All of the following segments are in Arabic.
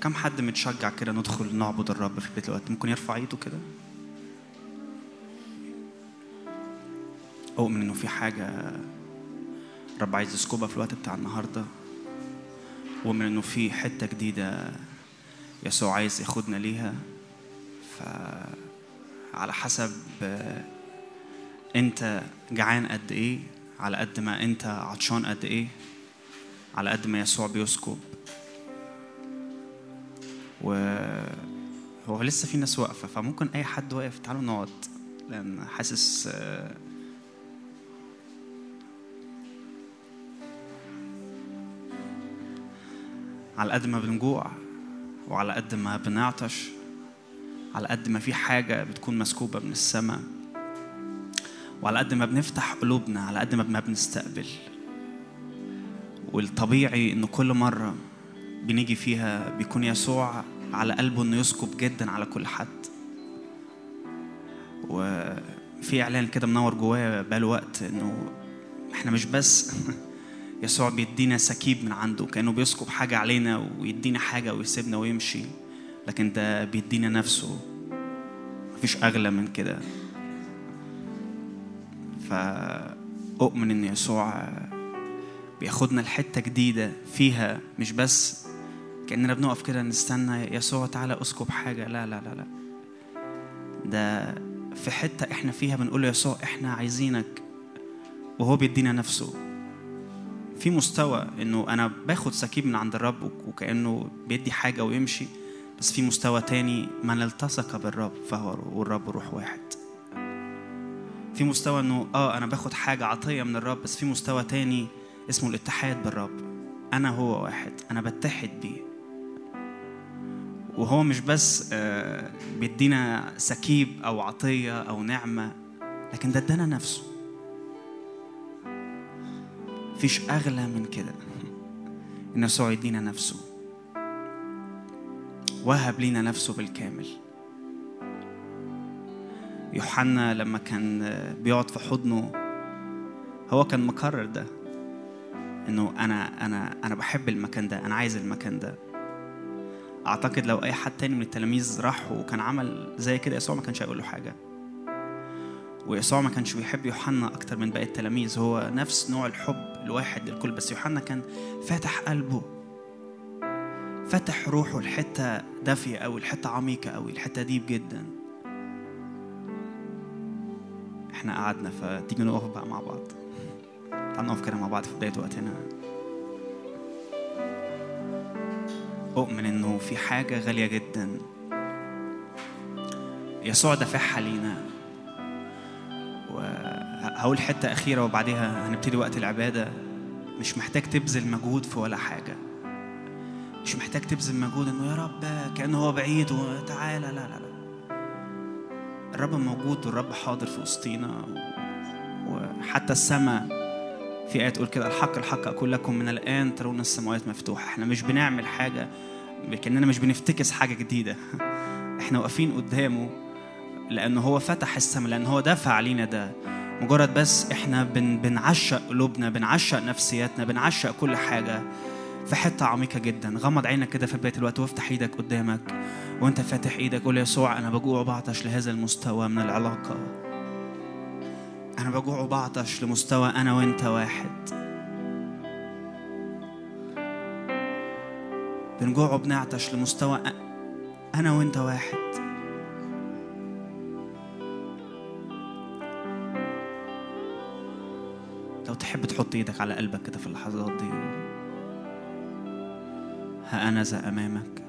كم حد متشجع كده ندخل نعبد الرب في البيت الوقت ممكن يرفع ايده كده؟ أؤمن إنه في حاجة رب عايز يسكبها في الوقت بتاع النهاردة. ومن إنه في حتة جديدة يسوع عايز ياخدنا ليها. فعلى حسب آه، أنت جعان قد إيه على قد ما أنت عطشان قد إيه على قد ما يسوع بيسكب. وهو لسه في ناس واقفة فممكن أي حد واقف تعالوا نقعد لأن حاسس آه، على قد ما بنجوع وعلى قد ما بنعطش على قد ما في حاجة بتكون مسكوبة من السماء وعلى قد ما بنفتح قلوبنا على قد ما بنستقبل. والطبيعي إنه كل مرة بنيجي فيها بيكون يسوع على قلبه إنه يسكب جدا على كل حد. وفي إعلان كده منور جوايا بقاله وقت إنه إحنا مش بس يسوع بيدينا سكيب من عنده كأنه بيسكب حاجة علينا ويدينا حاجة ويسيبنا ويمشي لكن ده بيدينا نفسه. مفيش أغلى من كده. فأؤمن إن يسوع بياخدنا لحتة جديدة فيها مش بس كأننا بنقف كده نستنى يسوع تعالى أسكب حاجة. لا لا لا لا. ده في حتة إحنا فيها بنقول له يسوع إحنا عايزينك وهو بيدينا نفسه. في مستوى انه أنا باخد سكيب من عند الرب وكأنه بيدي حاجة ويمشي بس في مستوى تاني من التصق بالرب فهو والرب روح واحد. في مستوى انه آه أنا باخد حاجة عطية من الرب بس في مستوى تاني اسمه الاتحاد بالرب. أنا هو واحد أنا بتحد بيه. وهو مش بس آه بيدينا سكيب أو عطية أو نعمة لكن ده ادانا نفسه. مفيش أغلى من كده إن يسوع يدينا نفسه. وهب لينا نفسه بالكامل. يوحنا لما كان بيقعد في حضنه هو كان مقرر ده إنه أنا أنا أنا بحب المكان ده أنا عايز المكان ده. أعتقد لو أي حد تاني من التلاميذ راح وكان عمل زي كده يسوع ما كانش هيقول له حاجة. ويسوع ما كانش بيحب يوحنا أكتر من باقي التلاميذ. هو نفس نوع الحب الواحد للكل. بس يوحنا كان فاتح قلبه فتح روحه لحتة دافية قوي لحتة عميقة قوي الحته ديب جدا. إحنا قعدنا فتيجي نقف بقى مع بعض. تعال نقف كده مع بعض في بداية وقتنا. أؤمن إنه في حاجة غالية جدا. يسوع دافعها لينا. وهقول حتة أخيرة وبعديها هنبتدي وقت العبادة. مش محتاج تبذل مجهود في ولا حاجة. مش محتاج تبذل مجهود إنه يا رب كأنه هو بعيد وتعالى. لا لا لا. الرب موجود والرب حاضر في وسطينا. وحتى السماء في آية تقول كده الحق الحق أقول لكم من الآن ترون السماوات مفتوحة. إحنا مش بنعمل حاجة كأننا مش بنفتكس حاجة جديدة. إحنا واقفين قدامه لأنه هو فتح السماء لأن هو دفع علينا ده. مجرد بس إحنا بن بنعشق قلوبنا بنعشق نفسياتنا بنعشق كل حاجة في حتة عميقة جدا. غمض عينك كده في بداية الوقت وافتح إيدك قدامك وأنت فاتح إيدك. قول يسوع أنا بجوع وبعطش لهذا المستوى من العلاقة. أنا بجوع وبعطش لمستوى أنا وأنت واحد. بنجوع وبنعطش لمستوى أنا وأنت واحد. لو تحب تحط إيدك على قلبك كده في اللحظات دي ها أنا ذا أمامك.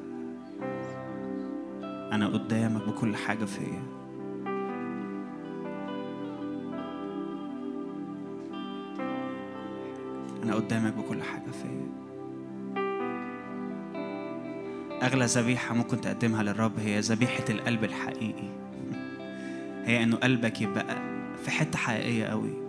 أنا قدامك بكل حاجة فيا. أنا قدامك بكل حاجة فيا أغلى ذبيحة ممكن تقدمها للرب هي ذبيحة القلب الحقيقي. هي إنه قلبك يبقى في حتة حقيقية قوي.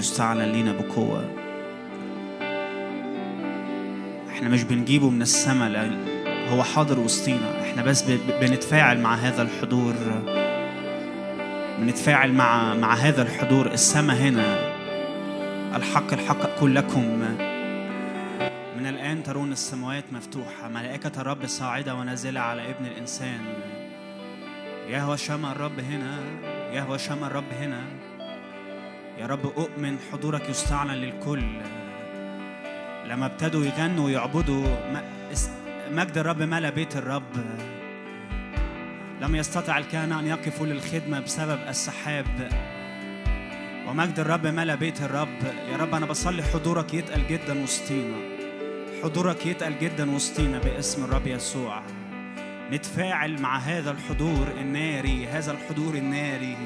يستعلن لينا بقوة. إحنا مش بنجيبه من السماء هو حاضر وسطينا. إحنا بس بنتفاعل مع هذا الحضور. بنتفاعل مع مع هذا الحضور. السماء هنا. الحق الحق أقول لكم من الآن ترون السماوات مفتوحة. ملائكة الرب صاعدة ونازلة على ابن الإنسان. يهوى شمع الرب هنا. يهوى شمع الرب هنا. يا رب أؤمن حضورك يستعلن للكل. لما ابتدوا يغنوا ويعبدوا مجد الرب ملا بيت الرب. لم يستطع الكهنة أن يقفوا للخدمة بسبب السحاب. ومجد الرب ملا بيت الرب. يا رب أنا بصلي حضورك يتقل جدا وسطينا. حضورك يتقل جدا وسطينا باسم الرب يسوع. نتفاعل مع هذا الحضور الناري هذا الحضور الناري.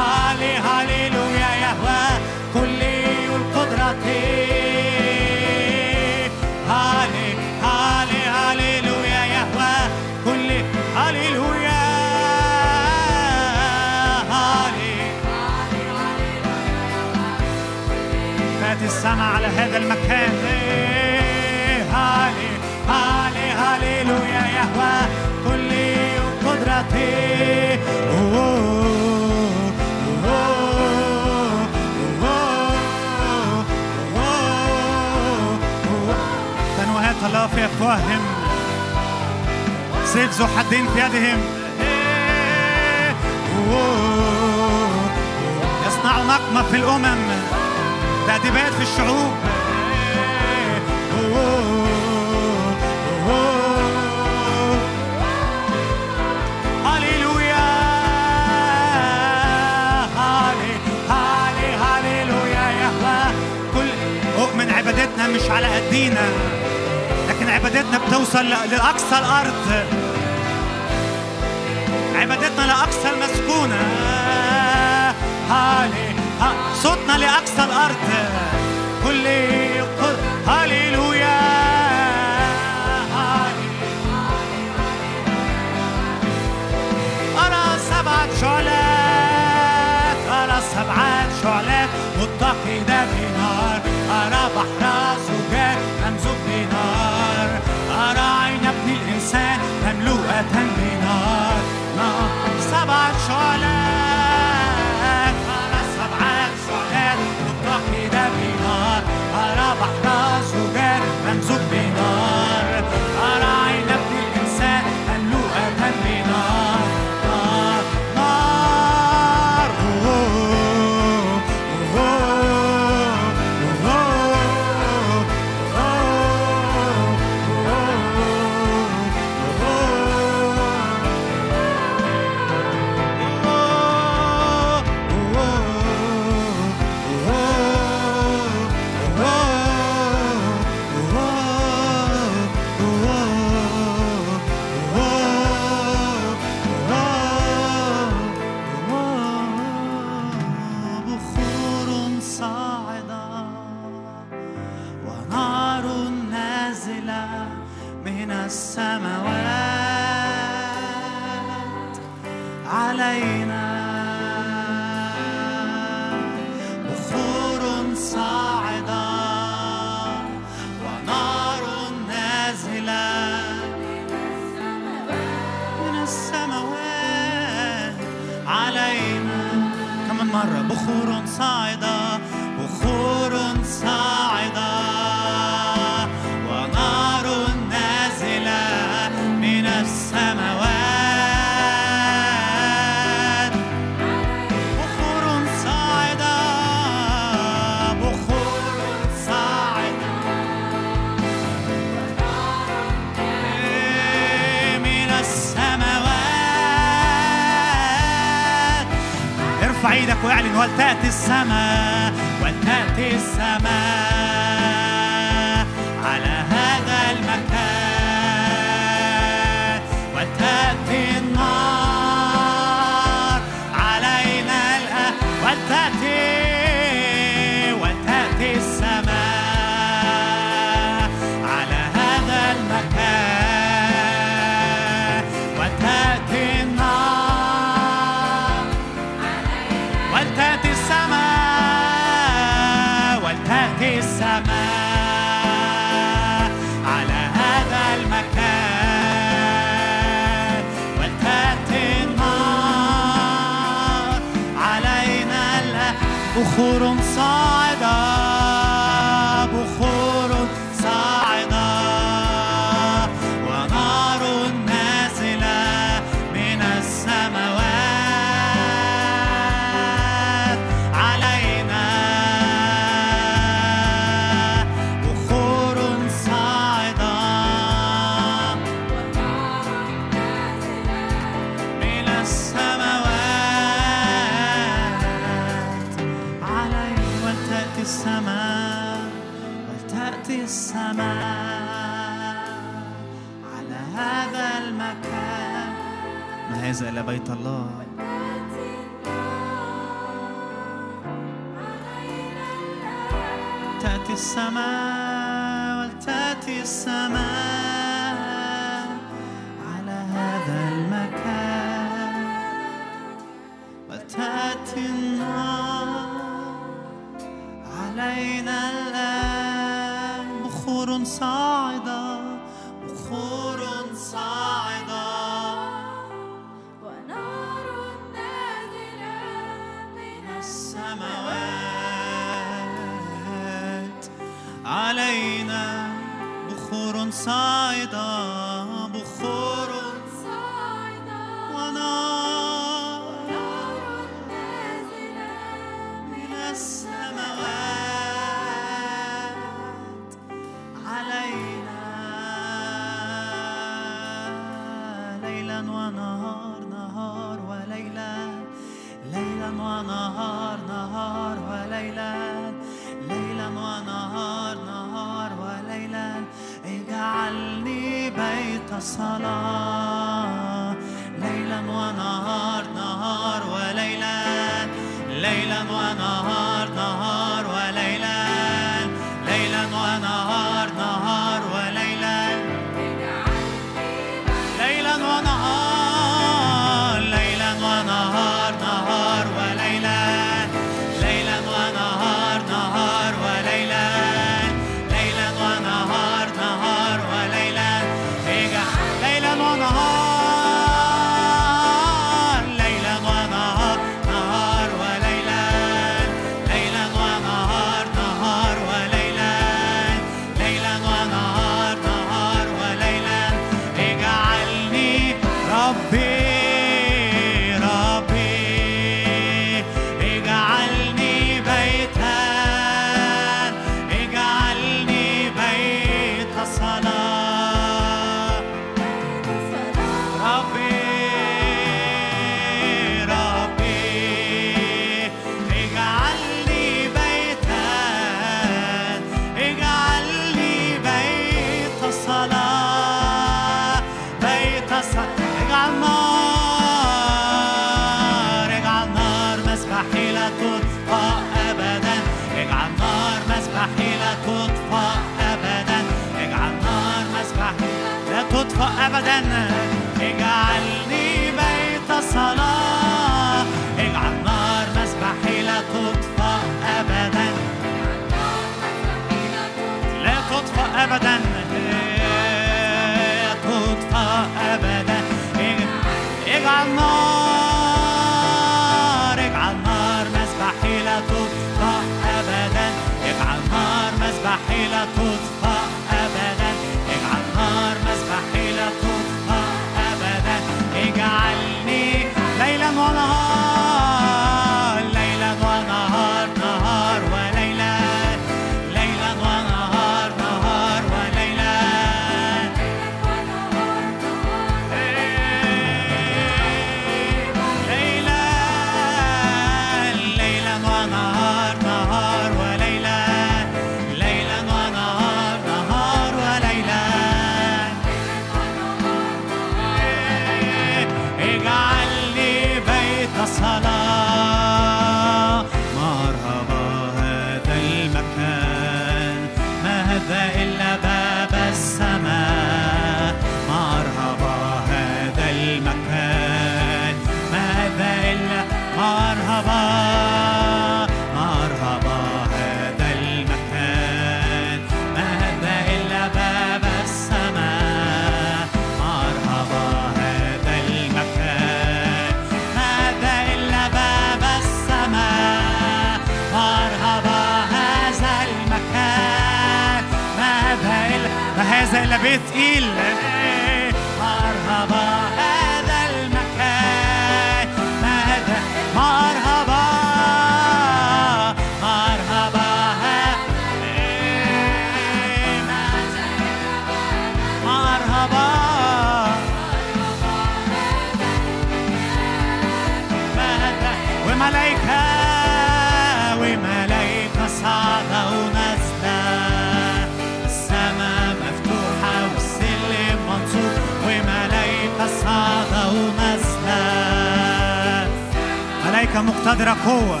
ملائكة مقتدرة قوة.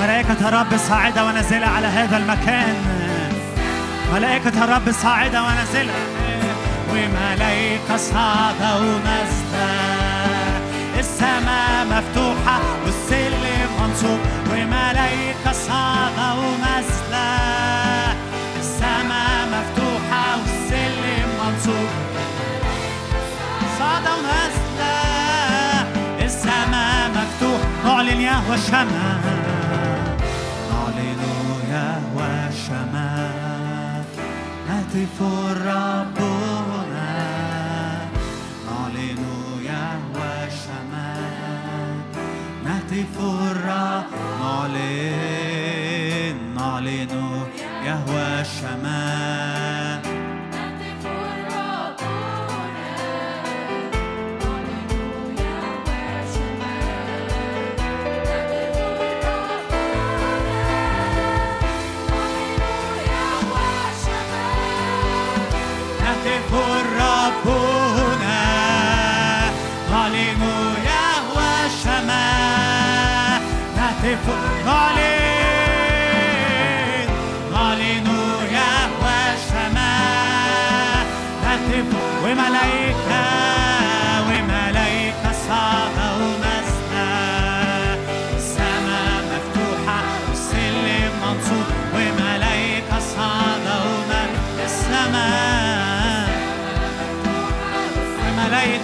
ملائكة الرب صاعدة ونازلة على هذا المكان. ملائكة الرب صاعدة ونازلة. وملائكة صاعدة ونازلة. السماء مفتوحة والسلم منصوب. وملائكة صاعدة ونازلة. السماء مفتوحة والسلم منصوب. صاعدة ونازلة. يهوى شمع نعلن يهوى شمع نهتف ربنا نعلن يهوى شمع نهتف الرب نعلن نعلن يهوى شمال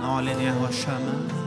نعلن يهوى الشمس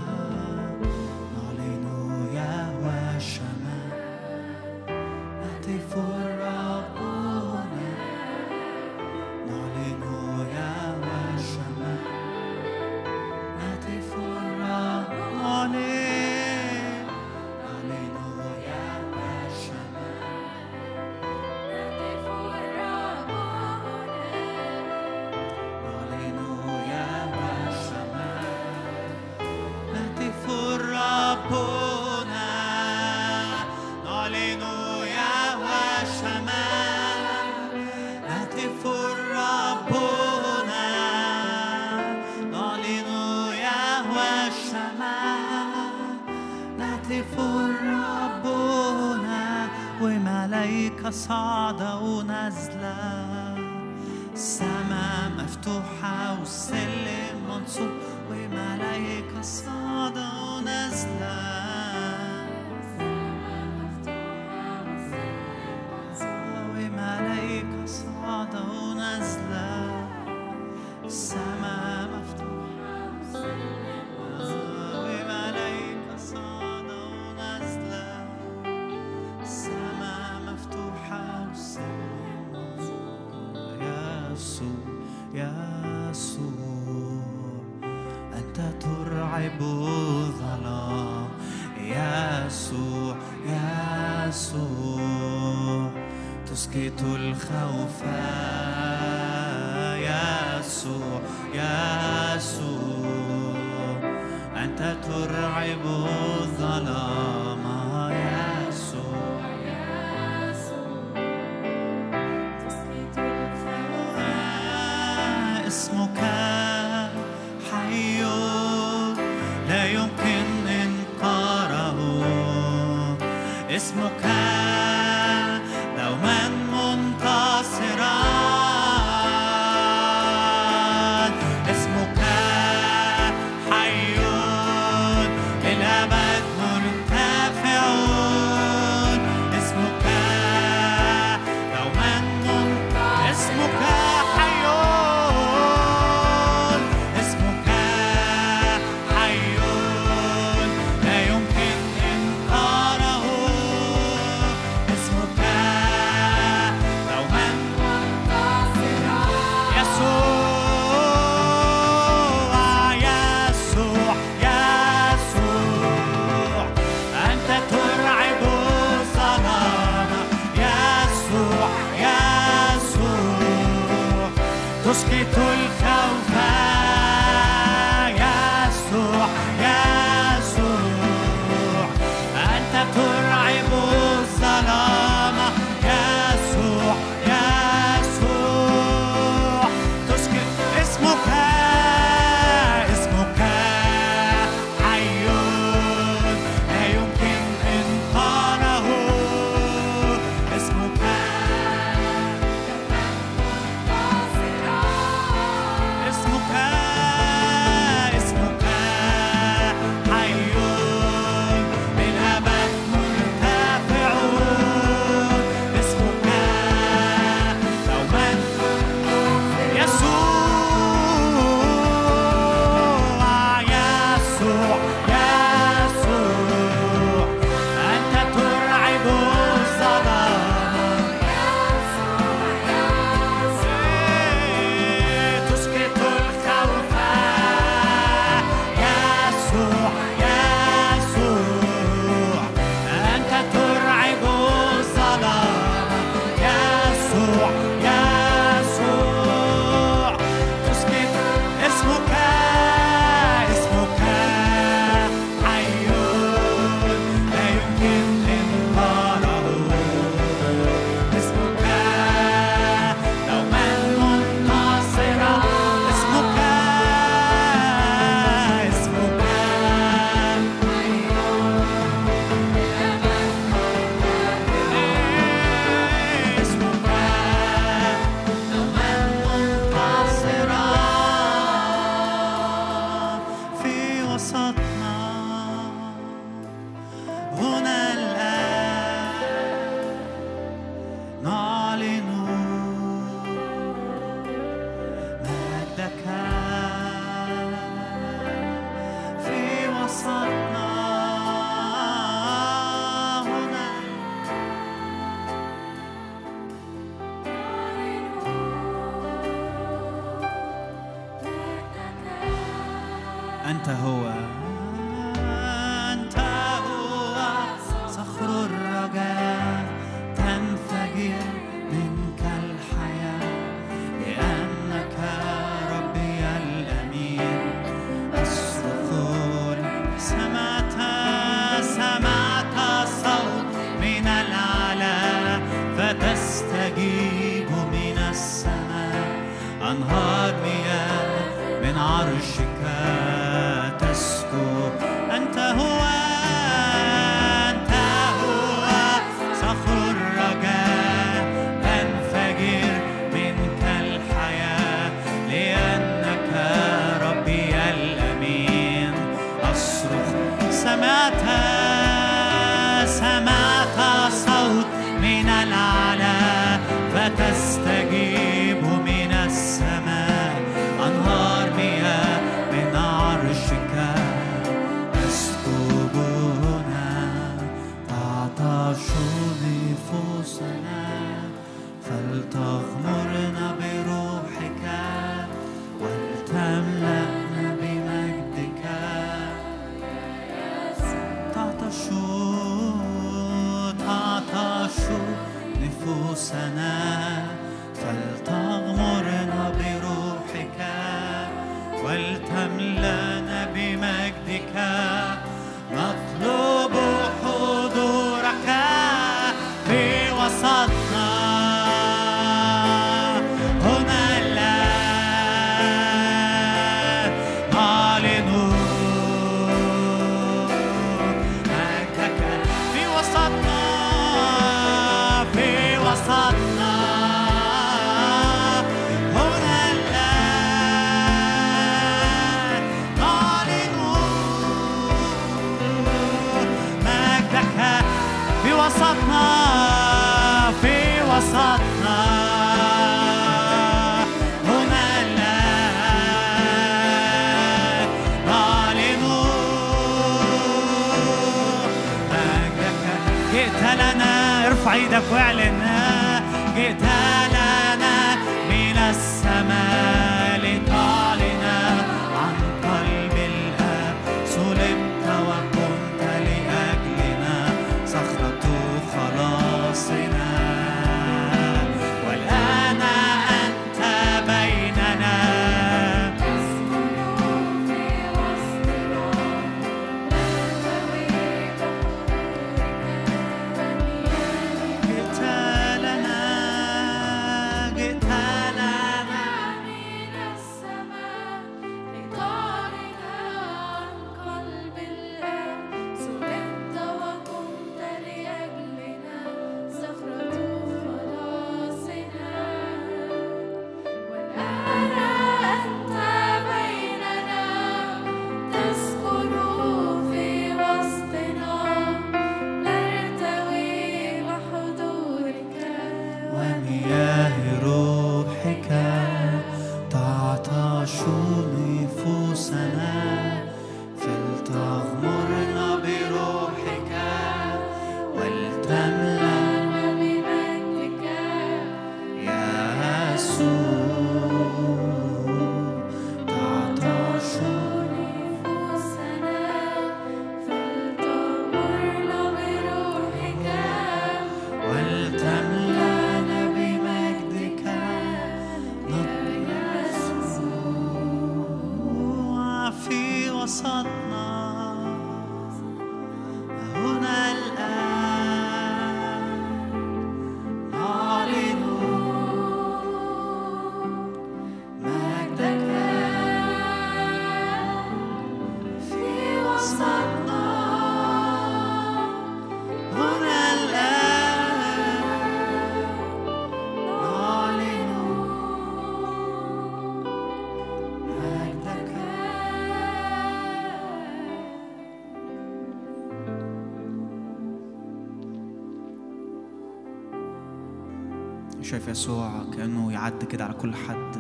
شايف يسوع كأنه يعدي كده على كل حد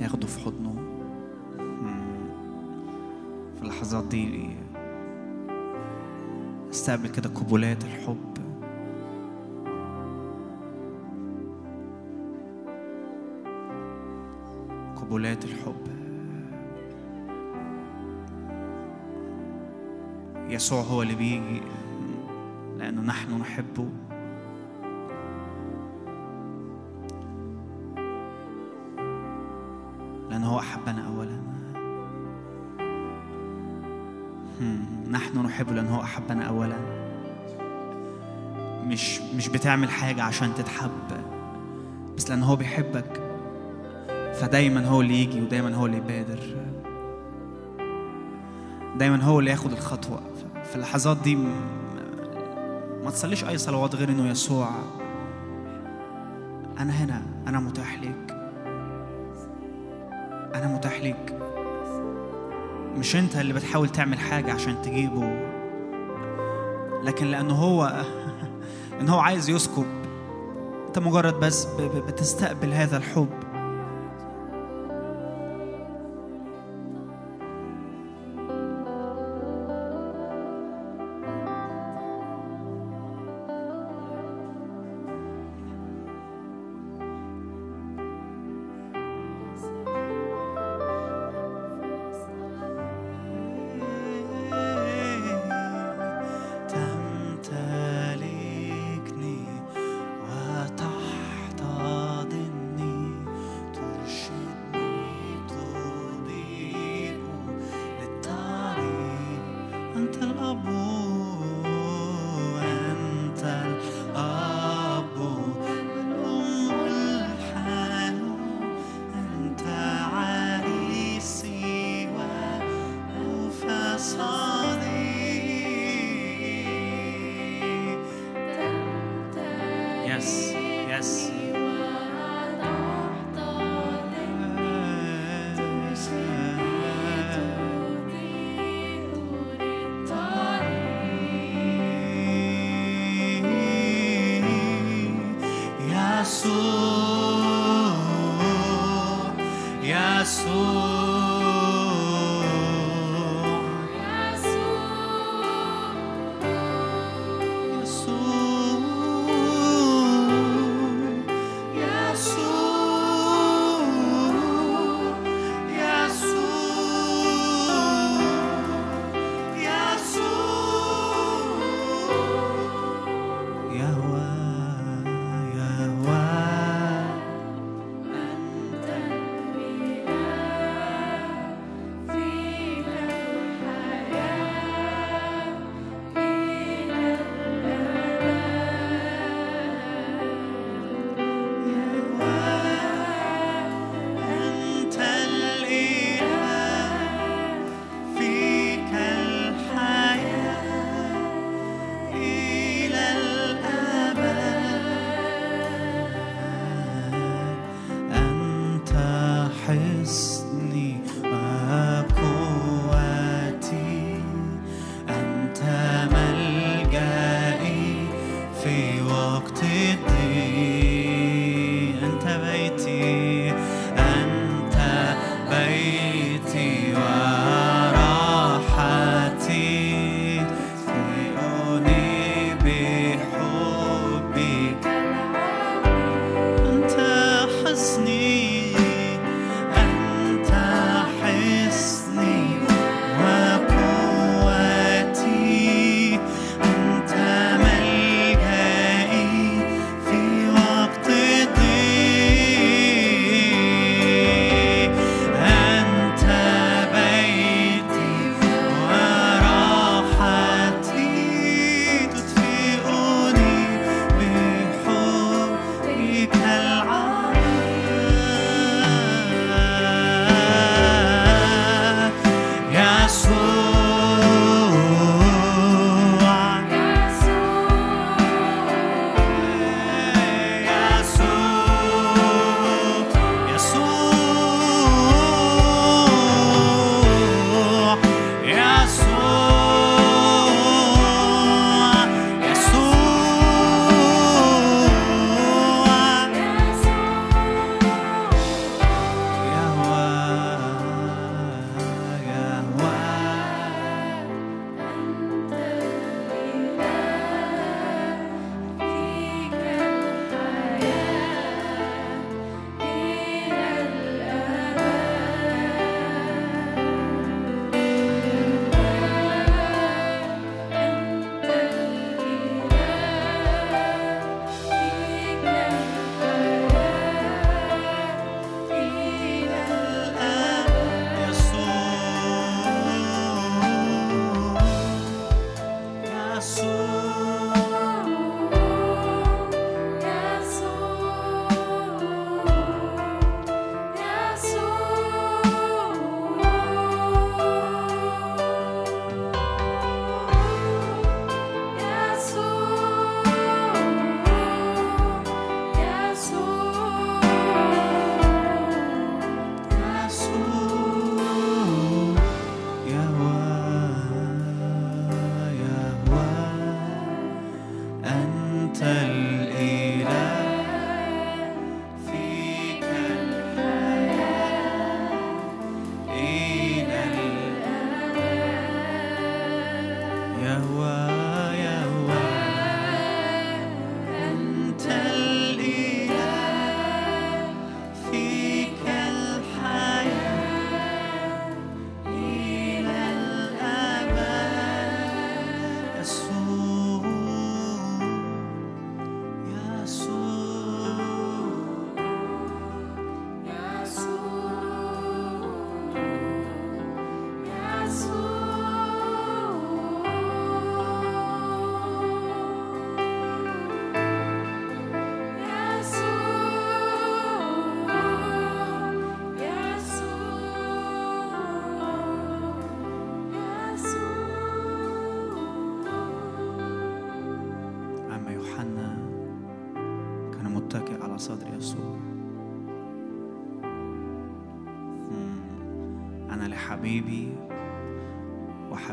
ياخده في حضنه. في اللحظات دي استقبل كده قبولات الحب. قبولات الحب. يسوع هو اللي بيجي لأنه نحن نحبه. مش بتعمل حاجة عشان تتحب بس لأنه هو بيحبك. فدايما هو اللي يجي ودايما هو اللي يبادر. دايما هو اللي ياخد الخطوة. في اللحظات دي ما تصليش أي صلوات غير إنه يسوع أنا هنا أنا متاح ليك. أنا متاح ليك. مش أنت اللي بتحاول تعمل حاجة عشان تجيبه لكن لأنه هو إن هو عايز يسكب أنت مجرد بس بتستقبل هذا الحب.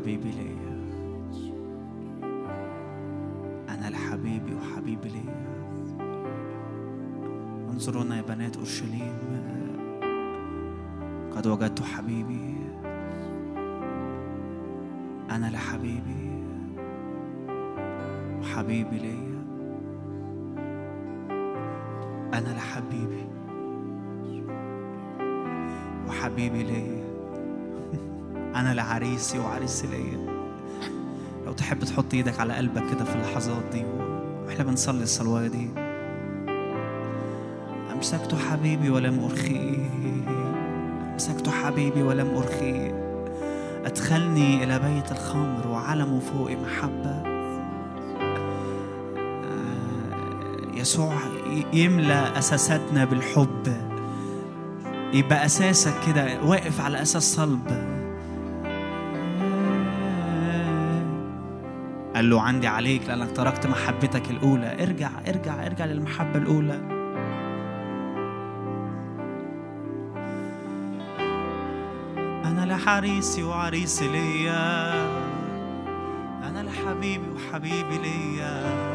وحبيبي ليا. أنا لحبيبي وحبيبي ليا. انظرونا يا بنات أورشليم. قد وجدت حبيبي. أنا لحبيبي وحبيبي ليا. أنا لحبيبي وحبيبي ليا. أنا لعريسي وعريسي ليا. لو تحب تحط إيدك على قلبك كده في اللحظات دي وإحنا بنصلي الصلوات دي. أمسكت حبيبي ولم أرخيه. أمسكت حبيبي ولم أرخيه. أدخلني إلى بيت الخمر وعلمه فوق محبة. آه، يسوع ي- يملى أساساتنا بالحب. يبقى أساسك كده واقف على أساس صلب. قال له عندي عليك لأنك تركت محبتك الأولى. ارجع ارجع ارجع للمحبة الأولى. أنا لحريسي وعريسي ليا. أنا لحبيبي وحبيبي ليا.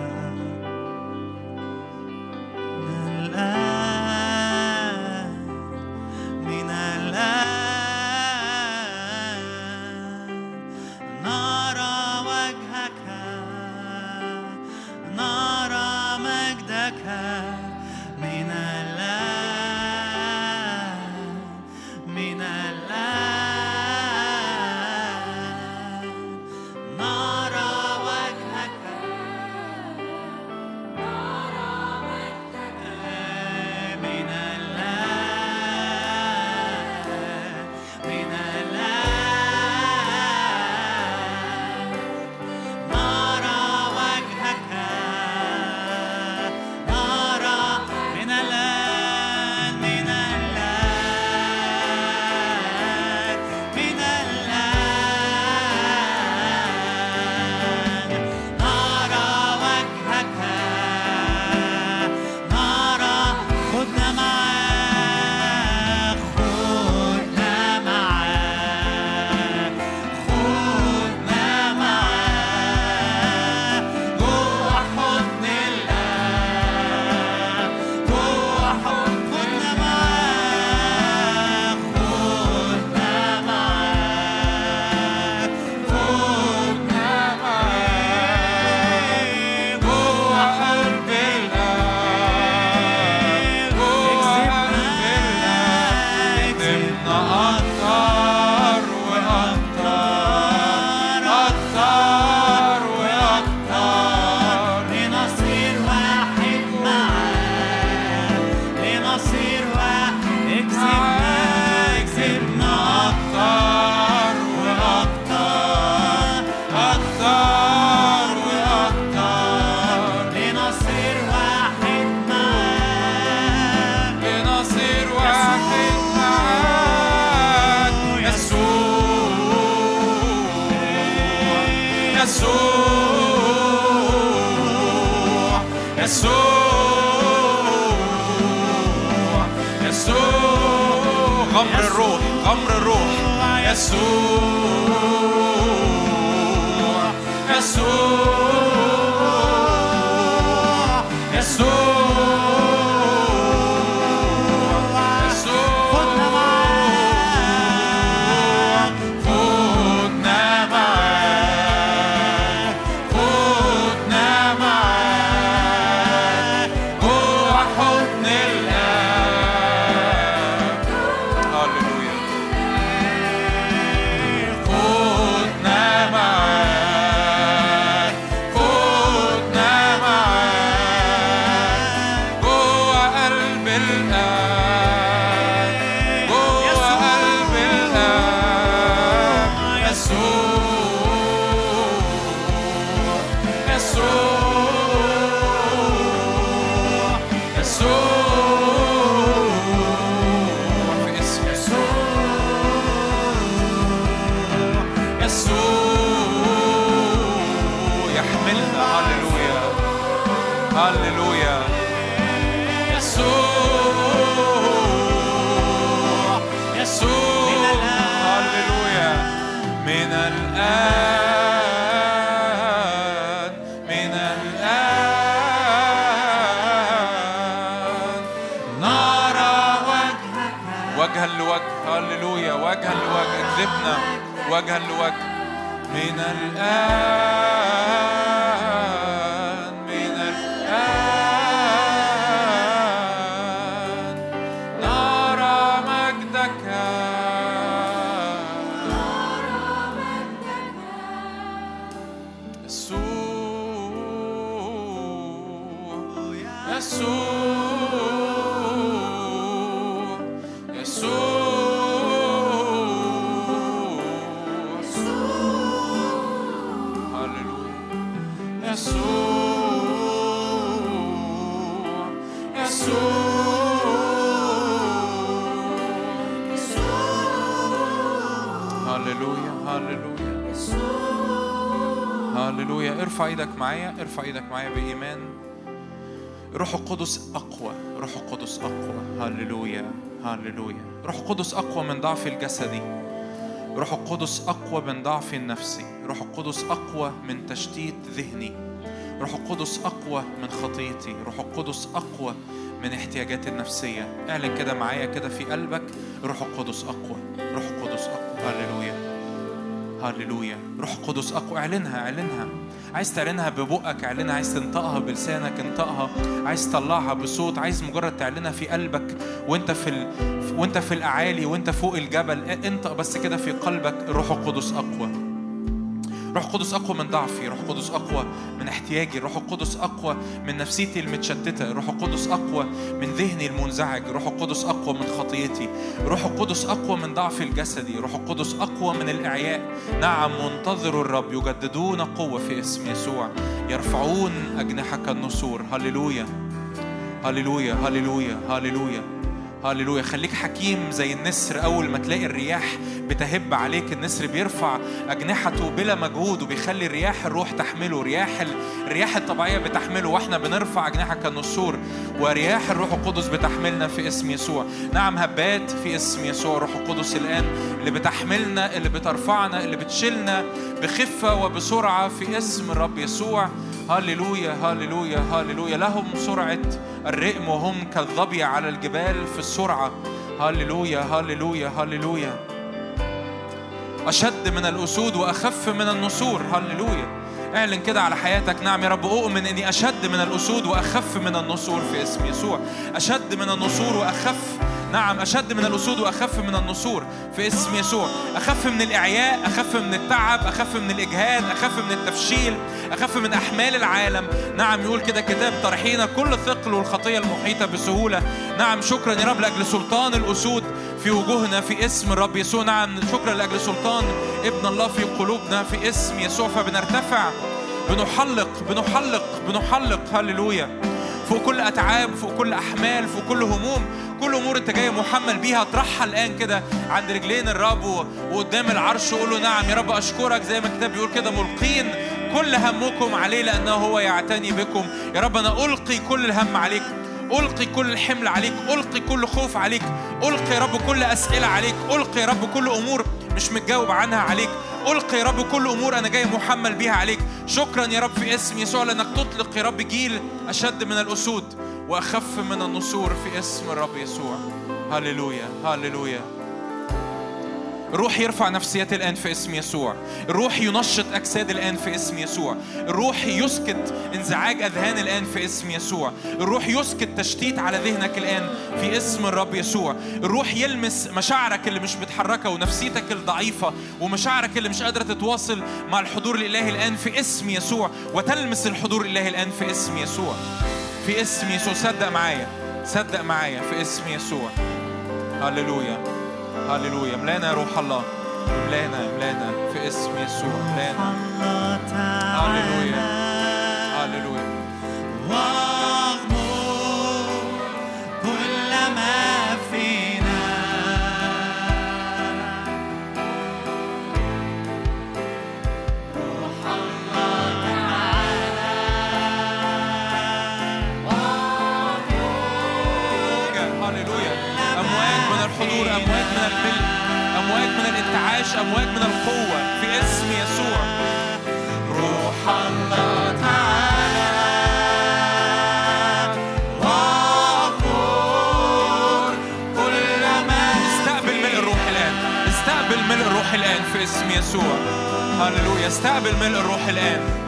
معايا ارفع إيدك معايا بإيمان روح القدس أقوى روح القدس أقوى هللويا هللويا روح القدس أقوى من ضعفي الجسدي روح القدس أقوى من ضعفي النفسي روح القدس أقوى من تشتيت ذهني روح القدس أقوى من خطيتي روح القدس أقوى من احتياجاتي النفسية اعلن كده معايا كده في قلبك روح القدس أقوى روح القدس أقوى هللويا هللويا روح القدس اقوى اعلنها اعلنها عايز تعلنها ببقك اعلنها. عايز تنطقها بلسانك انطقها. عايز تطلعها بصوت. عايز مجرد تعلنها في قلبك وانت في ال... وانت في الأعالي وانت فوق الجبل. انطق بس كده في قلبك. الروح القدس أقوى. روح القدس أقوى من ضعفي روح القدس أقوى من احتياجي روح القدس أقوى من نفسيتي المتشتتة روح القدس أقوى من ذهني المنزعج روح القدس أقوى من خطيتي روح القدس أقوى من ضعفي الجسدي روح القدس أقوى من الإعياء. نعم منتظر الرب يجددون قوة في اسم يسوع يرفعون أجنحة كالنسور هللويا هللويا هللويا هللويا هللويا. خليك حكيم زي النسر أول ما تلاقي الرياح بتهب عليك النسر بيرفع أجنحته بلا مجهود وبيخلي رياح الروح تحمله. رياح ال- الرياح الطبيعية بتحمله وإحنا بنرفع أجنحة كالنسور. ورياح الروح القدس بتحملنا في اسم يسوع. نعم هبات في اسم يسوع الروح القدس الآن اللي بتحملنا اللي بترفعنا اللي بتشيلنا بخفة وبسرعة في اسم الرب يسوع. هللويا هللويا هللويا. لهم سرعة الرئم وهم كالظبي على الجبال في السرعة. هللويا هللويا هللويا. أشد من الأسود وأخف من النسور. هللويا. اعلن كده على حياتك. نعم يا رب أؤمن إني أشد من الأسود وأخف من النسور في اسم يسوع. أشد من النسور وأخف نعم أشد من الأسود وأخف من النسور في اسم يسوع. أخف من الإعياء أخف من التعب أخف من الإجهاد أخف من التفشيل أخف من أحمال العالم. نعم يقول كده كتاب طرحين كل ثقل والخطية المحيطة بسهولة. نعم شكرا يا رب لأجل سلطان الأسود في وجوهنا في اسم الرب يسوع. نعم شكرا لأجل سلطان ابن الله في قلوبنا في اسم يسوع. فبنرتفع بنحلق بنحلق بنحلق. هللويا. فوق كل أتعاب فوق كل أحمال فوق كل هموم كل أمور انت جاي محمل بيها. اطرحها الآن كده عند رجلين الرب وقدام العرش وقول له نعم. يا رب أشكرك. زي ما الكتاب بيقول كده ملقين كل همكم عليه لأنه هو يعتني بكم. يا رب أنا ألقي كل الهم عليك. ألقي كل الحمل عليك. ألقي كل خوف عليك. ألقي يا رب كل أسئلة عليك. ألقي يا رب كل أمور مش متجاوب عنها عليك. ألقي يا رب كل أمور أنا جاي محمل بيها عليك. شكرا يا رب في اسم يسوع. لأنك تطلق يا رب جيل أشد من الأسود. وأخف من النسور في اسم الرب يسوع. هللويا هللويا. الروح يرفع نفسيات الآن في اسم يسوع. الروح ينشط أجساد الآن في اسم يسوع. الروح يسكت انزعاج أذهان الآن في اسم يسوع. الروح يسكت تشتيت على ذهنك الآن في اسم الرب يسوع. الروح يلمس مشاعرك اللي مش متحركة ونفسيتك الضعيفة ومشاعرك اللي مش قادرة تتواصل مع الحضور الإلهي الآن في اسم يسوع. وتلمس الحضور الإلهي الآن في اسم يسوع. في اسم يسوع. صدق معايا. صدق معايا. في اسم يسوع. هللويا. هللويا. ملانا يا روح الله. ملانا ملانا. في اسم يسوع. ملانا. هللويا هللويا. تعاش أمواج من القوة في اسم يسوع. روح الله تعالى كل استقبل ملء الروح الآن. استقبل ملء الروح الآن في اسم يسوع. هللويا. استقبل ملء الروح الآن.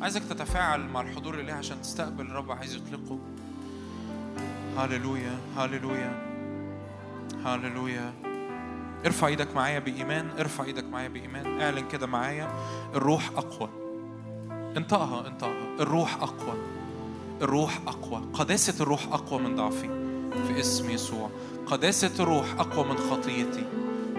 عايزك تتفاعل مع الحضور اللي عشان تستقبل الرب عايز يطلقه. هللويا هللويا هللويا. ارفع إيدك معايا بإيمان ارفع إيدك معايا بإيمان. اعلن كده معايا الروح أقوى. انطقها انطقها. الروح أقوى. الروح أقوى. قداسة الروح أقوى من ضعفي. في اسم يسوع. قداسة الروح أقوى من خطيتي.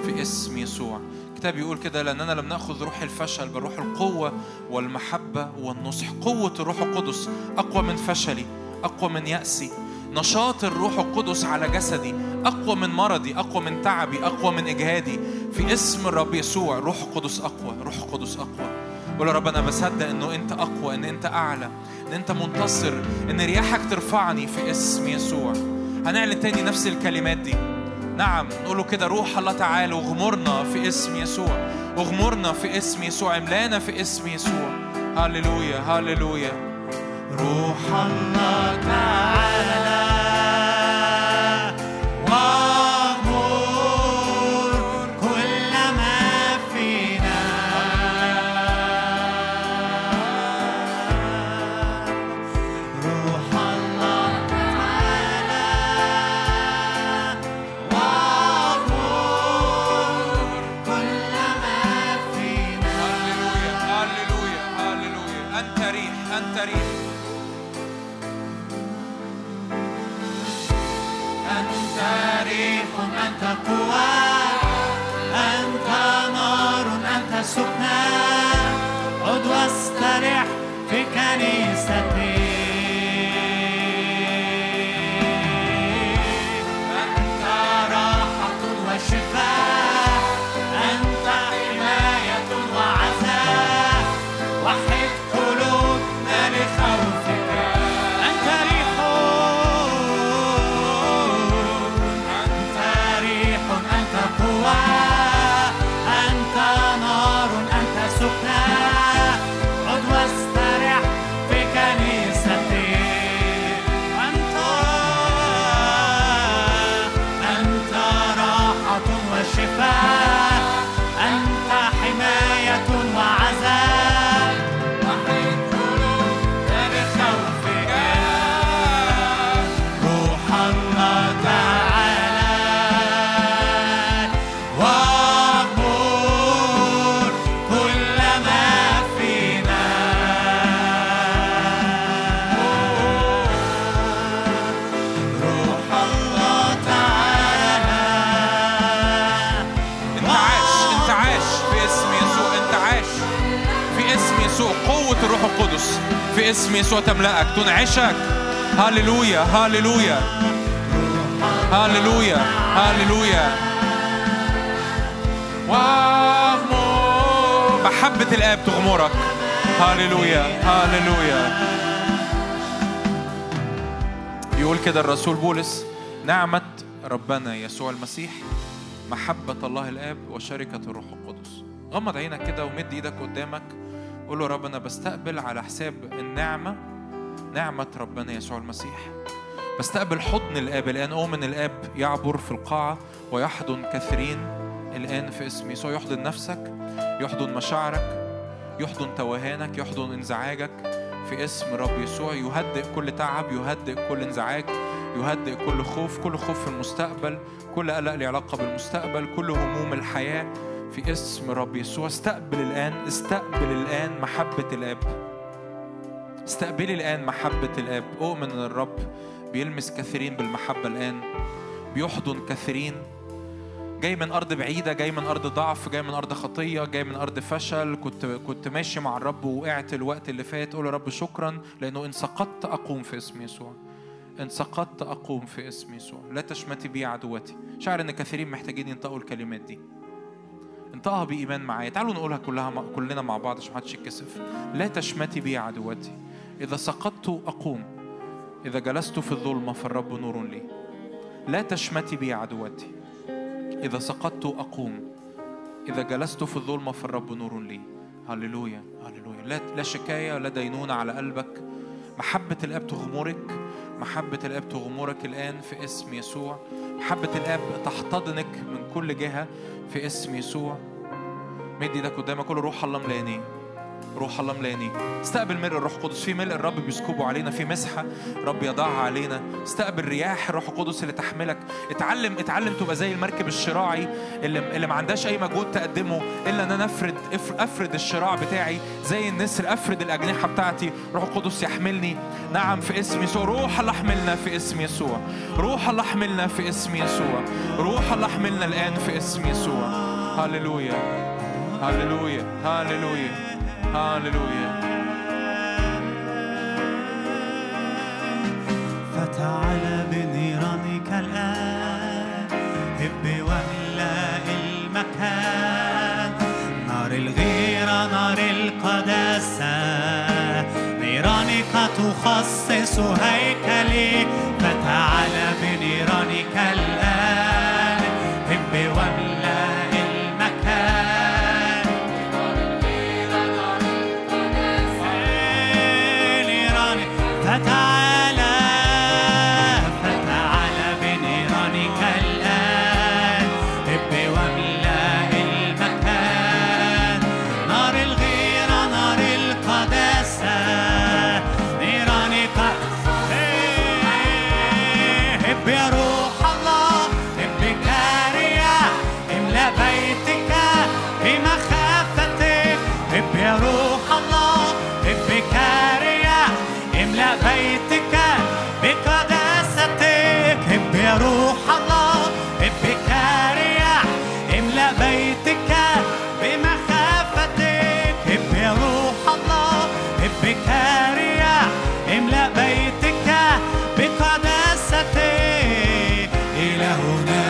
في اسم يسوع. الكتاب يقول كده لأننا لم نأخذ روح الفشل بل روح القوة والمحبة والنصح. قوة الروح القدس أقوى من فشلي أقوى من يأسي. نشاط الروح القدس على جسدي أقوى من مرضي أقوى من تعبي أقوى من إجهادي. في اسم الرب يسوع روح القدس أقوى روح القدس أقوى. قول يا رب أنا بصدق إنه أنت أقوى إن أنت أعلى إن أنت منتصر إن رياحك ترفعني في اسم يسوع. هنعلن تاني نفس الكلمات دي. نعم نقول له كده روح الله تعالى واغمرنا في اسم يسوع. واغمرنا في اسم يسوع املانا في اسم يسوع. هللويا هللويا. روح الله تعالى. يسوع تملأك تنعشك. هللويا هللويا هللويا هللويا محبة الآب تغمرك. هللويا هللويا يقول كده الرسول بولس نعمة ربنا يسوع المسيح محبة الله الآب وشركة الروح القدس. غمض عينك كده ومد إيدك قدامك. قول له رب أنا بستقبل على حساب النعمة نعمة ربنا يسوع المسيح. بستقبل حضن الآب الآن أؤمن الآب يعبر في القاعة ويحضن كثيرين الآن في اسم يسوع. يحضن نفسك يحضن مشاعرك يحضن توهانك يحضن انزعاجك في اسم رب يسوع. يهدئ كل تعب يهدئ كل انزعاج يهدئ كل خوف كل خوف في المستقبل كل قلق له علاقة بالمستقبل كل هموم الحياة في اسم رب يسوع. استقبل الآن استقبل الآن محبة الآب. استقبلي الآن محبة الآب. أؤمن أن الرب بيلمس كثيرين بالمحبة الآن. بيحضن كثيرين. جاي من أرض بعيدة جاي من أرض ضعف جاي من أرض خطية جاي من أرض فشل. كنت كنت ماشي مع الرب ووقعت الوقت اللي فات. قول يا رب شكرا لأنه إن سقطت أقوم في اسم يسوع. إن سقطت أقوم في اسم يسوع. لا تشمتي بي عدوتي. شعر إن كثيرين محتاجين ينطقوا الكلمات دي. انطقها بإيمان معايا. تعالوا نقولها كلها كلنا مع بعض عشان محدش يتكسف. لا تشمتي بي عدوتي. إذا سقطت أقوم. إذا جلست في الظلمة فالرب نور لي. لا تشمتي بي عدوتي. إذا سقطت أقوم. إذا جلست في الظلمة فالرب نور لي. هللويا هللويا. لا لا شكاية ولا دينونة على قلبك. محبة الآب تغمرك. محبة الآب تغمرك الآن في اسم يسوع. محبة الآب تحتضنك من كل جهة في اسم يسوع. مد إيدك قدامك قول روح الله ملاني روح الله ملاني. استقبل ملء الروح القدس. في ملء الرب بيسكبه علينا. في مسحه رب يضعها علينا. استقبل رياح الروح القدس اللي تحملك. اتعلم اتعلم تبقى زي المركب الشراعي اللي اللي ما عندهاش أي مجهود تقدمه إلا إن أنا أفرد أفرد الشراع بتاعي زي النسر. أفرد الأجنحة بتاعتي. روح القدس يحملني. نعم في اسم يسوع. روح الله احملنا في اسم يسوع. روح الله احملنا في اسم يسوع. روح الله احملنا الآن في اسم يسوع. هللويا. هللويا. هللويا. هللويا فتعال بنيرانك الآن. هب واملأ المكان. نار الغيرة نار القداسة. نيرانك تخصص هيكلي. فتعال بنيرانك الآن. إلهنا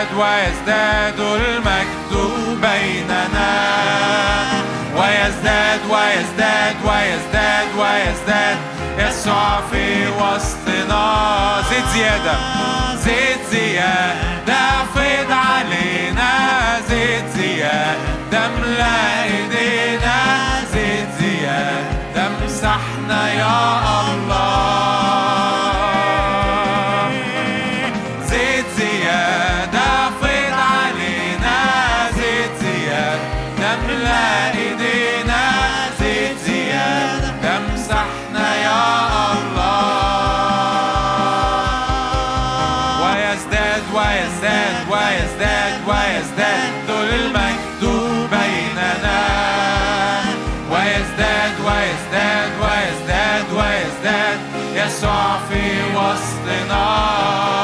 ويزداد ويزداد المجد بيننا. ويزداد ويزداد ويزداد ويزداد يسوع في وسطنا زيت زيادة. زيت زيادة فيض علينا. زيت زيادة املأ إيدينا. زيت زيادة امسحنا يا الله. وسطنا صافي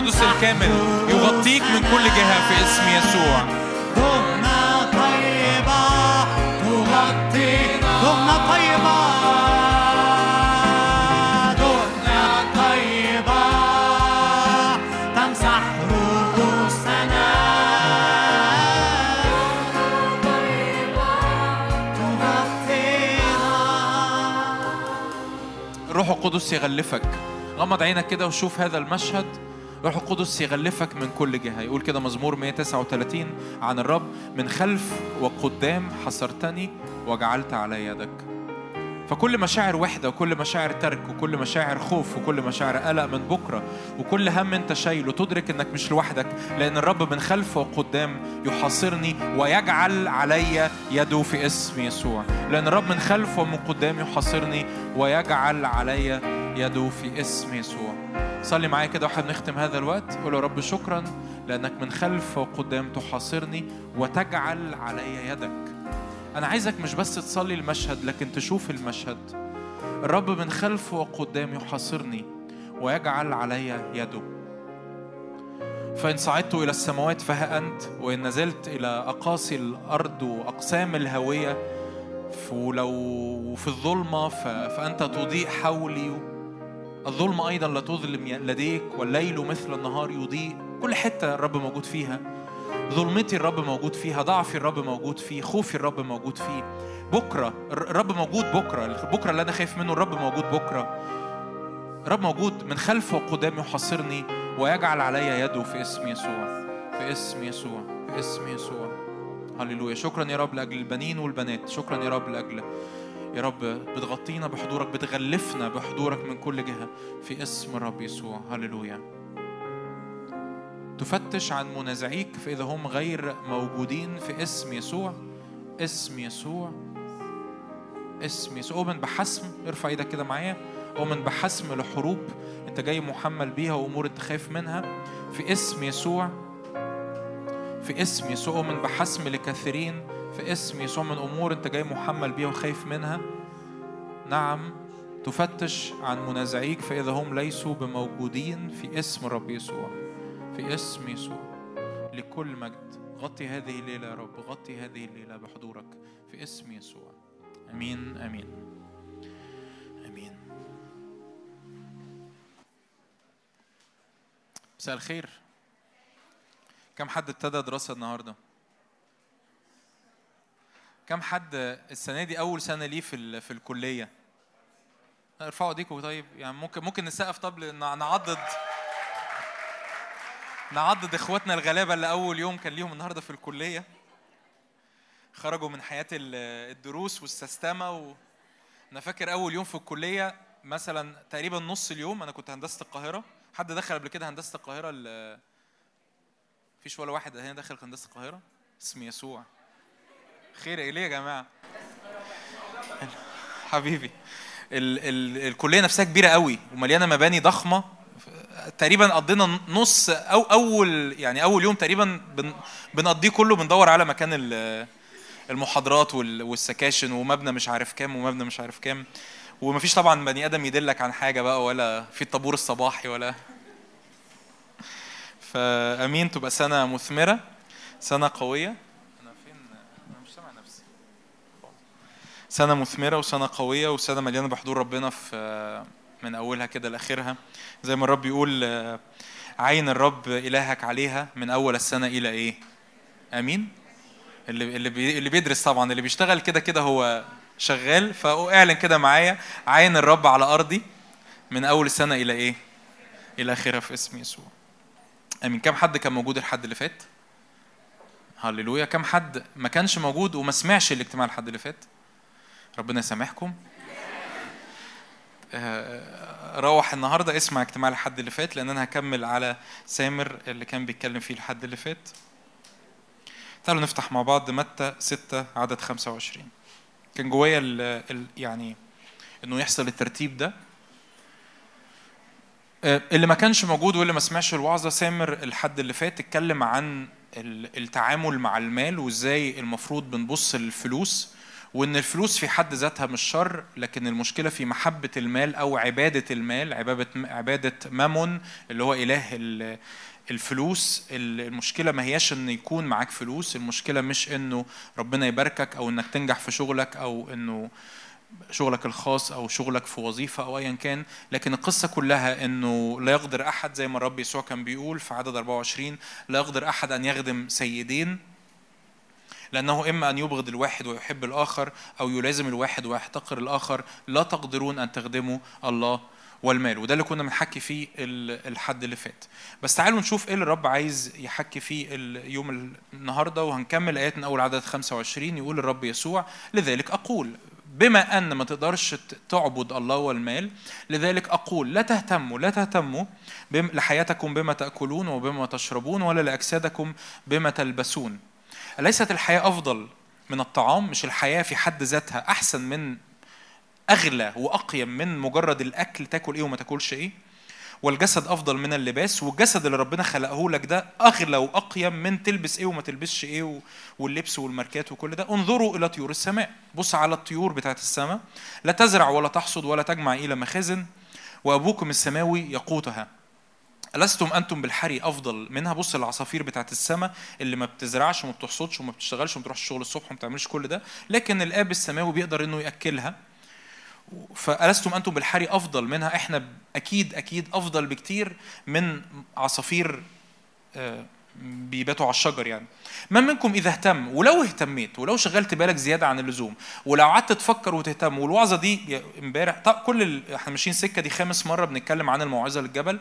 القدس الكامل يغطيك من كل جهة في اسم يسوع. دهنة طيبة تغطينا. دهنة طيبة. الروح القدس يغلفك. غمض عينك كده وشوف هذا المشهد. الروح القدس يغلفك من كل جهة. يقول كده مزمور 139 عن الرب من خلف وقدام حصرتني وجعلت على يدك. فكل مشاعر وحدة وكل مشاعر ترك وكل مشاعر خوف وكل مشاعر قلق من بكرة وكل هم انت شايله. تدرك انك مش لوحدك لأن الرب من خلف وقدام يحاصرني ويجعل علي يده في اسم يسوع. لأن الرب من خلف ومن قدام يحاصرني ويجعل علي يده في اسم يسوع. صلي معايا كده وإحنا بنختم هذا الوقت. قول يا رب شكرا لأنك من خلف وقدام تحاصرني وتجعل علي يدك. أنا عايزك مش بس تصلي المشهد لكن تشوف المشهد. الرب من خلف وقدام يحاصرني ويجعل علي يده. فإن صعدت إلى السماوات فها أنت وإن نزلت إلى أقاصي الأرض وأقسام الهوية ولو في الظلمة فأنت تضيء حولي. الظلمة أيضا لا تظلم لديك والليل مثل النهار يضيء. كل حتة الرب موجود فيها. ظلمتي الرب موجود فيها ضعفي الرب موجود فيه خوفي الرب موجود فيه. بكرة الرب موجود بكرة بكرة اللي أنا خايف منه الرب موجود بكرة. الرب موجود من خلف وقدام يحاصرني ويجعل علي يده في اسم يسوع في اسم يسوع في اسم يسوع. هللويا. شكرا يا رب لأجل البنين والبنات. شكرا يا رب لأجل يا رب بتغطينا بحضورك بتغلفنا بحضورك من كل جهة في اسم الرب يسوع. هللويا. تفتش عن منازعيك فإذا هم غير موجودين في اسم يسوع اسم يسوع اسم يسوع. أؤمن بحسم ارفع إيدك كده معايا. أؤمن بحسم لحروب أنت جاي محمل بيها وأمور أنت خايف منها. في اسم يسوع في اسم يسوع. أؤمن بحسم لكثيرين في اسم يسوع من أمور أنت جاي محمل بيها وخايف منها. نعم تفتش عن منازعيك فإذا هم ليسوا بموجودين في اسم الرب يسوع. في اسم يسوع. لكل مجد. غطي هذه الليلة يا رب. غطي هذه الليلة بحضورك في اسم يسوع. آمين آمين. آمين. مساء الخير. كم حد ابتدى دراسة النهارده؟ كم حد السنة دي أول سنة ليه في في الكلية؟ ارفعوا ايديكم طيب. يعني ممكن ممكن نسقف طب نعضد. نعضد إخواتنا الغلابة اللي أول يوم كان ليهم النهارده في الكلية. خرجوا من حياة ال- الدروس والسستمة و... أنا فاكر أول يوم في الكلية مثلا تقريبا نص اليوم أنا كنت هندسة القاهرة. حد دخل قبل كده هندسة القاهرة ال- مفيش ولا واحد هنا دخل هندسة القاهرة؟ اسم يسوع. خير إيه يا جماعة. حبيبي ال ال الكلية نفسها كبيرة قوي ومليانة مباني ضخمة. تقريبا قضينا نص أو أول يعني أول يوم تقريبا بن بنقضيه كله بندور على مكان ال- المحاضرات وال- والسكاشن ومبنى مش عارف كام ومبنى مش عارف كام. ومفيش طبعا بني آدم يدلك عن حاجة بقى ولا في الطابور الصباحي ولا. فأمين تبقى سنة مثمرة سنة قوية. أنا فين؟ أنا مش سامع نفسي. سنة مثمرة وسنة قوية وسنة مليانة بحضور ربنا في من أولها كده لآخرها. زي ما الرب يقول عين الرب إلهك عليها من أول السنة إلى إيه؟ آمين؟ اللي اللي اللي بيدرس طبعا اللي بيشتغل كده كده هو شغال. فأعلن كده معايا عين الرب على أرضي من أول السنة إلى إيه؟ إلى آخرها في اسم يسوع. آمين. كم حد كان موجود الحد اللي فات؟ هللويا. كم حد ما كانش موجود وما سمعش الاجتماع الحد اللي فات؟ ربنا يسامحكم. روح النهارده. اسمع اجتماع الحد اللي فات لأن أنا هكمل على سامر اللي كان بيتكلم فيه الحد اللي فات. تعالوا نفتح مع بعض متى 6 عدد 25 كان جوايا يعني إنه يحصل الترتيب ده. آه، اللي ما كانش موجود واللي ما سمعش الوعظة سامر الحد اللي فات اتكلم عن ال- التعامل مع المال وإزاي المفروض بنبص للفلوس. وإن الفلوس في حد ذاتها مش شر لكن المشكلة في محبة المال أو عبادة المال عبادة عبادة مامون اللي هو إله ال- الفلوس. ال- المشكلة ما هياش إن يكون معاك فلوس المشكلة مش إنه ربنا يباركك أو إنك تنجح في شغلك أو إنه شغلك الخاص أو شغلك في وظيفة أو ايا كان. لكن القصة كلها إنه لا يقدر أحد زي ما الرب يسوع كان بيقول في عدد 24 لا يقدر أحد أن يخدم سيدين. لأنه إما أن يبغض الواحد ويحب الآخر أو يلازم الواحد ويحتقر الآخر. لا تقدرون أن تخدموا الله والمال. وده اللي كنا بنحكي فيه ال- الحد اللي فات. بس تعالوا نشوف إيه اللي الرب عايز يحكي فيه اليوم ال- النهارده. وهنكمل ايات من أول عدد 25 يقول الرب يسوع لذلك أقول بما أن ما تقدرش تعبد الله والمال لذلك أقول لا تهتموا لا تهتموا لحياتكم بما تأكلون وبما تشربون ولا لأجسادكم بما تلبسون. أليست الحياة أفضل من الطعام؟ مش الحياة في حد ذاتها أحسن من أغلى وأقيم من مجرد الأكل تاكل إيه وما تاكلش إيه؟ والجسد أفضل من اللباس والجسد اللي ربنا خلقه لك ده أغلى وأقيم من تلبس إيه وما تلبسش إيه واللبس والماركات وكل ده انظروا إلى طيور السماء بص على الطيور بتاعت السماء لا تزرع ولا تحصد ولا تجمع إلى مخازن وأبوكم السماوي يقوتها ألستم أنتم بالحري أفضل منها؟ بص العصافير بتاعت السماء اللي ما بتزرعش وما بتحصدش وما بتشتغلش وما بتروحش الشغل الصبح وما بتعملش كل ده لكن الآب السماوي بيقدر إنه يأكلها. فألستم أنتم بالحري أفضل منها؟ إحنا أكيد أكيد أفضل بكتير من عصافير آه، بيباتوا على الشجر يعني. من منكم إذا اهتم؟ ولو اهتميت ولو شغلت بالك زيادة عن اللزوم ولو قعدت تفكر وتهتم والوعظة دي امبارح كل. إحنا ماشيين سكة دي خامس مرة بنتكلم عن الموعظة للجبل.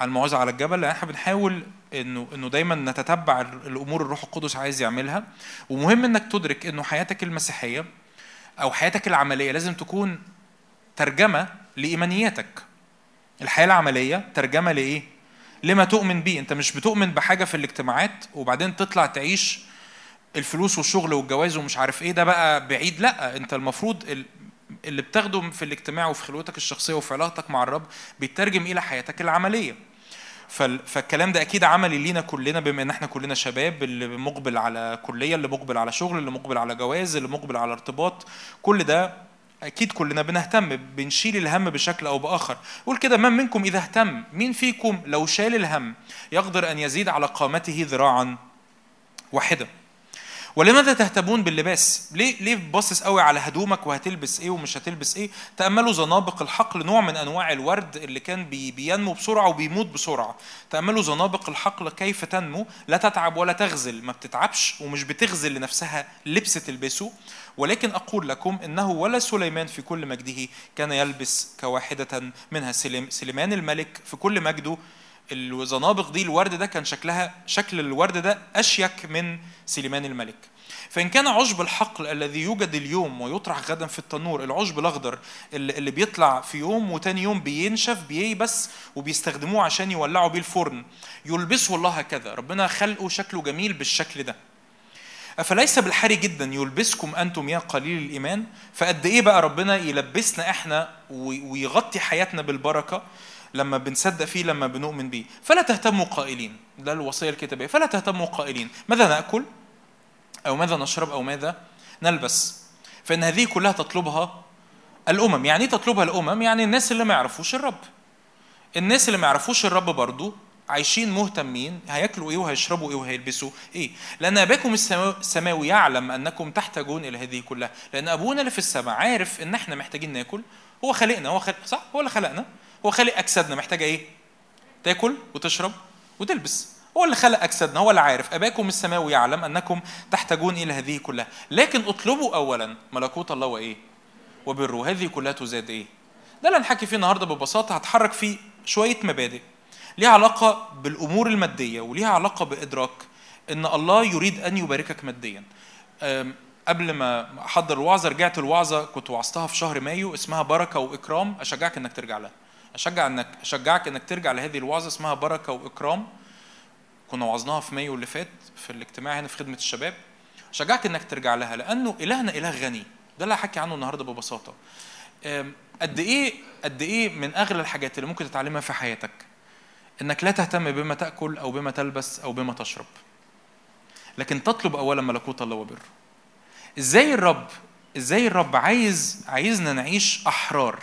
على الموعظه على الجبل لأن إحنا بنحاول انه إنه دايما نتتبع الأمور الروح القدس عايز يعملها. ومهم إنك تدرك إنه حياتك المسيحية أو حياتك العملية لازم تكون ترجمة لإيمانياتك. الحياة العملية ترجمة لإيه؟ لما تؤمن بيه. أنت مش بتؤمن بحاجة في الاجتماعات وبعدين تطلع تعيش الفلوس والشغل والجواز ومش عارف إيه ده بقى بعيد. لأ أنت المفروض ال- اللي بتاخده في الاجتماع وفي خلوتك الشخصية وفي علاقتك مع الرب بيترجم إلى حياتك العملية. فالكلام ده أكيد عملي لينا كلنا بما إن إحنا كلنا شباب اللي مقبل على كلية اللي مقبل على شغل اللي مقبل على جواز اللي مقبل على ارتباط. كل ده أكيد كلنا بنهتم بنشيل الهم بشكل أو بآخر. قول كده من منكم إذا اهتم مين فيكم لو شال الهم يقدر أن يزيد على قامته ذراعا واحدة ولماذا تهتمون باللباس؟ ليه ليه باصص قوي على هدومك وهتلبس إيه ومش هتلبس إيه؟ تأملوا زنابق الحقل نوع من أنواع الورد اللي كان بي بينمو بسرعة وبيموت بسرعة. تأملوا زنابق الحقل كيف تنمو لا تتعب ولا تغزل، ما بتتعبش ومش بتغزل لنفسها لبس تلبسه، ولكن أقول لكم إنه ولا سليمان في كل مجده كان يلبس كواحدة منها سليم سليمان الملك في كل مجده الزنابق دي الورد ده كان شكلها شكل الورد ده أشيك من سليمان الملك. فإن كان عشب الحقل الذي يوجد اليوم ويطرح غدا في التنور العشب الأخضر اللي بيطلع في يوم وتاني يوم بينشف بييبس وبيستخدموه عشان يولعوا بيه الفرن. يلبسه الله هكذا. ربنا خلقه شكله جميل بالشكل ده. أفليس بالحري جدا يلبسكم أنتم يا قليل الإيمان؟ فقد إيه بقى ربنا يلبسنا إحنا وي- ويغطي حياتنا بالبركة؟ لما بنصدق فيه لما بنؤمن بيه. فلا تهتموا قائلين. ده الوصية الكتابية. فلا تهتموا قائلين. ماذا نأكل؟ أو ماذا نشرب؟ أو ماذا نلبس؟ فإن هذه كلها تطلبها الأمم. يعني إيه تطلبها الأمم؟ يعني الناس اللي ما يعرفوش الرب. الناس اللي ما يعرفوش الرب برضو عايشين مهتمين. هياكلوا إيه وهيشربوا إيه وهيلبسوا إيه؟ لأن أباكم السماو- السماوي يعلم أنكم تحتاجون إلى هذه كلها. لأن أبونا اللي في السماء عارف إن إحنا محتاجين ناكل. هو خلقنا. هو خلق صح؟ هو اللي خلقنا. هو خلق أجسادنا محتاجة إيه؟ تاكل وتشرب وتلبس. هو اللي خلق أجسادنا هو اللي عارف. أباكم السماوي يعلم أنكم تحتاجون إلى هذه كلها. لكن اطلبوا اولا ملكوت الله وإيه؟ وبره. هذه كلها تزاد إيه؟ ده اللي هنحكي فيه النهارده ببساطة. هتحرك فيه شوية مبادئ. ليها علاقة بالأمور المادية وليها علاقة بإدراك إن الله يريد أن يباركك ماديا. قبل ما أحضر الوعظة رجعت الوعظة كنت وعظتها في شهر مايو اسمها بركة وإكرام. أشجعك إنك ترجع لها. أشجع انك أشجعك إنك ترجع لهذه الوعظة اسمها بركة وإكرام. كنا وعظناها في مايو اللي فات في الاجتماع هنا في خدمة الشباب. شجعك إنك ترجع لها لأنه إلهنا إله غني. ده اللي هحكي عنه النهارده ببساطة. قد إيه قد إيه من أغلى الحاجات اللي ممكن تتعلمها في حياتك إنك لا تهتم بما تأكل أو بما تلبس أو بما تشرب. لكن تطلب اولا ملكوت الله وبره. إزاي الرب إزاي الرب عايز عايزنا نعيش أحرار؟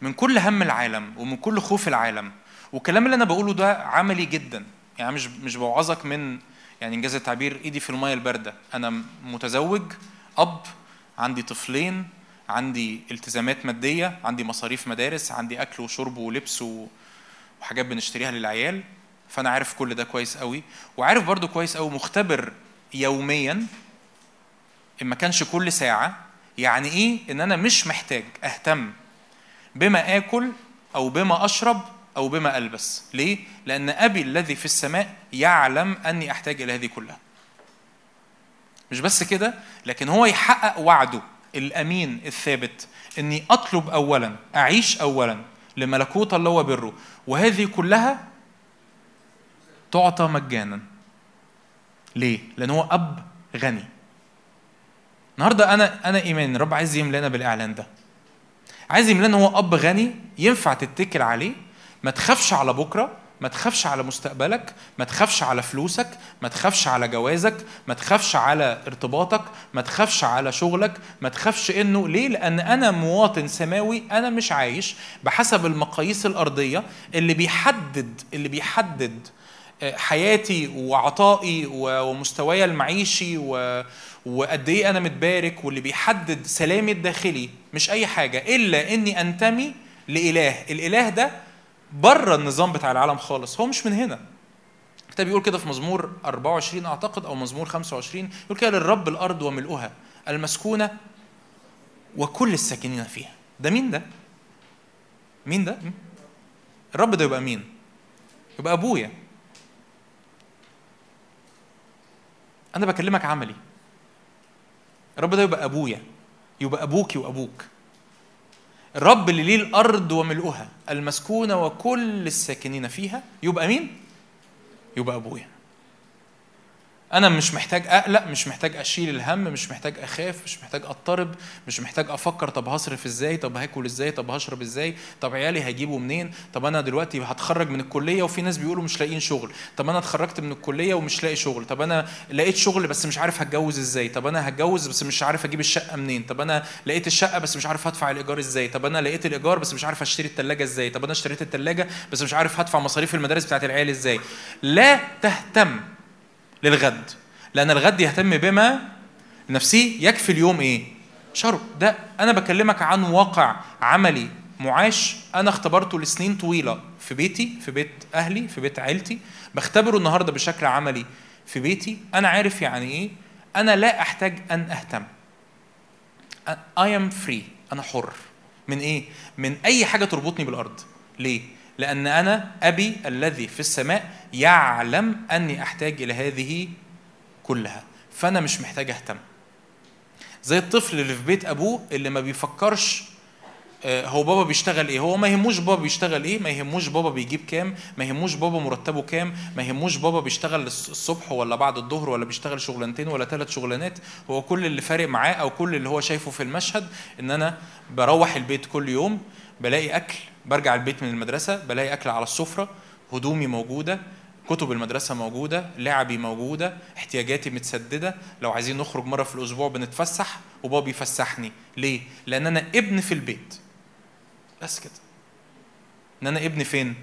من كل هم العالم ومن كل خوف العالم. والكلام اللي أنا بقوله ده عملي جدا. يعني مش مش بوعظك من يعني إنجاز التعبير إيدي في المية الباردة. أنا متزوج أب عندي طفلين عندي التزامات مادية عندي مصاريف مدارس عندي أكل وشرب ولبس. وحاجات بنشتريها للعيال. فأنا عارف كل ده كويس قوي وعارف برضو كويس قوي مختبر يوميا إن ما كانش كل ساعة. يعني إيه؟ إن أنا مش محتاج أهتم بما آكل أو بما أشرب أو بما ألبس. ليه؟ لأن أبي الذي في السماء يعلم أني أحتاج إلى هذه كلها. مش بس كده لكن هو يحقق وعده الأمين الثابت إني أطلب اولا أعيش اولا لملكوت الله وبره. وهذه كلها تعطى مجانا. ليه؟ لأن هو أب غني. النهارده أنا أنا ايمان الرب عايز يملأنا بالإعلان ده. عايز يملانا هو أب غني ينفع تتكل عليه. ما تخافش على بكرة ما تخافش على مستقبلك ما تخافش على فلوسك ما تخافش على جوازك ما تخافش على ارتباطك ما تخافش على شغلك ما تخافش إنه ليه؟ لأن أنا مواطن سماوي أنا مش عايش بحسب المقاييس الأرضية اللي بيحدد اللي بيحدد آه، حياتي وعطائي ومستواي المعيشي و... وقد إيه أنا متبارك واللي بيحدد سلامي الداخلي مش أي حاجة إلا إني أنتمي لإله. الإله ده بره النظام بتاع العالم خالص هو مش من هنا. الكتاب بيقول كده في مزمور 24 أعتقد أو مزمور 25 يقول كده للرب الأرض وملؤها المسكونة وكل الساكنين فيها. ده مين ده؟ مين ده؟ الرب ده يبقى مين؟ يبقى أبويا. أنا بكلمك عملي. الرب ده يبقى أبويا يبقى أبوكي وأبوك. الرب اللي ليه الأرض وملؤها المسكونة وكل الساكنين فيها يبقى مين؟ يبقى أبويا. أنا مش محتاج أقلق مش محتاج أشيل الهم مش محتاج أخاف مش محتاج أضطرب مش محتاج أفكر طب هصرف إزاي طب هاكل إزاي طب هشرب إزاي طب عيالي هيجيبوا منين طب أنا دلوقتي هتخرج من الكلية وفي ناس بيقولوا مش لاقيين شغل طب أنا اتخرجت من الكلية ومش لاقي شغل طب أنا لقيت شغل بس مش عارف هتجوز إزاي طب أنا هتجوز بس مش عارف أجيب الشقة منين طب أنا لقيت الشقة بس مش عارف هدفع الإيجار إزاي طب أنا لقيت الإيجار بس مش عارف أشتري الثلاجه إزاي طب أنا اشتريت الثلاجه بس مش عارف هدفع مصاريف المدارس بتاعت العيال إزاي. لا تهتم للغد. لأن الغد يهتم بما نفسه يكفي اليوم إيه؟ شر ده أنا بكلمك عن واقع عملي معاش أنا اختبرته لسنين طويلة في بيتي في بيت أهلي في بيت عيلتي. بختبره النهاردة بشكل عملي في بيتي. أنا عارف يعني إيه؟ أنا لا أحتاج أن أهتم. I am free. أنا حر. من إيه؟ من أي حاجة تربطني بالأرض. ليه؟ لأن أنا أبي الذي في السماء يعلم أني أحتاج إلى هذه كلها فأنا مش محتاج أهتم. زي الطفل اللي في بيت أبوه اللي ما بيفكرش آه، هو بابا بيشتغل إيه؟ هو ما يهموش بابا بيشتغل إيه؟ ما يهموش بابا بيجيب كام؟ ما يهموش بابا مرتبه كام؟ ما يهموش بابا بيشتغل الص- الصبح ولا بعد الظهر ولا بيشتغل شغلانتين ولا ثلاث شغلانات. هو كل اللي فارق معاه أو كل اللي هو شايفه في المشهد إن أنا بروح البيت كل يوم بلاقي أكل برجع البيت من المدرسة بلاقي أكل على السفرة هدومي موجودة كتب المدرسة موجودة، لعبي موجودة، احتياجاتي متسددة، لو عايزين نخرج مرة في الأسبوع بنتفسح وبابا بيفسحني، ليه؟ لأن أنا ابن في البيت. بس كده. إن أنا ابن فين؟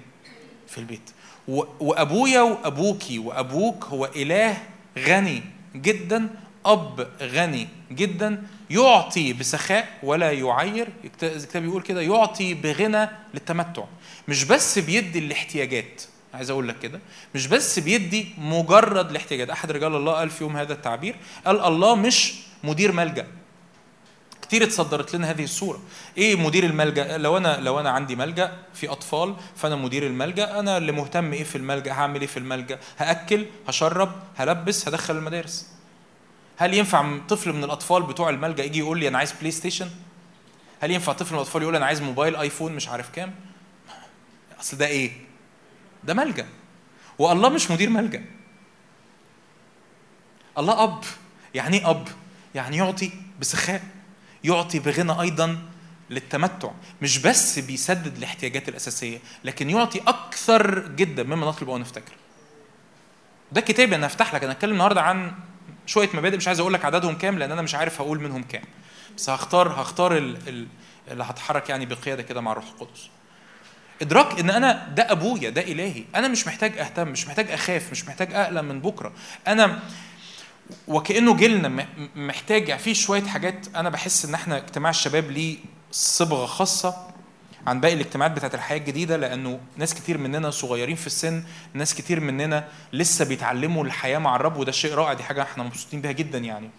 في البيت. و- وأبويا وأبوكي وأبوك هو إله غني جدا، أب غني جدا، يعطي بسخاء ولا يعير، الكت- الكتاب يقول كده يعطي بغنى للتمتع. مش بس بيدي الاحتياجات، عايز أقول لك كده. مش بس بيدي مجرد الاحتياجات. أحد رجال الله قال في يوم هذا التعبير قال الله مش مدير ملجأ. كتير اتصدرت لنا هذه الصورة. إيه مدير الملجأ؟ لو أنا لو أنا عندي ملجأ في أطفال فأنا مدير الملجأ. أنا اللي مهتم إيه في الملجأ؟ هعمل إيه في الملجأ؟ هأكل هشرب هلبس هدخل المدارس. هل ينفع طفل من الأطفال بتوع الملجأ يجي يقول لي أنا عايز بلاي ستيشن هل ينفع طفل من الأطفال يقول أنا عايز موبايل آيفون مش عارف كام؟ أصل ده إيه؟ ده ملجأ. والله مش مدير ملجأ. الله أب. يعني إيه أب؟ يعني يعطي بسخاء. يعطي بغنى أيضا للتمتع. مش بس بيسدد الاحتياجات الأساسية لكن يعطي أكثر جدا مما نطلب أو نفتكر. ده كتابي أنا هفتح لك. أنا هتكلم النهارده عن شوية مبادئ مش عايز أقول لك عددهم كام لأن أنا مش عارف هقول منهم كام. بس هختار هختار ال- ال- اللي هتحرك يعني بقيادة كده مع الروح القدس. إدراك إن أنا ده أبويا ده إلهي. أنا مش محتاج أهتم مش محتاج أخاف مش محتاج أقلق من بكرة. أنا وكأنه جيلنا محتاج يعني في شوية حاجات أنا بحس إن إحنا اجتماع الشباب ليه صبغة خاصة. عن باقي الاجتماعات بتاعت الحياة الجديدة لأنه ناس كتير مننا صغيرين في السن ناس كتير مننا لسه بيتعلموا الحياة مع الرب وده شيء رائع دي حاجة إحنا مبسوطين بيها جدا يعني.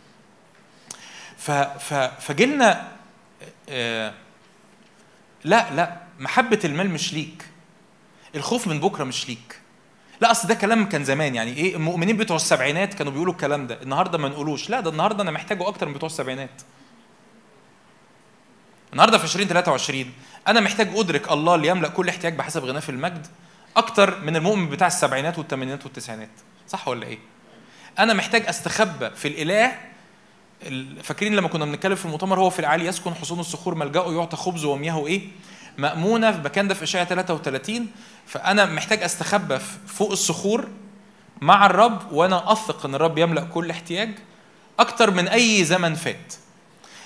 ف ف فجيلنا آه لا لا محبة المال مش ليك. الخوف من بكرة مش ليك. لا أصل ده كلام كان زمان يعني إيه المؤمنين بتوع السبعينات كانوا بيقولوا الكلام ده. النهارده ما نقولوش. لا ده النهارده أنا محتاجه أكتر من بتوع السبعينات. النهارده في 2023 أنا محتاج أدرك الله اللي يملأ كل احتياج بحسب غناه في المجد أكتر من المؤمن بتاع السبعينات والثمانينات والتسعينات. صح ولا إيه؟ أنا محتاج استخبى في الإله ال- فاكرين لما كنا بنتكلم في المؤتمر هو في العالي يسكن حصون الصخور ملجأه يعطى خبز ومياهه إيه مأمونة في مكان ده في إشعياء 33 فأنا محتاج أستخبى فوق الصخور مع الرب وأنا أثق إن الرب يملأ كل احتياج أكتر من أي زمن فات.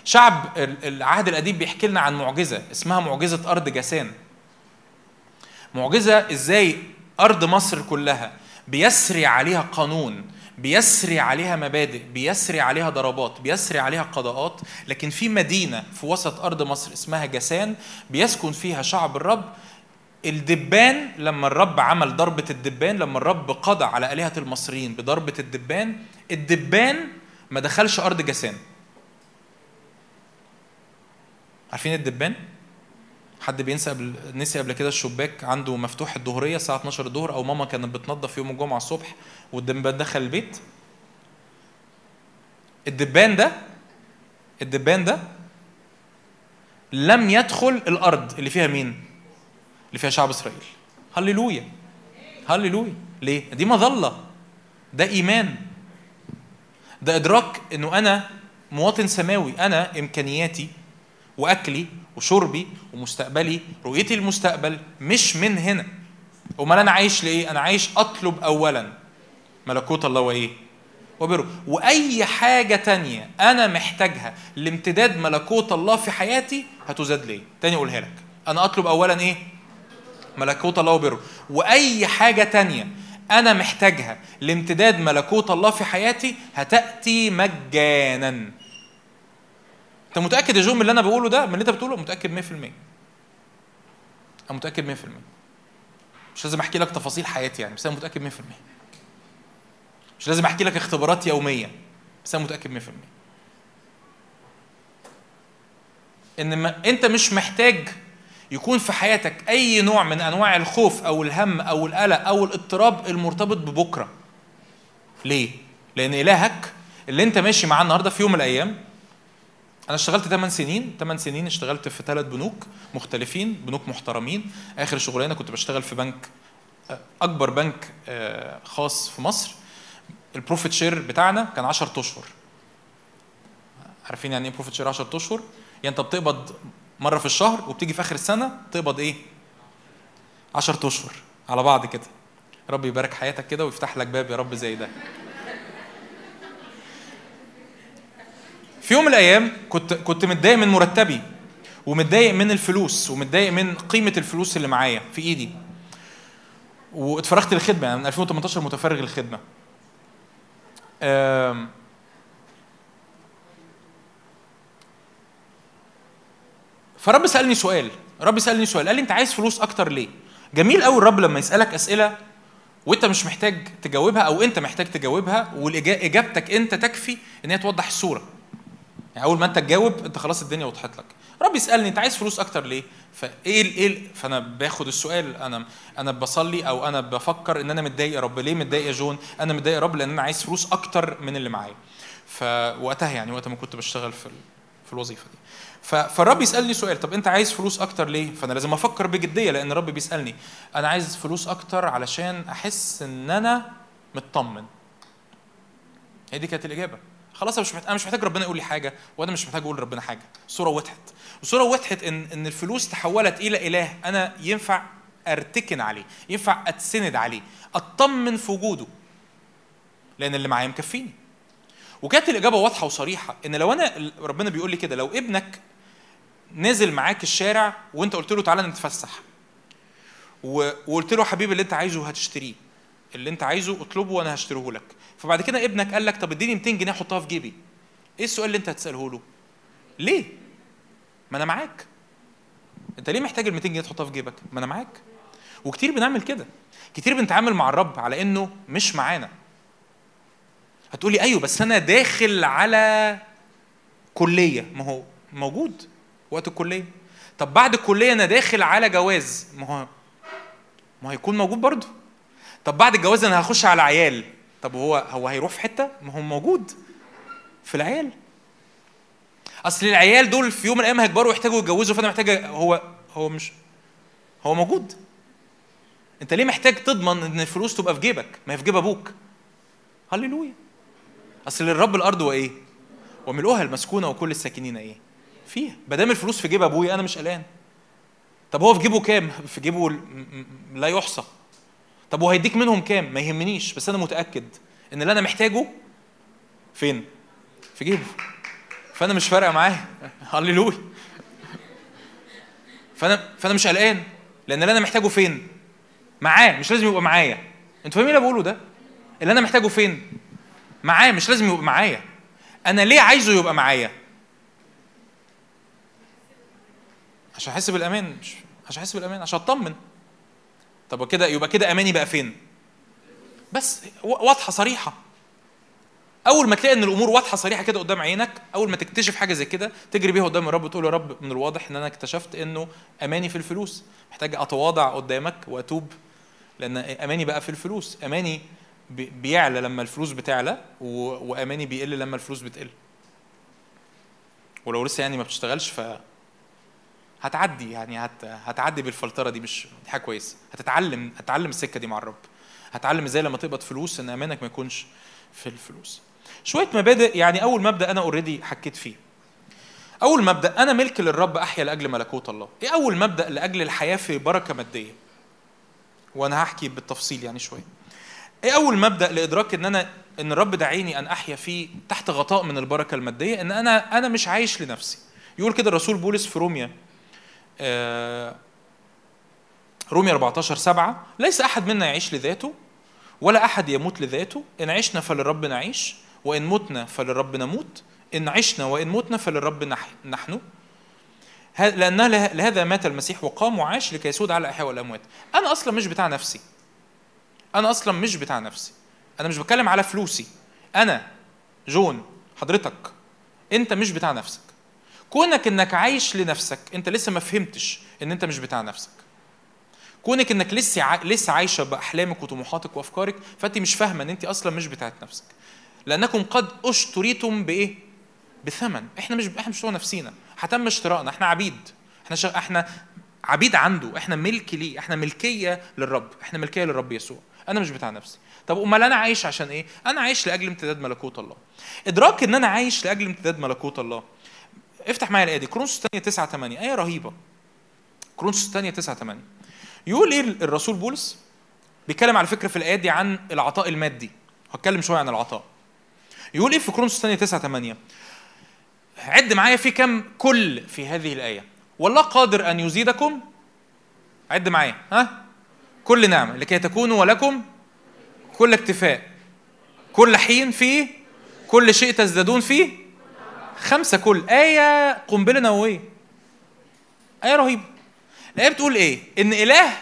شعب ال- العهد القديم بيحكي لنا عن معجزة اسمها معجزة أرض جاسان معجزة إزاي أرض مصر كلها بيسري عليها قانون بيسري عليها مبادئ بيسري عليها ضربات بيسري عليها قضاءات لكن في مدينة في وسط أرض مصر اسمها جسان بيسكن فيها شعب الرب. الدبان لما الرب عمل ضربة الدبان لما الرب قضى على آلهة المصريين بضربة الدبان الدبان ما دخلش أرض جسان عارفين الدبان؟ حد بينسى قبل نسي قبل كده الشباك عنده مفتوح الظهرية الساعة 12 الظهر أو ماما كانت بتنظف يوم الجمعة الصبح والدبان دخل البيت. الدبان ده الدبان ده لم يدخل الأرض اللي فيها مين؟ اللي فيها شعب إسرائيل. هللويا. هللويا. ليه؟ دي مظلة. ده إيمان. ده إدراك إنه أنا مواطن سماوي. أنا إمكانياتي وأكلي وشربي ومستقبلي رؤيتي للمستقبل مش من هنا. أمال أنا عايش لإيه؟ أنا عايش أطلب اولا ملكوت الله وإيه؟ وبره. وأي حاجة تانية أنا محتاجها لامتداد ملكوت الله في حياتي هتزاد لي تاني أقولها لك. أنا أطلب اولا إيه؟ ملكوت الله وبره. وأي حاجة تانية أنا محتاجها لامتداد ملكوت الله في حياتي هتأتي مجانا. انت متأكد يا جو من اللي أنا بقوله ده؟ من اللي أنت بتقوله؟ متأكد 100% أنا متأكد 100% مش لازم أحكي لك تفاصيل حياتي يعني بس أنا متأكد 100% مش لازم أحكي لك اختبارات يومية بس أنا متأكد 100% إن ما أنت مش محتاج يكون في حياتك أي نوع من أنواع الخوف أو الهم أو القلق أو الاضطراب المرتبط ببكرة. ليه؟ لأن إلهك اللي أنت ماشي معاه النهارده في يوم من الأيام أنا اشتغلت 8 سنين 8 سنين اشتغلت في ثلاث بنوك مختلفين بنوك محترمين. آخر شغلانة كنت بشتغل في بنك آه، أكبر بنك آه، خاص في مصر. ال profit share بتاعنا كان 10 أشهر. عارفين يعني إيه profit share 10 أشهر؟ يعني أنت بتقبض مرة في الشهر وبتيجي في آخر السنة تقبض إيه؟ 10 أشهر. على بعض كده. رب يبارك حياتك كده ويفتح لك باب يا رب زي ده. في يوم من الأيام كنت كنت متضايق من مرتبي ومتضايق من الفلوس ومتضايق من قيمة الفلوس اللي معايا في إيدي. واتفرغت للخدمة يعني من 2018 متفرغ للخدمة. فرب سألني سؤال رب سألني سؤال قال لي أنت عايز فلوس أكتر ليه؟ جميل قوي الرب لما يسألك أسئلة وأنت مش محتاج تجاوبها أو أنت محتاج تجاوبها واجابتك أنت تكفي إن هي توضح الصورة. يعني اول ما انت تجاوب انت خلاص الدنيا وضحت لك. رب يسألني انت عايز فلوس أكتر ليه؟ فايه إيه فانا باخد السؤال أنا أنا بصلي أو أنا بفكر ان أنا متضايق يا رب. ليه متضايق يا جون؟ أنا متضايق يا رب لأن أنا عايز فلوس أكتر من اللي معايا. فوقتها يعني وقت ما كنت بشتغل في في الوظيفة دي. فالرب يسألني سؤال طب انت عايز فلوس أكتر ليه؟ فانا لازم أفكر بجدية لأن الرب بيسألني أنا عايز فلوس أكتر علشان احس ان أنا مطمن. هي دي كانت الإجابة. خلاص أنا مش محتاج أنا مش محتاج ربنا يقول لي حاجة وأنا مش محتاج أقول لربنا حاجة. الصورة وضحت الصورة وضحت ان إن الفلوس تحولت إلى إله. أنا ينفع أرتكن عليه ينفع أتسند عليه أطمن في وجوده لأن اللي معايا مكفيني. وكانت الإجابة واضحة وصريحة إن لو انا ربنا بيقول لي كده لو ابنك نزل معاك الشارع وأنت قلت له تعالى نتفسح وقلت له حبيبي اللي أنت عايزه هتشتريه اللي انت عايزه اطلبه وأنا هشتريه لك. فبعد كده ابنك قال لك طب اديني 200 جنيه احطها في جيبي. إيه السؤال اللي انت هتسأله له؟ ليه؟ ما أنا معاك. انت ليه محتاج ال 200 جنيه تحطها في جيبك؟ ما أنا معاك. وكتير بنعمل كده. كتير بنتعامل مع الرب على انه مش معانا. هتقولي أيوه بس أنا داخل على كلية. ما هو موجود وقت الكلية. طب بعد الكلية أنا داخل على جواز. ما هو ما هيكون موجود برضه. طب بعد الجواز أنا هخش على عيال. طب هو هو هيروح في حتة؟ ما هو موجود في العيال. أصل العيال دول في يوم من الأيام هيكبروا ويحتاجوا يتجوزوا فأنا محتاج هو هو مش هو موجود. أنت ليه محتاج تضمن إن الفلوس تبقى في جيبك؟ ما هي في جيب أبوك. هللويا. أصل الرب الأرض وايه وملؤها المسكونة وكل الساكنين إيه؟ فيها. ما دام الفلوس في جيب ابويا أنا مش قلقان. طب هو في جيبه كام؟ في جيبه لا يحصى. طب وهيديك منهم كام؟ ما يهمنيش بس أنا متأكد إن اللي أنا محتاجه فين؟ في جيبه. فأنا مش فارقة معاه. هللويا. فأنا فأنا مش قلقان لأن اللي أنا محتاجه فين؟ معاه مش لازم يبقى معايا. أنتوا فاهمين اللي بقوله ده؟ اللي أنا محتاجه فين؟ معاه مش لازم يبقى معايا. أنا ليه عايزه يبقى معايا؟ عشان أحس بالأمان مش عشان أحس بالأمان عشان أطمن. طب وكده يبقى كده أماني بقى فين؟ بس واضحة صريحة. أول ما تلاقي إن الأمور واضحة صريحة كده قدام عينك أول ما تكتشف حاجة زي كده تجري بيها قدام الرب وتقول يا رب من الواضح إن أنا اكتشفت إنه أماني في الفلوس. محتاج أتواضع قدامك وأتوب لأن أماني بقى في الفلوس. أماني بي- بيعلى لما الفلوس بتعلى وأماني بيقل لما الفلوس بتقل. ولو لسه يعني ما بتشتغلش ف هتعدي يعني هت... هتعدي بالفلترة دي مش دي حاجة كويسة. هتتعلم هتتعلم السكة دي مع الرب. هتعلم إزاي لما تقبض فلوس ان امانك ما يكونش في الفلوس. شوية مبادئ يعني أول مبدأ أنا already حكيت فيه. أول مبدأ أنا ملك للرب أحيا لأجل ملكوت الله. إيه أول مبدأ لأجل الحياة في بركة مادية؟ وأنا هحكي بالتفصيل يعني شوية. إيه أول مبدأ لإدراك إن أنا إن الرب داعيني إن أحيا فيه تحت غطاء من البركة المادية؟ إن أنا أنا مش عايش لنفسي. يقول كده الرسول بولس في روميا آه، روميا 14 7 ليس أحد منا يعيش لذاته ولا أحد يموت لذاته. إن عشنا فللرب نعيش وإن متنا فللرب نموت. إن عشنا وإن متنا فللرب نح- نحن. لأن له- لهذا مات المسيح وقام وعاش لكي يسود على الأحياء والأموات. أنا أصلا مش بتاع نفسي. أنا أصلا مش بتاع نفسي. أنا مش بتكلم على فلوسي. أنا جون حضرتك أنت مش بتاع نفسك. كونك إنك عايش لنفسك أنت لسه ما فهمتش إن أنت مش بتاع نفسك. كونك إنك لسه ع... لسه عايشة بأحلامك وطموحاتك وأفكارك فأنت مش فاهمة إن أنت أصلا مش بتاعت نفسك. لأنكم قد أشتريتم بإيه؟ بثمن. إحنا مش إحنا مش نفسينا. هتم اشتراءنا. إحنا عبيد. إحنا ش... إحنا عبيد عنده. إحنا ملك ليه؟ إحنا ملكية للرب. إحنا ملكية للرب يسوع. أنا مش بتاع نفسي. طب أمال أنا عايش عشان إيه؟ أنا عايش لأجل امتداد ملكوت الله. إدراك إن أنا عايش لأجل امتداد ملكوت الله افتح معايا الآية دي. كورنثوس الثانية 9 8 آية رهيبة. كورنثوس الثانية 9 8 يقول إيه الرسول بولس؟ بيتكلم على فكرة في الآيات دي عن العطاء المادي. هتكلم شوية عن العطاء. يقول إيه في كورنثوس الثانية 9 8 عد معايا في كم؟ كل في هذه الآية. والله قادر أن يزيدكم؟ عد معايا. ها؟ كل نعمة. لكي تكونوا ولكم كل اكتفاء. كل حين فيه كل شيء تزدادون فيه خمسة كل آية قنبلة نووية آية رهيبة الآية بتقول إيه؟ إن إله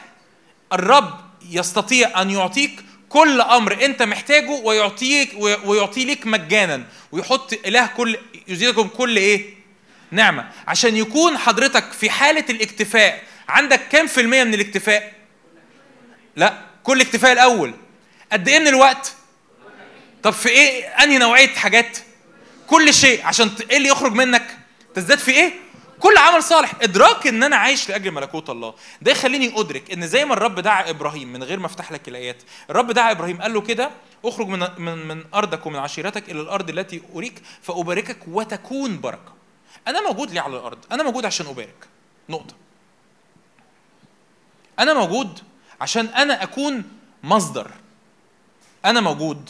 الرب يستطيع أن يعطيك كل أمر أنت محتاجه ويعطيك ويعطي لك مجانا ويحط إله كل يزيدكم كل إيه؟ نعمة عشان يكون حضرتك في حالة الاكتفاء عندك كام في المية من الاكتفاء؟ لا كل اكتفاء الأول قد إيه من الوقت؟ طب في إيه أنهي نوعية حاجات؟ كل شيء عشان إيه اللي يخرج منك؟ تزداد في إيه؟ كل عمل صالح. إدراك إن أنا عايش لأجل ملكوت الله. ده يخليني أدرك إن زي ما الرب دعا إبراهيم من غير ما أفتح لك الآيات الرب دعا إبراهيم قال له كده أخرج من من من أرضك ومن عشيرتك إلى الأرض التي أريك فأباركك وتكون بركة. أنا موجود ليه على الأرض؟ أنا موجود عشان أبارك. نقطة. أنا موجود عشان أنا أكون مصدر. أنا موجود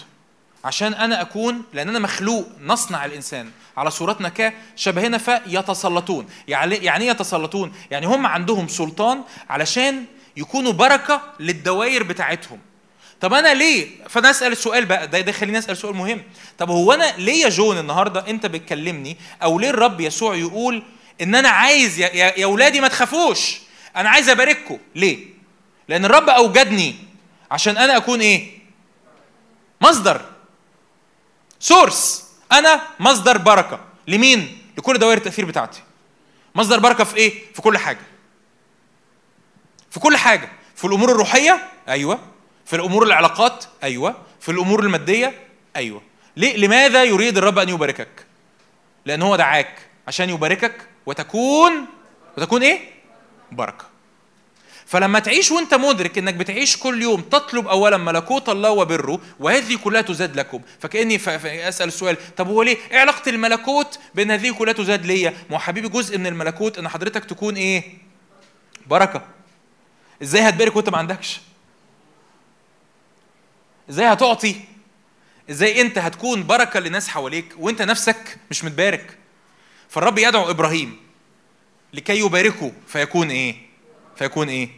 عشان أنا أكون لأن أنا مخلوق نصنع الإنسان. على صورتنا كشبهنا فيتسلطون يعني يعني إيه يتسلطون؟ يعني هم عندهم سلطان علشان يكونوا بركة للدوائر بتاعتهم. طب أنا ليه؟ فأنا أسأل السؤال بقى ده ده يخليني أسأل سؤال مهم. طب هو أنا ليه يا جون النهارده أنت بتكلمني أو ليه الرب يسوع يقول إن أنا عايز يا, يا, يا أولادي ما تخافوش؟ أنا عايز أبارككم. ليه؟ لأن الرب أوجدني عشان أنا أكون إيه؟ مصدر. سورس أنا مصدر بركة. لمين؟ لكل دوائر التأثير بتاعتي. مصدر بركة في إيه؟ في كل حاجة. في كل حاجة. في الأمور الروحية؟ أيوه. في الأمور العلاقات؟ أيوه. في الأمور المادية؟ أيوه. ليه؟ لماذا يريد الرب أن يباركك؟ لأن هو دعاك. عشان يباركك وتكون وتكون إيه؟ بركة. فلما تعيش وانت مدرك انك بتعيش كل يوم تطلب اولا ملكوت الله وبره وهذه كلها تزاد لكم. فكأني أسأل السؤال طب هو ليه؟ إيه علاقة الملكوت بأن هذه كلها تزاد ليا؟ ما حبيبي جزء من الملكوت إن حضرتك تكون إيه؟ بركة. إزاي هتبارك وأنت ما عندكش؟ إزاي هتعطي؟ إزاي أنت هتكون بركة لناس حواليك وأنت نفسك مش متبارك؟ فالرب يدعو إبراهيم لكي يباركه فيكون إيه؟ فيكون إيه؟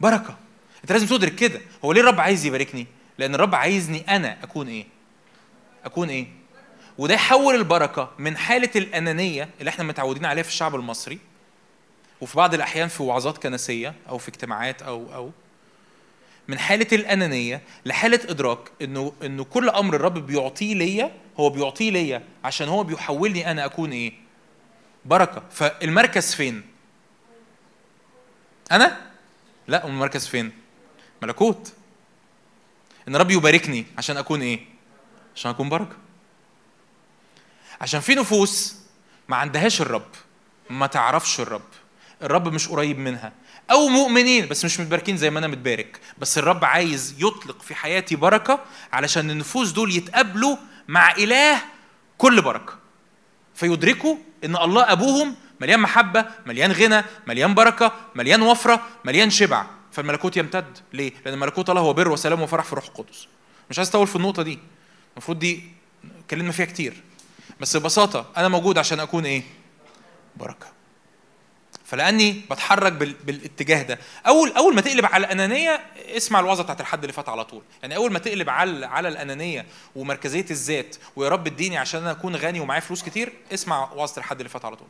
بركة. أنت لازم تدرك كده. هو ليه الرب عايز يباركني؟ لأن الرب عايزني أنا أكون إيه؟ أكون إيه؟ وده يحول البركة من حالة الأنانية اللي إحنا متعودين عليها في الشعب المصري وفي بعض الأحيان في وعظات كنسية أو في اجتماعات أو أو من حالة الأنانية لحالة إدراك إنه إنه كل أمر الرب بيعطيه ليا هو بيعطيه ليا عشان هو بيحولني أنا أكون إيه؟ بركة. فالمركز فين؟ أنا؟ لا المركز فين؟ ملكوت. إن ربي يباركني عشان أكون إيه؟ عشان أكون بركة. عشان في نفوس ما عندهاش الرب ما تعرفش الرب. الرب مش قريب منها. أو مؤمنين بس مش متباركين زي ما أنا متبارك. بس الرب عايز يطلق في حياتي بركة علشان النفوس دول يتقابلوا مع إله كل بركة. فيدركوا إن الله أبوهم مليان محبة مليان غنى مليان بركة مليان وفرة مليان شبع. فالملكوت يمتد. ليه؟ لأن ملكوت الله هو بر وسلام وفرح في روح القدس. مش عايز أطول في النقطة دي. المفروض دي اتكلمنا فيها كتير. بس ببساطة أنا موجود عشان أكون إيه؟ بركة. فلأني بتحرك بال... بالاتجاه ده. اول أول ما تقلب على الأنانية اسمع الوعظة بتاعت الحد اللي فات على طول. يعني أول ما تقلب على على الأنانية ومركزية الذات ويا رب اديني عشان أنا أكون غني ومعايا فلوس كتير اسمع وعظة الحد اللي فات على طول.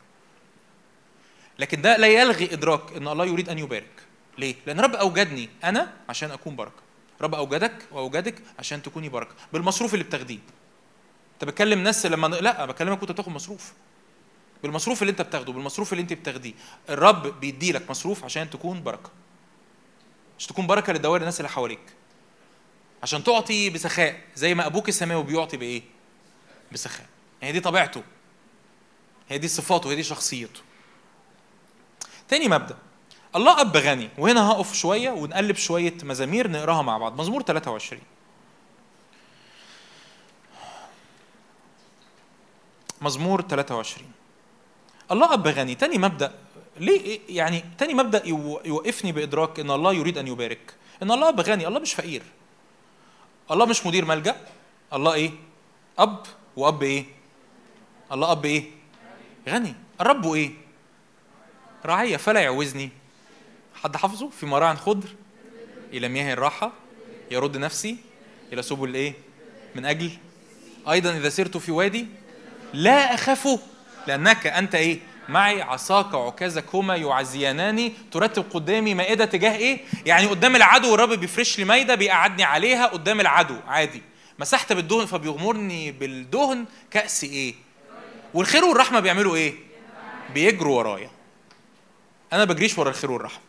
لكن ده لا يلغي إدراك إن الله يريد أن يبارك. ليه؟ لأن رب أوجدني أنا عشان أكون بركة. رب أوجدك وأوجدك عشان تكوني بركة. بالمصروف اللي بتاخديه. أنت بتكلم ناس لما لا بكلمك وأنت بتاخد مصروف. بالمصروف اللي أنت بتاخده بالمصروف اللي أنت بتاخديه. الرب بيدي لك مصروف عشان تكون بركة. عشان تكون بركة للدوائر الناس اللي حواليك. عشان تعطي بسخاء زي ما أبوك السماوي بيعطي بإيه؟ بسخاء. يعني دي طبيعته. هي دي صفاته هي دي شخصيته. تاني مبدأ. الله أب غني. وهنا هقف شوية ونقلب شوية مزامير نقراها مع بعض. مزمور 23 مزمور 23 الله أب غني. تاني مبدأ. ليه؟ يعني تاني مبدأ يو- يوقفني بإدراك إن الله يريد أن يبارك. إن الله أب غني. الله مش فقير. الله مش مدير ملجأ. الله إيه؟ أب. وأب إيه؟ الله أب إيه؟ غني. الرب إيه؟ رعية فلا يعوزني. حد حافظه؟ في مراع خضر. إلى مياه الراحة. يرد نفسي إلى سبل إيه من أجل. أيضا إذا سرت في وادي لا أخاف لأنك أنت إيه؟ معي. عصاك وعكازك هما يعزيانني ترتب قدامي مائدة تجاه إيه؟ يعني قدام العدو. الرب بيفرش لي مائدة بيقعدني عليها قدام العدو. عادي. مسحت بالدهن فبيغمرني بالدهن كأس إيه؟ والخير والرحمة بيعملوا إيه؟ بيجروا ورايا. أنا بجريش ورا الخير والرحمة.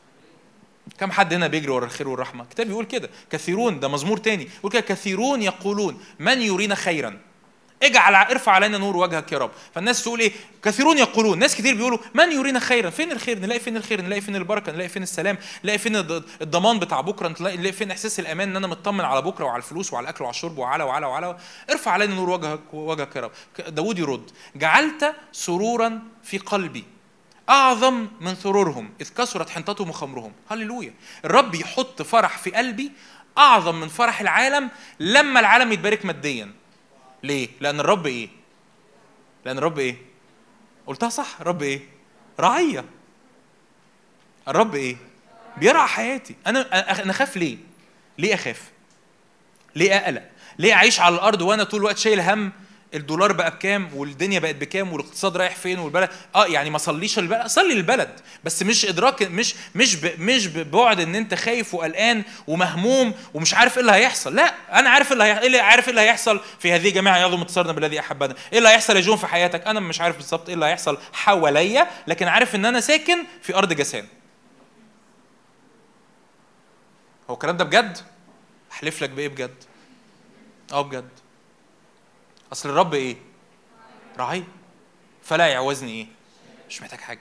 كم حد هنا بيجري ورا الخير والرحمة؟ الكتاب بيقول كده. كثيرون ده مزمور تاني. يقول كده كثيرون يقولون من يرينا خيرا؟ اجعل ارفع علينا نور وجهك يا رب. فالناس تقول إيه؟ كثيرون يقولون. ناس كتير بيقولوا من يرينا خيرا؟ فين الخير؟ نلاقي فين الخير؟ نلاقي فين البركة؟ نلاقي فين السلام؟ نلاقي فين الض- الضمان بتاع بكرة؟ نلاقي فين إحساس الأمان إن أنا مطمن على بكرة وعلى الفلوس وعلى الأكل وعلى الشرب وعلى وعلى وعلى؟ ارفع علينا نور وجهك وجهك يا رب. داود يرد جعلت سرورا في قلبي أعظم من سرورهم إذ كثرت حنطتهم وخمرهم. هللويا. الرب يحط فرح في قلبي أعظم من فرح العالم لما العالم يتبارك ماديا. ليه؟ لأن الرب إيه؟ لأن الرب إيه؟ قلتها صح. الرب إيه؟ رعية. الرب إيه؟ بيرعى حياتي. أنا أنا أخاف ليه؟ ليه أخاف؟ ليه أقلق؟ ليه أعيش على الأرض وأنا طول الوقت شايل هم الدولار بقى بكام والدنيا بقت بكام والاقتصاد رايح فين والبلد؟ آه يعني ما صليش البلد صلي البلد بس مش إدراك مش مش ب مش ببعد إن أنت خايف وقلقان ومهموم ومش عارف إيه اللي هيحصل. لا أنا عارف اللي هي... إيه اللي عارف إيه اللي هيحصل في هذه الجماعه يعظم انتصارنا بالذي أحبنا. إيه اللي هيحصل يا جون في حياتك؟ أنا مش عارف بالظبط إيه اللي هيحصل حواليا لكن عارف إن أنا ساكن في أرض جسان. هو الكلام ده بجد؟ أحلف لك بإيه بجد؟ آه بجد. أصل الرب إيه؟ راعي. فلا يعوزني إيه؟ مش محتاج حاجة.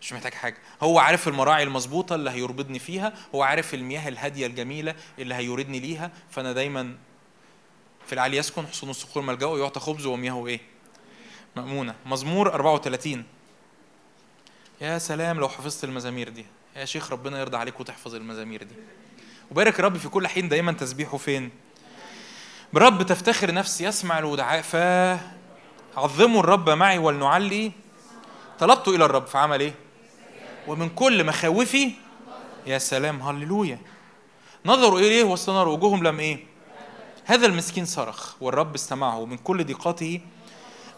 مش محتاج حاجة. هو عارف المراعي المظبوطة اللي هيربطني فيها هو عارف المياه الهادية الجميلة اللي هيوردني ليها فأنا دايما في العالي يسكن حصون الصخور ملجأه يعطى خبز ومياهه إيه؟ مأمونة. مزمور 34 يا سلام لو حفظت المزامير دي. يا شيخ ربنا يرضى عليك وتحفظ المزامير دي. وبارك الرب في كل حين دايما تسبيحه فين؟ برب تفتخر نفسي يسمع الودعاء فعظموا الرب معي ولنعلي طلبت إلى الرب فعمل إيه؟ ومن كل مخاوفي يا سلام هللويا. نظروا إليه واستناروا وجوههم لم إيه؟ هذا المسكين صرخ والرب استمعه من كل ضيقاته.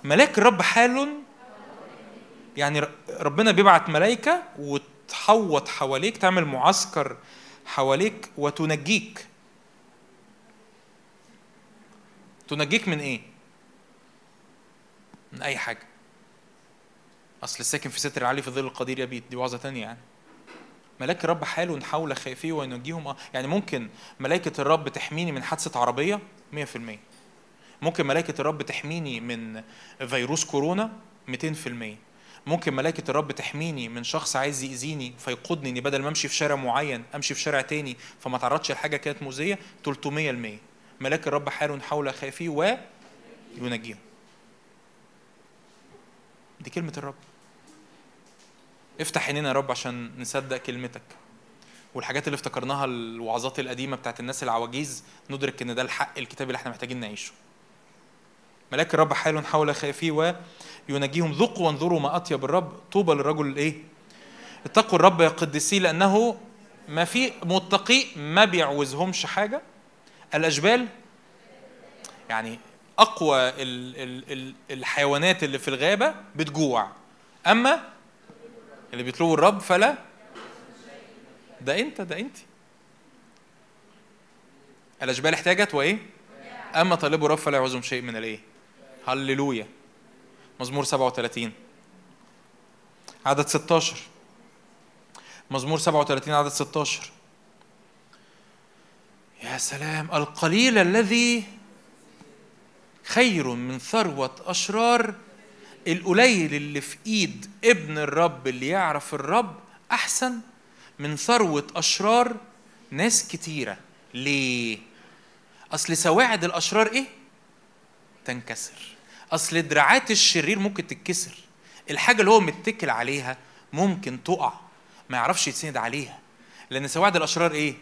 ملاك الرب حال يعني ربنا بيبعت ملائكة وتحوط حواليك تعمل معسكر حواليك وتنجيك. تنجيك من إيه؟ من أي حاجة. أصل الساكن في ستر العالي في ظل القدير يبيت دي وعظة تانية يعني. ملاك الرب حال حول خائفيه وينجيهم آه. يعني ممكن ملائكة الرب تحميني من حادثة عربية؟ 100% ممكن ملائكة الرب تحميني من فيروس كورونا؟ 200% ممكن ملائكة الرب تحميني من شخص عايز يأذيني فيقودني إني بدل ما أمشي في شارع معين أمشي في شارع تاني فما اتعرضش لحاجة كانت مؤذية؟ 300% ملاك الرب حال حول خائفيه وينجيهم دي كلمة الرب. افتح عينينا يا رب عشان نصدق كلمتك. والحاجات اللي افتكرناها الوعظات القديمة بتاعت الناس العواجيز ندرك إن ده الحق الكتاب اللي إحنا محتاجين نعيشه. ملاك الرب حال حول خائفيه وينجيهم ذوقوا وانظروا ما أطيب الرب. طوبى للرجل الايه اتقوا الرب يا قديسي لأنه ما في متقي ما بيعوزهمش حاجة. الاشبال يعني ال الحيوانات اللي في الغابة بتجوع. أما اللي بيطلبوا الرب فلا ده أنت ده أنت. الاشبال احتاجت وإيه؟ أما طالبوا الرب فلا يعوزهم شيء من الإيه؟ هللويا. مزمور 37 عدد 16 مزمور 37 عدد 16 يا سلام القليل الذي خير من ثروة أشرار القليل اللي في إيد ابن الرب اللي يعرف الرب أحسن من ثروة أشرار ناس كتيرة ليه؟ أصل سواعد الأشرار إيه؟ تنكسر أصل دراعات الشرير ممكن تتكسر الحاجة اللي هو متكل عليها ممكن تقع ما يعرفش يتسند عليها لأن سواعد الأشرار إيه؟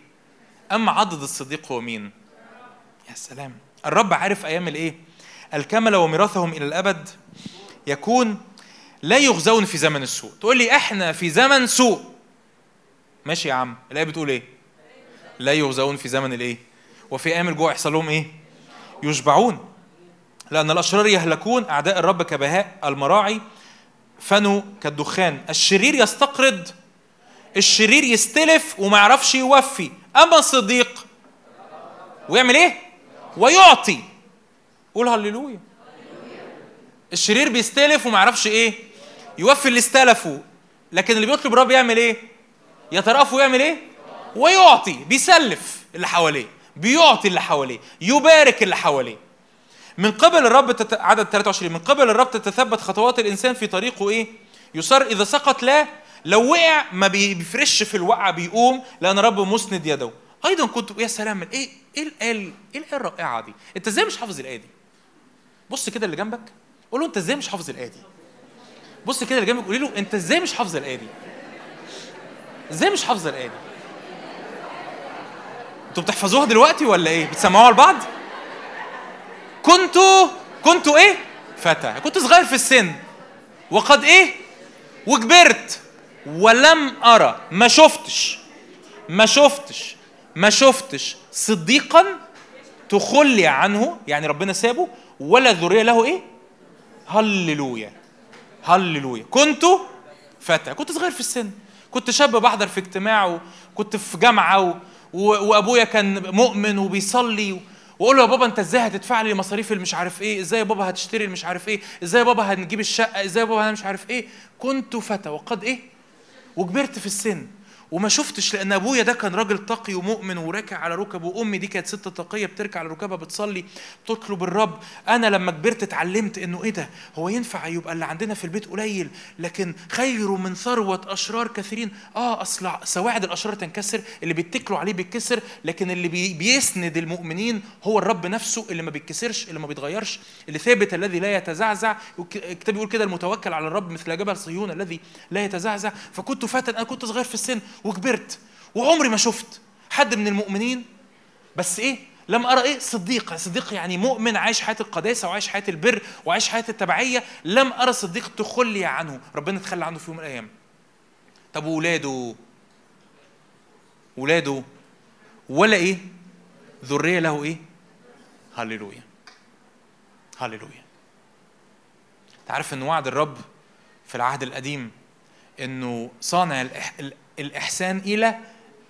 أما عضد الصديق هو مين؟ يا سلام. الرب عارف أيام الإيه؟ الكمل وميراثهم إلى الأبد يكون لا يغزون في زمن السوء. تقول لي إحنا في زمن سوء. ماشي يا عم. الآية بتقول إيه؟ لا يغزون في زمن الإيه؟ وفي أيام الجوع يحصل لهم إيه؟ يشبعون. لأن الأشرار يهلكون أعداء الرب كبهاء المراعي فنوا كالدخان. الشرير يستقرض. الشرير يستلف وما يعرفش يوفي. أما الصديق ويعمل إيه؟ ويعطي قول هللويا الشرير بيستلف وما يعرفش إيه؟ يوفي اللي استلفه لكن اللي بيطلب الرب يعمل إيه؟ يترأف ويعمل إيه؟ ويعطي بيسلف اللي حواليه بيعطي اللي حواليه يبارك اللي حواليه من قبل الرب تت... عدد 23 من قبل الرب تتثبت خطوات الإنسان في طريقه إيه؟ يصر إذا سقط لا لو وقع ما بيفرش في الوقعة بيقوم لأن الرب مسند يده أيضا كنت يا سلام إيه إيه الايه إيه الايه الرائعة دي؟ أنت إزاي مش حافظ الآية دي؟ بص كده اللي جنبك قول له أنت إزاي مش حافظ الآية دي؟ بص كده اللي جنبك قولي له أنت إزاي مش حافظ الآية دي؟ إزاي مش حافظ الآية دي؟ أنتوا بتحفظوها دلوقتي ولا إيه؟ بتسمعوها لبعض؟ كنت كنت إيه؟ فتى كنت صغير في السن وقد إيه؟ وكبرت ولم أرى ما شفتش ما شفتش ما شفتش صديقا تخلي عنه يعني ربنا سابه ولا ذرية له إيه؟ هللويا هللويا. كنت فتى كنت صغير في السن كنت شاب بحضر في اجتماع وكنت في جامعة و... و... وأبويا كان مؤمن وبيصلي و... وأقول له يا بابا أنت إزاي هتدفع لي مصاريف اللي مش عارف إيه؟ إزاي يا بابا هتشتري اللي مش عارف إيه؟ إزاي يا بابا هنجيب الشقة؟ إزاي يا بابا أنا مش عارف إيه؟ كنت فتى وقد إيه؟ وكبرت في السن. وما شفتش لأن أبويا ده كان راجل تقي ومؤمن وراكع على ركبه وأمي دي كانت ست تقية بتركع على ركبها بتصلي بتطلب الرب. أنا لما كبرت اتعلمت إنه إيه ده؟ هو ينفع يبقى اللي عندنا في البيت قليل لكن خير من ثروة أشرار كثيرين. آه أصل سواعد الأشرار تنكسر اللي بيتكلوا عليه بيتكسر لكن اللي بي بيسند المؤمنين هو الرب نفسه اللي ما بيتكسرش اللي ما بيتغيرش اللي ثابت الذي لا يتزعزع. الكتاب بيقول كده المتوكل على الرب مثل جبل صهيون الذي لا يتزعزع. فكنت فتى أنا كنت صغير في السن. وكبرت وعمري ما شفت حد من المؤمنين. بس إيه؟ لم أرى إيه؟ صديق. صديق يعني مؤمن عايش حياة القداسة وعايش حياة البر وعايش حياة التبعية. لم أرى صديق تخلي عنه. ربنا تخلى عنه في يوم من الأيام. طب وولاده؟ ولاده ولا إيه؟ ذرية له إيه؟ هللويا. هللويا. تعرف إن وعد الرب في العهد القديم إنه صانع. الإحسان إلى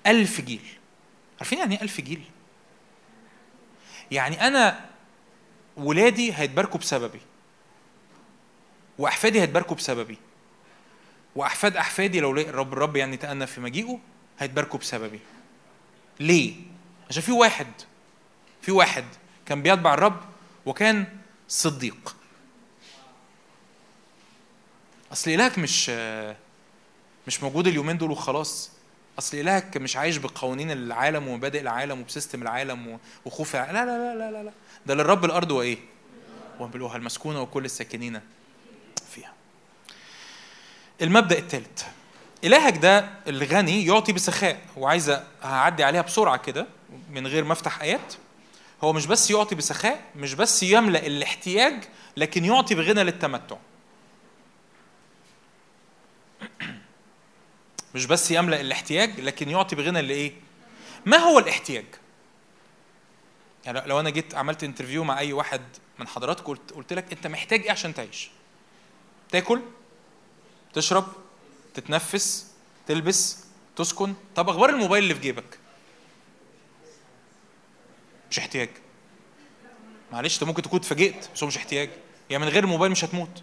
ألف جيل. عارفين يعني إيه ألف جيل؟ يعني أنا ولادي هيتباركوا بسببي وأحفادي هيتباركوا بسببي وأحفاد أحفادي لو لقى الرب الرب يعني تأنى في مجيئه هيتباركوا بسببي. ليه؟ عشان في واحد في واحد كان بيتبع الرب وكان صديق. أصل إلهك مش مش موجود اليومين دول وخلاص. أصل إلهك مش عايش بقوانين العالم ومبادئ العالم وبسيستم العالم وخوف لا لا لا لا لا ده للرب الأرض وايه وملؤها المسكونة وكل الساكنين فيها. المبدأ الثالث إلهك ده الغني يعطي بسخاء. وعايزه هعدي عليها بسرعة كده من غير ما أفتح آيات. هو مش بس يعطي بسخاء مش بس يملأ الاحتياج لكن يعطي بغنى للتمتع. مش بس يملأ الاحتياج لكن يعطي بغنى لإيه؟ ما هو الاحتياج؟ يعني لو أنا جيت عملت انترفيو مع أي واحد من حضراتكم قلت قلت لك أنت محتاج إيه عشان تعيش؟ تاكل تشرب تتنفس تلبس تسكن. طب أخبار الموبايل اللي في جيبك؟ مش احتياج. معلش أنت ممكن تكون اتفاجئت بس هو مش احتياج. يعني من غير الموبايل مش هتموت.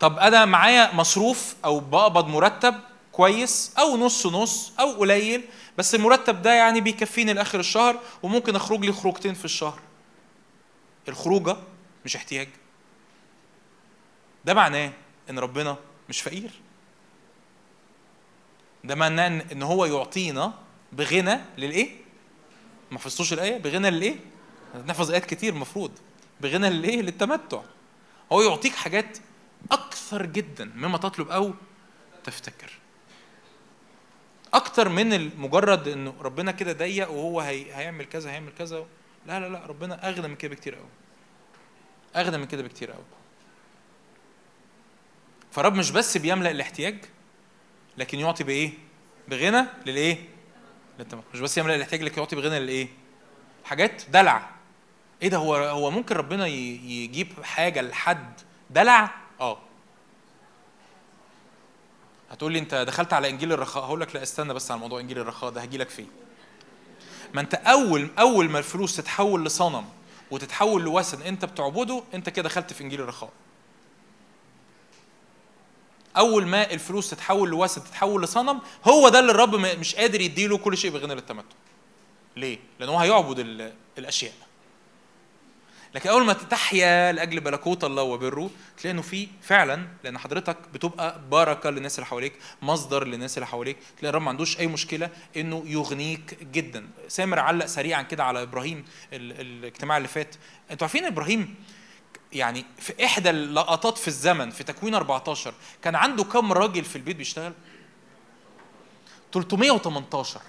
طب أنا معايا مصروف أو بقبض مرتب كويس أو نص نص أو قليل بس المرتب ده يعني بيكفيني لآخر الشهر وممكن أخرج لي خروجتين في الشهر. الخروجة مش احتياج. ده معناه إن ربنا مش فقير. ده معناه ان هو يعطينا بغنى للإيه؟ ما حفظتوش الآية؟ بغنى للإيه؟ نحفظ آيات كتير المفروض بغنى للإيه؟ للتمتع. هو يعطيك حاجات أكثر جدا مما تطلب أو تفتكر. أكتر من مجرد إنه ربنا كده ضيق وهو هي هيعمل كذا هيعمل كذا. لا لا لا ربنا أغنى من كده بكتير قوي أغنى من كده بكتير قوي فرب مش بس بيملأ الاحتياج لكن يعطي بإيه؟ بغنى للإيه؟ للتمام مش بس يملأ الاحتياج لكن يعطي بغنى للإيه؟ حاجات دلع. إيه ده؟ هو هو ممكن ربنا يجيب حاجة لحد دلع؟ آه. هتقول لي انت دخلت على انجيل الرخاء؟ هقول لك لا استنى بس على موضوع انجيل الرخاء ده هجي لك فيه. ما انت اول اول ما الفلوس تتحول لصنم وتتحول لوثن انت بتعبده انت كده دخلت في انجيل الرخاء. اول ما الفلوس تتحول لوثن تتحول لصنم هو ده اللي الرب مش قادر يديله كل شيء بغنى للتمتع. ليه؟ لأن هو هيعبد ال- الأشياء. لكن أول ما تحيا لأجل ملكوت الله وبره تلاقي إنه في فعلا لأن حضرتك بتبقى بركه للناس اللي حواليك مصدر للناس اللي حواليك تلاقي الرب ما عندوش أي مشكلة إنه يغنيك جدا. سامر علق سريعا كده على إبراهيم ال- الاجتماع اللي فات. أنتوا عارفين إبراهيم يعني في إحدى اللقطات في الزمن في تكوين 14 كان عنده كم راجل في البيت بيشتغل؟ 318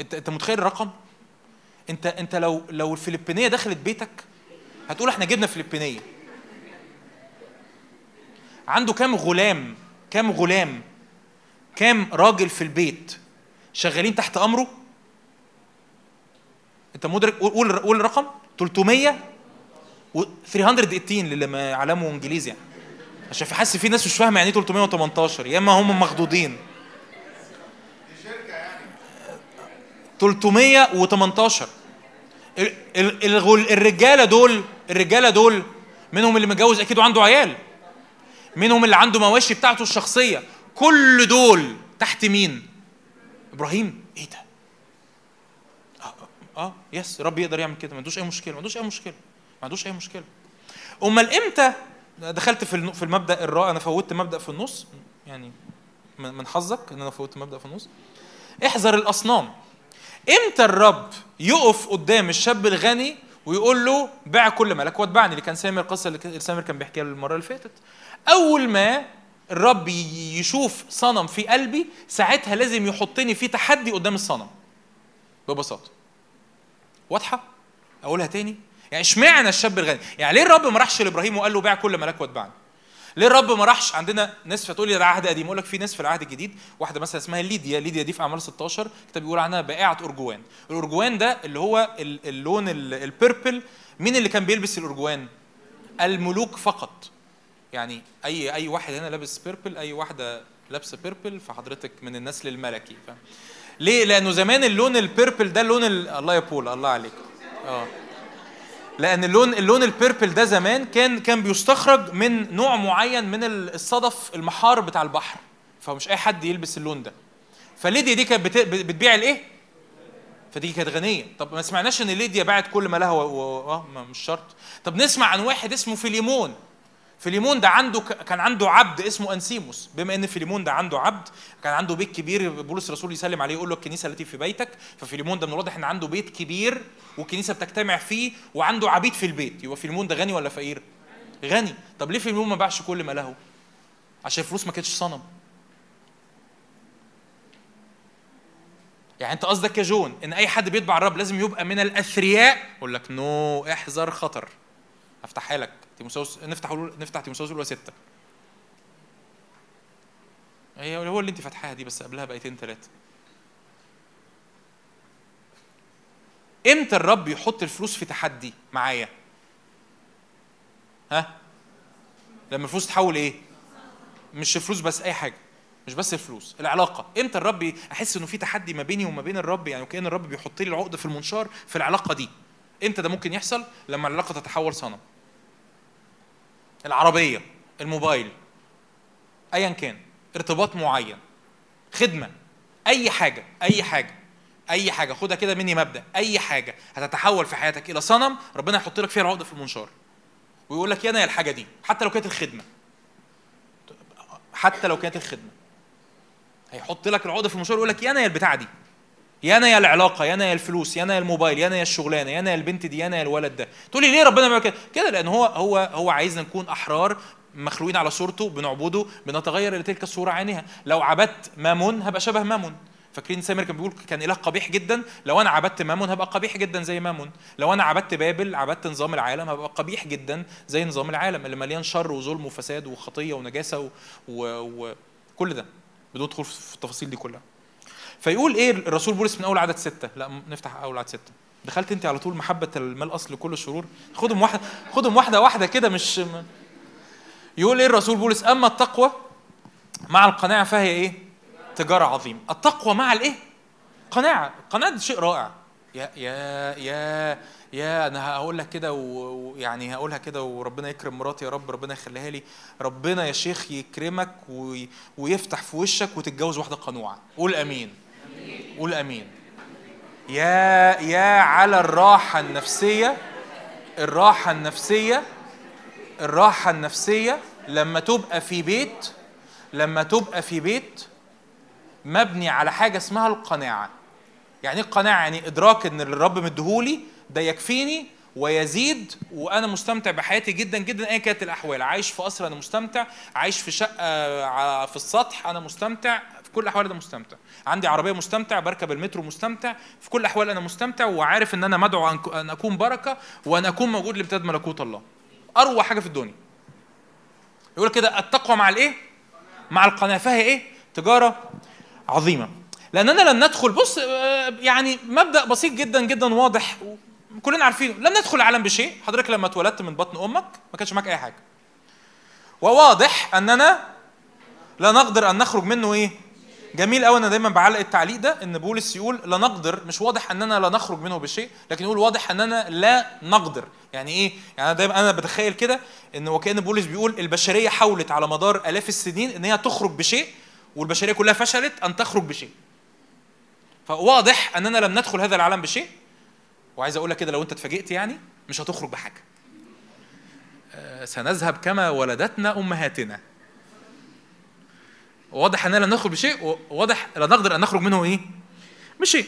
انت أنت متخيل الرقم؟ انت انت لو لو الفلبينية دخلت بيتك هتقول إحنا جبنا فلبينية. عنده كام غلام كام غلام كام راجل في البيت شغالين تحت أمره؟ انت مدرك قول قول الرقم. 300 و 318 للي ما يعلموا إنجليزي يعني. عشان في حاسس في ناس مش فاهمة يعني إيه 318 يا إما هم مخضوضين. 318 ال- ال- الغل- الرجالة دول الرجالة دول منهم اللي متجوز أكيد وعنده عيال. منهم اللي عنده مواشي بتاعته الشخصية. كل دول تحت مين؟ إبراهيم. إيه ده؟ آه, آه يس رب يقدر يعمل كده. ما عندوش أي مشكلة ما عندوش أي مشكلة ما عندوش أي مشكلة. أمال إمتى؟ دخلت في في المبدأ الرائع أنا فوتت مبدأ في النص يعني من حظك إن أنا فوتت مبدأ في النص. احذر الأصنام. إمتى الرب يقف قدام الشاب الغني ويقول له بيع كل مالك؟ واتبعني اللي كان سامر القصة اللي سامر كان بيحكيها المره اللي فاتت. أول ما الرب يشوف صنم في قلبي ساعتها لازم يحطني في تحدي قدام الصنم. ببساطة. واضحة؟ أقولها تاني؟ يعني اشمعنى الشاب الغني؟ يعني ليه الرب ما راحش لإبراهيم وقال له بيع كل مالك واتبعني؟ ليه الرب ما راحش عندنا ناس فتقول لي ده عهد قديم؟ أقول لك في ناس في العهد الجديد واحدة مثلا اسمها ليديا ليديا دي في أعمال 16 كتاب بيقول عنها بائعة ارجوان الارجوان ده اللي هو ال- اللون ال- ال purple مين اللي كان بيلبس الارجوان الملوك فقط. يعني اي أي واحد هنا لابس purple أي واحدة لابسة purple فحضرتك من النسل الملكي فاهم؟ ليه؟ لأنه زمان اللون ال purple ده اللون ال... الله يا بول الله عليك. آه. لأن اللون اللون ال purple ده زمان كان كان بيستخرج من نوع معين من الصدف المحار بتاع البحر. فمش أي حد يلبس اللون ده. فليديا دي كانت بت- بتبيع الايه فدي كانت غنية. طب ما سمعناش إن ليديا باعت كل ما لها و... و... ما مش شرط. طب نسمع عن واحد اسمه فيليمون. فيليمون ده عنده كان عنده عبد اسمه أنسيموس. بما إن فيليمون ده عنده عبد كان عنده بيت كبير بولس الرسول يسلم عليه يقول له الكنيسة التي في بيتك. ففيليمون ده من الواضح إن عنده بيت كبير والكنيسه بتجتمع فيه وعنده عبيد في البيت. يبقى فيليمون ده غني ولا فقير؟ غني. طب ليه فيليمون ما باعش كل ما له؟ عشان الفلوس ما كانتش صنم. يعني أنت قصدك يا جون إن أي حد بيتبع الرب لازم يبقى من الأثرياء؟ أقول لك no احذر خطر. افتحها لك. تيموثاوس نفتح نفتح تيموثاوس الاولى ستة. هي هو اللي انت فاتحاها دي بس قبلها بآيتين ثلاثة إمتى الرب يحط الفلوس في تحدي؟ معايا. ها؟ لما الفلوس تحول إيه؟ مش الفلوس بس أي حاجة. مش بس الفلوس العلاقة. إمتى الرب أحس إنه في تحدي ما بيني وما بين الرب؟ يعني وكان الرب بيحط لي العقده في المنشار في العلاقة دي. إمتى ده ممكن يحصل؟ لما العلاقة تتحول صنم. العربية الموبايل ايا كان ارتباط معين خدمة أي حاجة أي حاجة أي حاجة. خدها كده مني مبدأ أي حاجة هتتحول في حياتك إلى صنم ربنا يحط لك فيها العقده في المنشار. ويقول لك يا أنا يا الحاجة دي حتى لو كانت الخدمة. حتى لو كانت الخدمة. هيحط لك العقده في المنشار ويقول لك يا أنا يا البتاعة دي. يا أنا يا العلاقة يا أنا يا الفلوس يا أنا يا الموبايل يا أنا يا الشغلانة يا أنا يا البنت دي يا أنا يا الولد ده. تقول لي ليه ربنا بيعمل كده؟ كده لأن هو هو هو عايزنا نكون أحرار مخلوقين على صورته بنعبده بنتغير إلى تلك الصورة عينها لو عبدت مامون هبقى شبه مامون. فاكرين سامر كان بيقول كان إله قبيح جدا؟ لو أنا عبدت مامون هبقى قبيح جدا زي مامون. لو أنا عبدت بابل عبدت نظام العالم هبقى قبيح جدا زي نظام العالم اللي مليان شر وظلم وفساد وخطية ونجاسة و... و... وكل ده. بدون دخول في التفاصيل دي كلها. فيقول إيه الرسول بولس من أول عدد ستة؟ لا نفتح أول عدد ستة. دخلت أنت على طول محبة المال أصل كل الشرور. خدهم واحدة خدهم واحدة واحدة كده مش يقول إيه الرسول بولس؟ أما التقوى مع القناعة فهي إيه؟ تجارة عظيمة. التقوى مع الإيه؟ قناعة. القناعة ده شيء رائع. يا يا يا يا أنا هقول لك كده ويعني هقولها كده وربنا يكرم مراتي يا رب ربنا يخليها لي. ربنا يا شيخ يكرمك وي- ويفتح في وشك وتتجوز واحدة قنوعة. قول آمين. قول أمين. يا يا على الراحة النفسية الراحة النفسية الراحة النفسية لما تبقى في بيت لما تبقى في بيت مبني على حاجة اسمها القناعة. يعني إيه القناعة؟ يعني إدراك إن اللي الرب مديهولي ده يكفيني ويزيد وأنا مستمتع بحياتي جدا جدا ايا كانت الأحوال. عايش في قصر أنا مستمتع عايش في شقة في السطح أنا مستمتع. في كل الأحوال أنا مستمتع. عندي عربية مستمتع بركب المترو مستمتع في كل الأحوال أنا مستمتع وعارف إن أنا مدعو أن أكون بركة وأن أكون موجود لامتداد ملكوت الله. أروع حاجة في الدنيا. يقول كده التقوى مع الإيه؟ مع القناعه فهي إيه؟ تجارة عظيمة. لاننا لن ندخل بص آه، يعني مبدأ بسيط جدا جدا واضح كلنا عارفينه. لن ندخل العالم بشيء. حضرتك لما اتولدت من بطن أمك ما كانش معاك أي حاجة. وواضح أننا لا نقدر أن نخرج منه إيه؟ جميل قوي أنا دايما بعلق التعليق ده إن بولس يقول لا نقدر مش واضح اننا لا نخرج منه بشيء لكن يقول واضح اننا لا نقدر. يعني إيه؟ يعني أنا دايما أنا بتخيل كده إن وكأن بولس بيقول البشرية حاولت على مدار آلاف السنين إن هي تخرج بشيء والبشرية كلها فشلت أن تخرج بشيء. فواضح اننا لم ندخل هذا العالم بشيء. وعايز أقول لك كده لو أنت اتفاجئت يعني مش هتخرج بحاجة. آه، سنذهب كما ولدتنا أمهاتنا. واضح اننا لن ندخل بشيء وواضح لا نقدر أن نخرج منه إيه؟ بشيء.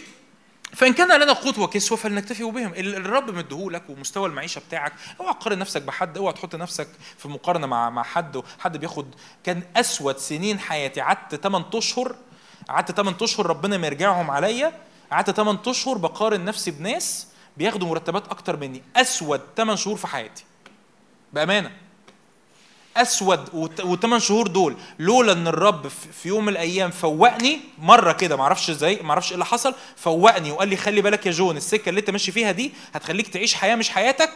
فإن كان لنا قوت وكسوه فلنكتفي بهم. ال- الرب مديهولك ومستوى المعيشة بتاعك. اوعى تقارن نفسك بحد اوعى تحط نفسك في مقارنة مع مع حد حد بياخد كان أسود سنين حياتي. قعدت 8 أشهر قعدت 8 أشهر ربنا ما يرجعهم عليا. قعدت 8 أشهر بقارن نفسي بناس بياخدوا مرتبات أكتر مني. أسود 8 شهور في حياتي. بأمانة. أسود والثمان شهور دول. لولا إن الرب في يوم من الأيام فوقني مرة كده ما أعرفش إزاي ما أعرفش إيه اللي حصل فوقني وقال لي خلي بالك يا جون السكة اللي أنت ماشي فيها دي هتخليك تعيش حياة مش حياتك.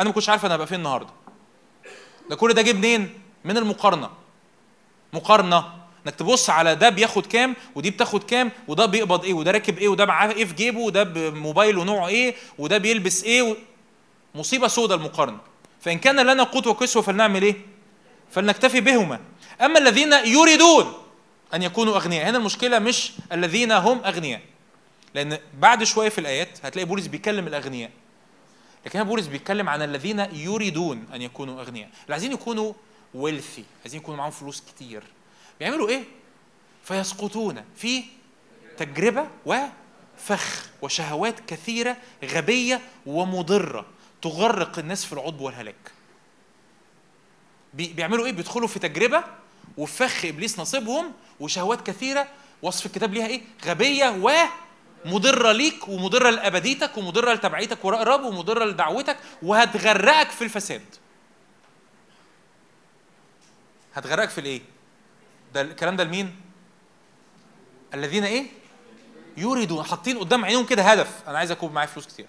أنا ما كنتش عارف أنا هبقى فين النهارده. ده كل ده جه منين؟ من المقارنة. مقارنة. إنك تبص على ده بياخد كام ودي بتاخد كام وده بيقبض إيه وده راكب إيه وده معاه إيه في جيبه وده بموبايله نوعه إيه وده بيلبس إيه و... مصيبة سودة المقارنة. فإن كان لنا قوت وكسوه فلنعمل إيه؟ فلنكتفي بهما. أما الذين يريدون أن يكونوا أغنياء هنا المشكلة مش الذين هم أغنياء. لأن بعد شوية في الآيات هتلاقي بولس بيكلم الأغنياء. لكن هنا بولس بيتكلم عن الذين يريدون أن يكونوا أغنياء. اللي عايزين يكونوا ويلثي عايزين يكونوا معاهم فلوس كتير. بيعملوا إيه؟ فيسقطون في تجربة وفخ وشهوات كثيرة غبية ومضرة تغرق الناس في العضب والهلاك. بيعملوا إيه؟ بيدخلوا في تجربة وفخ إبليس نصيبهم وشهوات كثيرة. وصف الكتاب ليها إيه؟ غبية ومضرة ليك ومضرة لأبديتك ومضرة لتبعيتك وراء الرب ومضرة لدعوتك وهتغرقك في الفساد. هتغرقك في الايه؟ ده الكلام ده لمين؟ الذين إيه؟ يريدون حاطين قدام عينيهم كده هدف. أنا عايز اكون معايا فلوس كتير.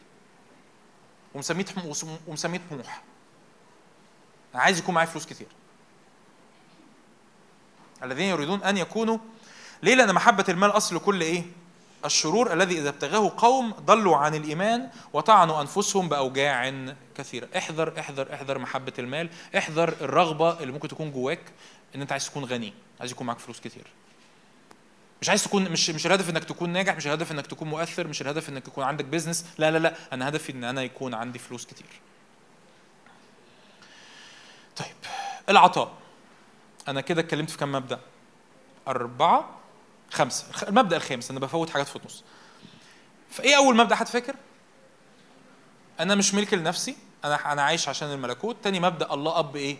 ومسميه ومسميه طموح. أنا عايز يكون معايا فلوس كتير. الذين يريدون أن يكونوا ليه لأن محبة المال أصل كل إيه؟ الشرور الذي إذا ابتغاه قوم ضلوا عن الإيمان وطعنوا أنفسهم بأوجاع كثيرة. احذر احذر احذر محبة المال. احذر الرغبة اللي ممكن تكون جواك إن أنت عايز تكون غني عايز يكون معاك فلوس كتير. مش عايز تكون مش مش الهدف إنك تكون ناجح مش الهدف إنك تكون مؤثر مش الهدف إنك يكون عندك بيزنس لا لا لا. أنا هدفي إن أنا يكون عندي فلوس كتير. طيب العطاء. أنا كده اتكلمت في كم مبدأ؟ أربعة خمسة. المبدأ الخامس أنا بفوت حاجات في النص. فإيه أول مبدأ حد فاكر؟ أنا مش ملك لنفسي أنا أنا عايش عشان الملكوت. تاني مبدأ الله أب إيه؟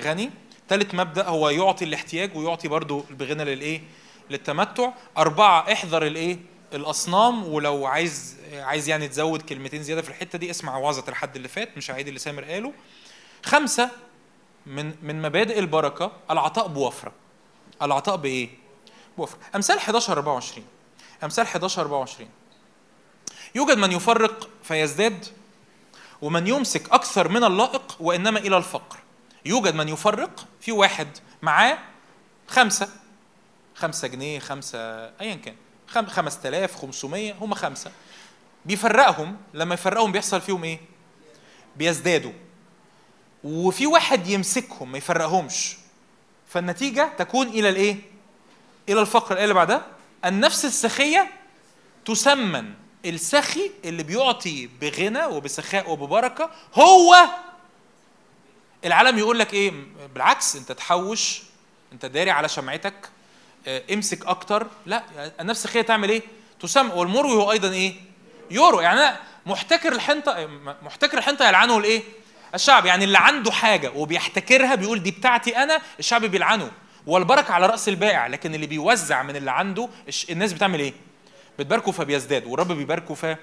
غني. تالت مبدأ هو يعطي الاحتياج ويعطي برضو بغنى للإيه؟ للتمتع. أربعة احذر الإيه؟ الأصنام. ولو عايز عايز يعني تزود كلمتين زيادة في الحتة دي اسمع وعظة الحد اللي فات مش هعيد اللي سامر قاله. خمسة من من مبادئ البركة العطاء بوفرة. العطاء بإيه؟ بوفر أمثال 11 24 أمثال 11 24 يوجد من يفرق فيزداد ومن يمسك أكثر من اللائق وإنما إلى الفقر. يوجد من يفرق في واحد معاه خمسة. خمسة جنيه خمسة أيا كان. خم... خمس تلاف خمسمية هم خمسة. بيفرقهم لما يفرقهم بيحصل فيهم إيه؟ بيزدادوا. وفي واحد يمسكهم ما يفرقهمش فالنتيجة تكون إلى الإيه؟ إلى الفقر الآية اللي بعدها النفس السخية تسمن السخي اللي بيعطي بغنى وبسخاء وببركة هو العالم يقول لك إيه؟ بالعكس أنت تحوش أنت داري على شمعتك آه، امسك أكتر لا النفس السخية تعمل إيه؟ تسمن والمروي هو أيضا إيه؟ يورو يعني أنا محتكر الحنطة محتكر الحنطة يلعنه الإيه؟ الشعب يعني اللي عنده حاجة وبيحتكرها بيقول دي بتاعتي أنا الشعب بيلعنه. والبركة على رأس البائع لكن اللي بيوزع من اللي عنده الناس بتعمل إيه؟ بتباركه فبيزداد والرب بيباركه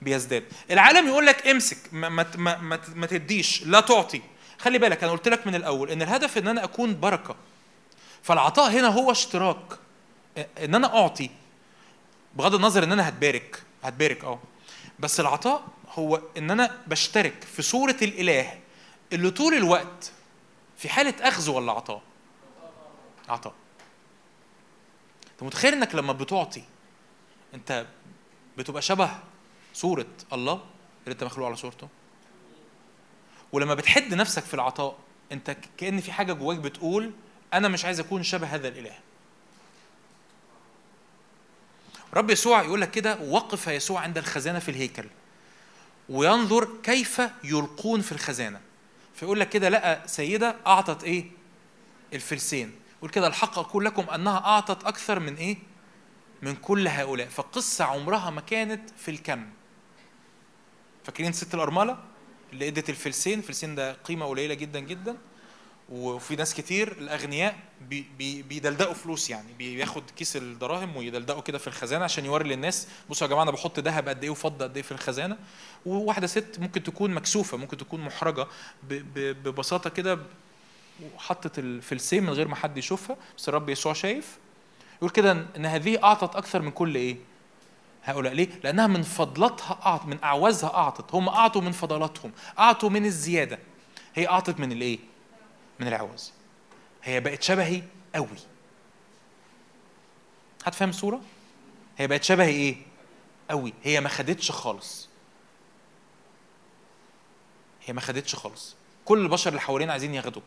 فبيزداد. العالم يقول لك امسك ما, ما, ما, ما, تديش لا تعطي. خلي بالك أنا قلت لك من الأول إن الهدف إن أنا أكون بركة. فالعطاء هنا هو اشتراك. إن أنا أعطي بغض النظر إن أنا هتبارك هتبارك أه. بس العطاء هو إن أنا بشترك في صورة الإله اللي طول الوقت في حالة أخذ ولا عطاء؟ عطاء. أنت متخيل إنك لما بتعطي أنت بتبقى شبه صورة الله اللي أنت مخلوق على صورته؟ ولما بتحد نفسك في العطاء أنت كأن في حاجة جواك بتقول أنا مش عايز أكون شبه هذا الإله. رب يسوع يقول لك كده وقف يسوع عند الخزانة في الهيكل. وينظر كيف يلقون في الخزانة. فيقول لك كده لقى سيدة أعطت إيه؟ الفلسين. يقول كده الحق أقول لكم أنها أعطت أكثر من إيه؟ من كل هؤلاء. فالقصة عمرها ما كانت في الكم. فاكرين ست الأرملة اللي إدت الفلسين؟ الفلسين ده قيمة قليلة جدا جدا. وفي ناس كتير الأغنياء بي بي بيدلدقوا فلوس يعني بياخد كيس الدراهم ويدلدقوا كده في الخزانة عشان يوري للناس بصوا يا جماعة أنا بحط ذهب قد إيه وفضة قد إيه في الخزانة. وواحدة ست ممكن تكون مكسوفة ممكن تكون محرجة ببساطة كده وحطت الفلسين من غير ما حد يشوفها بس الرب يسوع شايف. يقول كده إن هذه أعطت أكثر من كل إيه؟ هؤلاء. ليه؟ لأنها من فضلتها أعطت من أعوازها أعطت. هم أعطوا من فضلاتهم أعطوا من الزيادة. هي أعطت من الإيه؟ من العوز. هي بقت شبهي قوي. حد فاهم الصورة هي بقت شبه إيه؟ قوي. هي ما خدتش خالص. هي ما خدتش خالص. كل البشر اللي حوالينا عايزين ياخدوا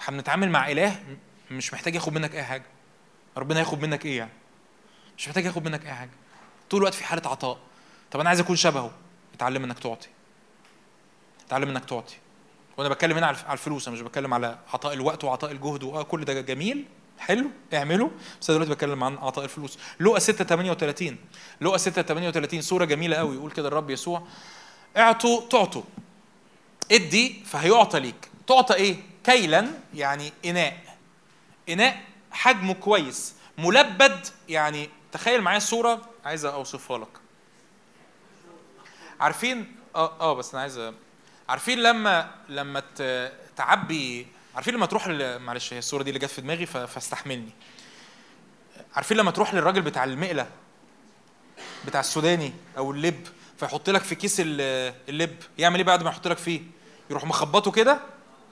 إحنا بنتعامل مع إله مش محتاج ياخد منك أي حاجة. ربنا ياخد منك إيه يعني؟ مش محتاج ياخد منك أي حاجة. طول الوقت في حالة عطاء. طب أنا عايز أكون شبهه. اتعلم إنك تعطي. اتعلم إنك تعطي. وأنا بتكلم هنا على الفلوس أنا مش بتكلم على عطاء الوقت وعطاء الجهد وآه كل ده جميل حلو اعمله. بس أنا دلوقتي بتكلم عن عطاء الفلوس. لقا 6 38 لقا 6 38 صورة جميلة قوي يقول كده الرب يسوع اعطوا تعطوا. ادي فهيعطى ليك. تعطى إيه؟ كيلا يعني إناء. إناء حجمه كويس. ملبد يعني تخيل معايا الصورة. عايز أوصفها لك. عارفين؟ آه آه بس أنا عايز عارفين لما لما تعبي عارفين لما تروح. معلش هي الصورة دي اللي جت في دماغي. فاستحملني عارفين لما تروح للراجل بتاع المقلة بتاع السوداني أو اللب فيحط لك في كيس ال- اللب يعمل إيه بعد ما يحط لك فيه يروح مخبطه كده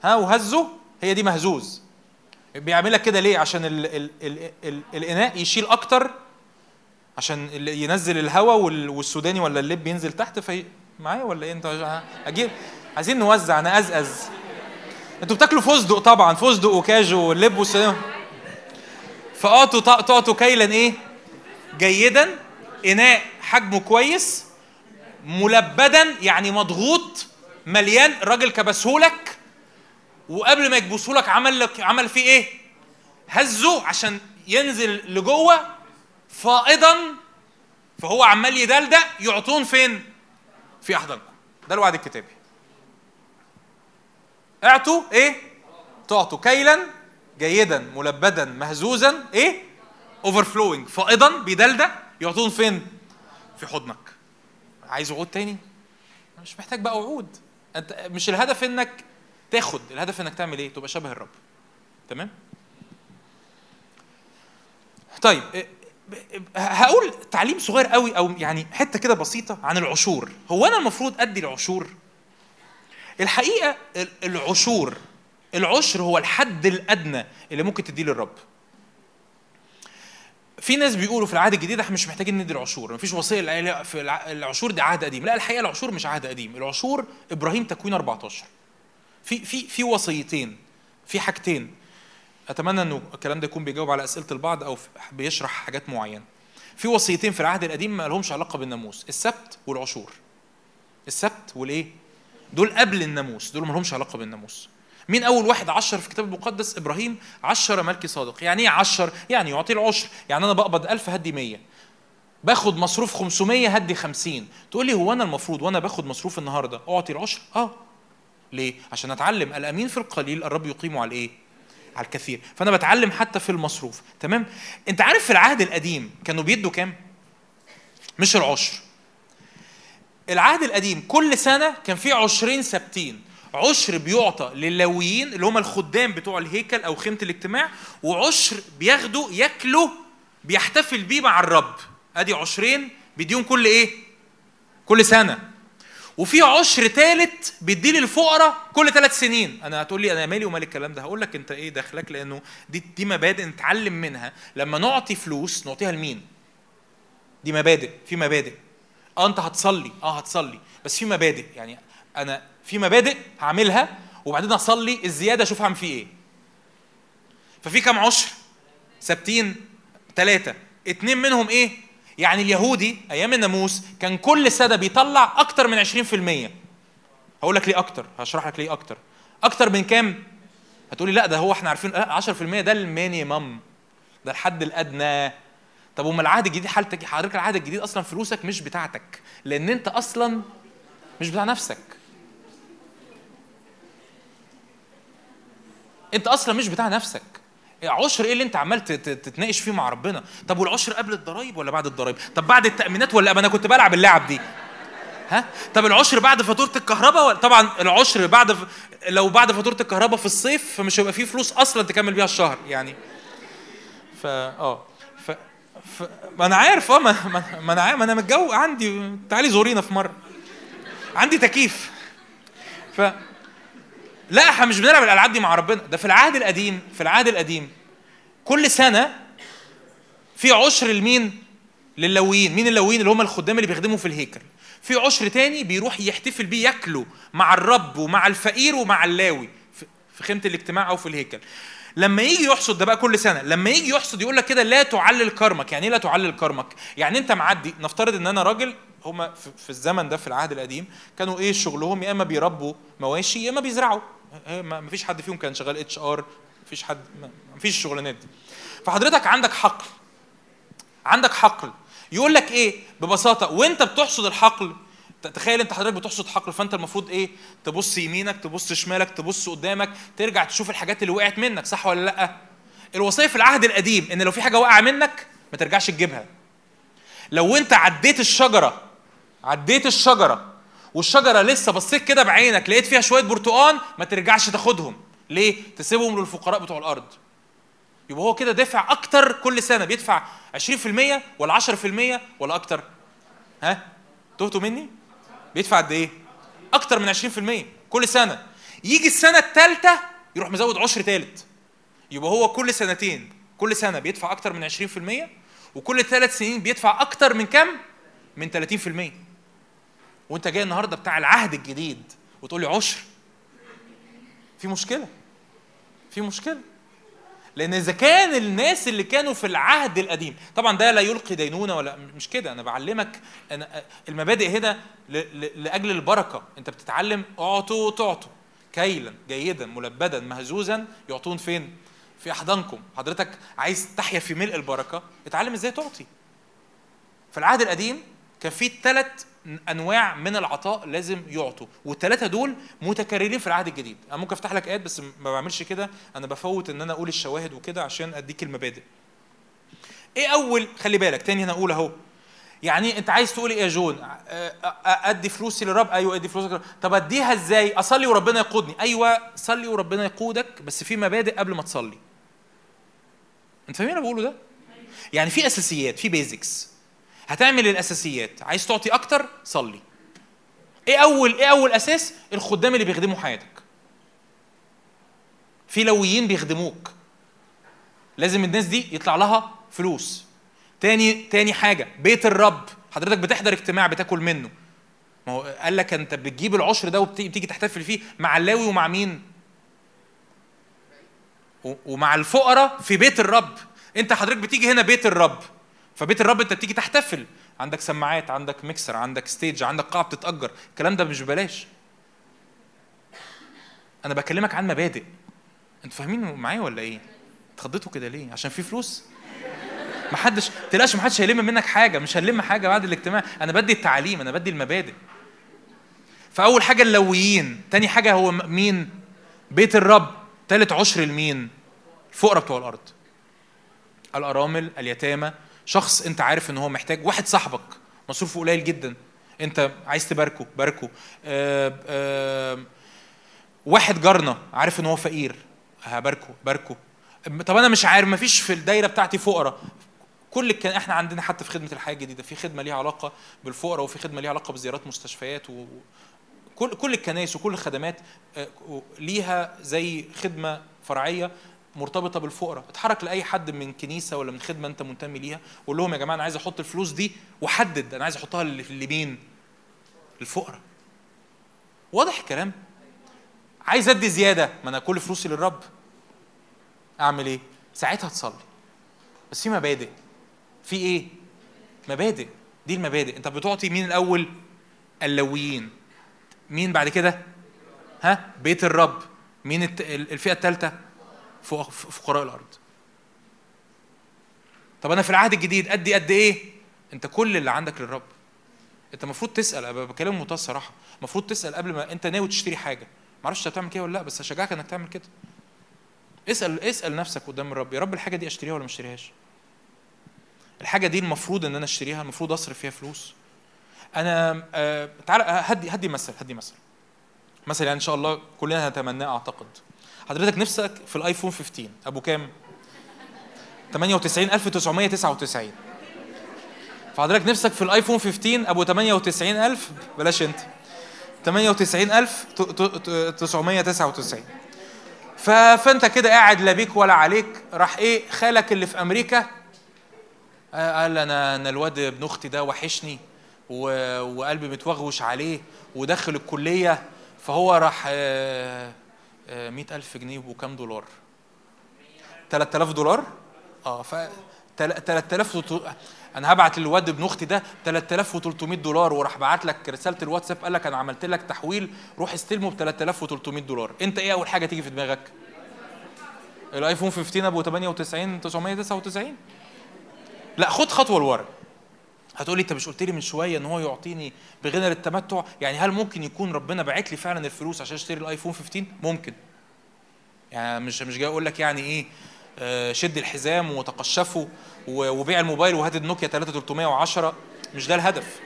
ها وهزه هي دي مهزوز بيعمل لك كده ليه عشان ال... ال... ال... ال... الإناء يشيل أكتر عشان ينزل الهواء وال... والسوداني ولا اللب ينزل تحت في معايا ولا إيه أنت أجيب عايزين نوزع نقزقز أنتوا بتاكلوا فستق طبعا فستق وكاجو واللب والسوداني فاعطوا تعطوا كيلا إيه؟ جيدا إناء حجمه كويس ملبدا يعني مضغوط مليان. الراجل كبسهولك. وقبل ما يكبسهولك عمل لك عمل فيه إيه؟ هزه عشان ينزل لجوه. فائضا فهو عمال يدلدق يعطون فين؟ في احضانكم ده الوعد الكتابي. اعطوا إيه؟ تعطوا كيلا جيدا ملبدا مهزوزا إيه؟ overflowing فائضا بيدلدق يعطون فين؟ في حضنك. عايز وعود تاني؟ مش محتاج بقى وعود انت مش الهدف انك تاخد الهدف انك تعمل إيه؟ تبقى شبه الرب. تمام؟ طيب آه، هقول تعليم صغير قوي أو يعني حتة كده بسيطة عن العشور. هو أنا المفروض أدي العشور؟ الحقيقة ال- العشور العشر هو الحد الأدنى اللي ممكن تديه للرب. في ناس بيقولوا في العهد الجديد إحنا مش محتاجين ندي العشور مفيش وصيه في الع- العشور دي عهد قديم. لا الحقيقة العشور مش عهد قديم العشور إبراهيم تكوين 14 في في في وصيتين في حاجتين. أتمنى إنه الكلام ده يكون بيجاوب على أسئلة البعض أو بيشرح حاجات معينة. في وصيتين في العهد القديم ما لهمش علاقة بالناموس السبت والعشور. السبت والإيه؟ دول قبل الناموس دول ما لهمش علاقة بالناموس. مين أول واحد عشر في الكتاب المقدس؟ إبراهيم عشر ملكي صادق. يعني إيه عشر؟ يعني يعطي العشر. يعني أنا بقبض ألف هدي مية. باخد مصروف 500 هدي 50 تقول لي هو أنا المفروض وأنا باخد مصروف النهارده أعطي العشر؟ آه. ليه؟ عشان أتعلم. الأمين في القليل الرب يقيمه على الايه على الكثير. فأنا بتعلم حتى في المصروف. تمام؟ أنت عارف في العهد القديم كانوا بيدوا كام؟ مش العشر. العهد القديم كل سنة كان فيه عشرين ثابتين عشر بيعطى للاويين اللي هم الخدام بتوع الهيكل أو خيمة الاجتماع وعشر بياخدوا ياكلوا بيحتفل بيه مع الرب. أدي عشرين بيديهم كل إيه؟ كل سنة. وفي عشر ثالث بيديه للفقراء كل ثلاث سنين. أنا هتقول لي أنا مالي ومال الكلام ده. هقول لك أنت إيه دخلك؟ لأنه دي دي مبادئ نتعلم منها. لما نعطي فلوس نعطيها لمين؟ دي مبادئ. في مبادئ. آه أنت هتصلي. آه هتصلي. بس في مبادئ. يعني أنا في مبادئ هعملها وبعدين أصلي الزيادة أشوف هعمل فيه إيه. ففي كام عشر؟ ثابتين ثلاثة اتنين منهم إيه؟ يعني اليهودي أيام الناموس كان كل سنة بيطلع أكتر من 20% هقول لك ليه أكتر. هشرح لك ليه أكتر. أكتر من كام؟ هتقولي لا ده هو إحنا عارفين. لا 10% ده المينيمم. ده الحد الأدنى. طب وما العهد الجديد حالتك حضرتك العهد الجديد أصلا فلوسك مش بتاعتك لأن أنت أصلا مش بتاع نفسك. أنت أصلا مش بتاع نفسك. عشر إيه اللي أنت عمال تت- تتناقش فيه مع ربنا؟ طب والعشر قبل الضرايب ولا بعد الضرايب؟ طب بعد التأمينات ولا أنا كنت بلعب اللعب دي؟ ها؟ طب العشر بعد فاتورة الكهرباء طبعا العشر بعد ف... لو بعد فاتورة الكهرباء في الصيف فمش هيبقى فيه فلوس أصلا تكمل بيها الشهر يعني. فا آه. ما أنا عارف آه ما, ما... أنا ما أنا متجوز عندي تعالي زورينا في مرة. عندي تكييف. ف لا إحنا مش بنلعب الألعاب دي مع ربنا. ده في العهد القديم في العهد القديم. كل سنة في عشر لمين؟ للويين مين اللويين اللي هم الخدام اللي بيخدموا في الهيكل. في عشر تاني بيروح يحتفل بيه ياكله مع الرب ومع الفقير ومع اللاوي. في خيمة الاجتماع أو في الهيكل. لما يجي يحصد ده بقى كل سنة لما يجي يحصد يقول لك كده لا تعلل كرمك. يعني إيه لا تعلل كرمك؟ يعني أنت معدي نفترض إن أنا راجل هما في الزمن ده في العهد القديم كانوا إيه شغلهم؟ يا إما بيربوا مواشي يا إما بيزرعوا. ما فيش حد فيهم كان شغال HR فيش حد ما فيش الشغلانات دي. فحضرتك عندك حقل عندك حقل. يقول لك إيه؟ ببساطة وأنت بتحصد الحقل تخيل انت حضرتك بتحصد حقل فانت المفروض إيه؟ تبص يمينك تبص شمالك تبص قدامك ترجع تشوف الحاجات اللي وقعت منك صح ولا لأ؟ الوصيه في العهد القديم إن لو في حاجة واقعه منك ما ترجعش تجيبها. لو انت عديت الشجرة عديت الشجرة والشجرة لسه بصيت كده بعينك لقيت فيها شوية برتقان ما ترجعش تاخدهم. ليه؟ تسيبهم للفقراء بتوع الأرض. يبقى هو كده دافع أكتر كل سنة بيدفع 20% ولا 10% ولا أكتر؟ ها؟ تهتوا مني؟ بيدفع قد إيه؟ أكتر من 20% كل سنة. يجي السنة الثالثه يروح مزود عشر ثالث يبقى هو كل سنتين كل سنة بيدفع أكتر من 20% وكل ثلاث سنين بيدفع أكتر من كم من 30% وأنت جاي النهارده بتاع العهد الجديد وتقول لي عشر. في مشكلة. في مشكلة. لأن إذا كان الناس اللي كانوا في العهد القديم طبعا ده لا يلقي دينونة ولا مش كده أنا بعلمك أنا المبادئ هنا لأجل البركة. أنت بتتعلم اعطوا تعطوا كيلا جيدا ملبدا مهزوزا يعطون فين؟ في أحضانكم. حضرتك عايز تحيا في ملء البركة اتعلم إزاي تعطي. في العهد القديم كان في ثلاث انواع من العطاء لازم يعطوا والثلاثه دول متكررين في العهد الجديد. أنا ممكن أفتح لك آيات بس ما بعملش كده. أنا بفوت إن أنا أقول الشواهد وكده عشان أديك المبادئ. إيه أول؟ خلي بالك تاني أنا أقول أهو. يعني أنت عايز تقول إيه يا جون؟ أدي فلوسي للرب؟ أيوه أدي فلوسك للرب. طب أديها إزاي؟ أصلي وربنا يقودني. أيوه صلي وربنا يقودك بس في مبادئ قبل ما تصلي. أنت فاهمين اللي بقوله ده؟ يعني في أساسيات في بيزكس هتعمل الأساسيات. عايز تعطي أكتر؟ صلي. إيه اول إيه أول أساس؟ الخدام اللي بيخدموا حياتك. في لويين بيخدموك. لازم الناس دي يطلع لها فلوس. تاني تاني حاجة بيت الرب. حضرتك بتحضر اجتماع بتاكل منه. ما هو قال لك أنت بتجيب العشر ده وبتيجي تحتفل فيه مع اللاوي ومع مين؟ ومع الفقراء في بيت الرب. أنت حضرتك بتيجي هنا بيت الرب. فبيت الرب انت بتيجي تحتفل. عندك سماعات عندك ميكسر عندك stage عندك قاعة بتتأجر. الكلام ده مش ببلاش. أنا بكلمك عن مبادئ. أنتوا فاهمين معايا ولا إيه؟ اتخضيتوا كده ليه؟ عشان في فلوس. محدش تلاش محدش هيلم منك حاجة. مش هنلم حاجة بعد الاجتماع. أنا بدي التعليم أنا بدي المبادئ. فأول حاجة اللاويين. تاني حاجة هو مين؟ بيت الرب. تالت عشر لمين الفقراء بتوع الأرض. الأرامل اليتامى شخص انت عارف ان هو محتاج واحد صاحبك مصروفه قليل جدا انت عايز تباركه باركه. آه آه واحد جارنا عارف ان هو فقير هباركه باركه. طب أنا مش عارف مفيش في الدايرة بتاعتي فقراء. كل كان إحنا عندنا حتى في خدمة الحياة الجديدة في خدمة ليها علاقة بالفقراء وفي خدمة ليها علاقة بزيارات مستشفيات و... كل كل الكنائس وكل الخدمات آه، ليها زي خدمة فرعية مرتبطة بالفقراء. اتحرك لأي حد من كنيسة ولا من خدمة أنت منتمي ليها وقول لهم يا جماعة أنا عايز أحط الفلوس دي وحدد أنا عايز أحطها لمين؟ الفقراء واضح الكلام؟ عايز أدي زيادة؟ ما أنا كل فلوسي للرب. أعمل إيه؟ ساعتها تصلي بس في مبادئ. في إيه؟ مبادئ. دي المبادئ. أنت بتعطي مين الأول؟ اللويين. مين بعد كده؟ ها؟ بيت الرب. مين الفئة الثالثه فقراء الأرض. طب أنا في العهد الجديد أدي قد إيه؟ أنت كل اللي عندك للرب. أنت المفروض تسأل أنا بكلم بمنتهى الصراحه المفروض تسأل قبل ما أنت ناوي تشتري حاجة. معرفش أنت هتعمل كده ولا لأ بس هشجعك إنك تعمل كده. اسأل اسأل نفسك قدام الرب يا رب الحاجة دي أشتريها ولا ما أشتريهاش؟ الحاجة دي المفروض إن أنا أشتريها المفروض أصرف فيها فلوس. أنا آه تعال هدي هدي مثل هدي مثل. مثل يعني إن شاء الله كلنا نتمناه أعتقد. حضرتك نفسك في الايفون 15 ابو كام؟ 98999 فحضرتك نفسك في الايفون 15 ابو 98000 بلاش انت. 98999 ف- فانت كده قاعد لا بيك ولا عليك. راح إيه؟ خالك اللي في أمريكا. قال أنا أنا الواد ابن أختي ده وحشني وقلبي متوغوش عليه ودخل الكلية. فهو راح آه، آه، مئة ألف جنيه وكام دولار؟ 3000 دولار؟ آه ف تل- 3000 وت- أنا هبعت للواد ابن أختي ده 3300 دولار وراح بعت لك رسالة الواتساب قال لك أنا عملت لك تحويل روح استلمه ب 3300 دولار. أنت إيه أول حاجة تيجي في دماغك؟ الآيفون 15 أبو 98 999 لا خد خطوة لورا. هتقولي انت مش قلت لي من شوية ان هو يعطيني بغنى للتمتع؟ يعني هل ممكن يكون ربنا باعت لي فعلا الفلوس عشان اشتري الايفون 15 ممكن. يعني مش مش جاي أقول لك يعني إيه آه، شد الحزام وتقشفوا و- وبيع الموبايل وهات النوكيا 3310 مش ده الهدف.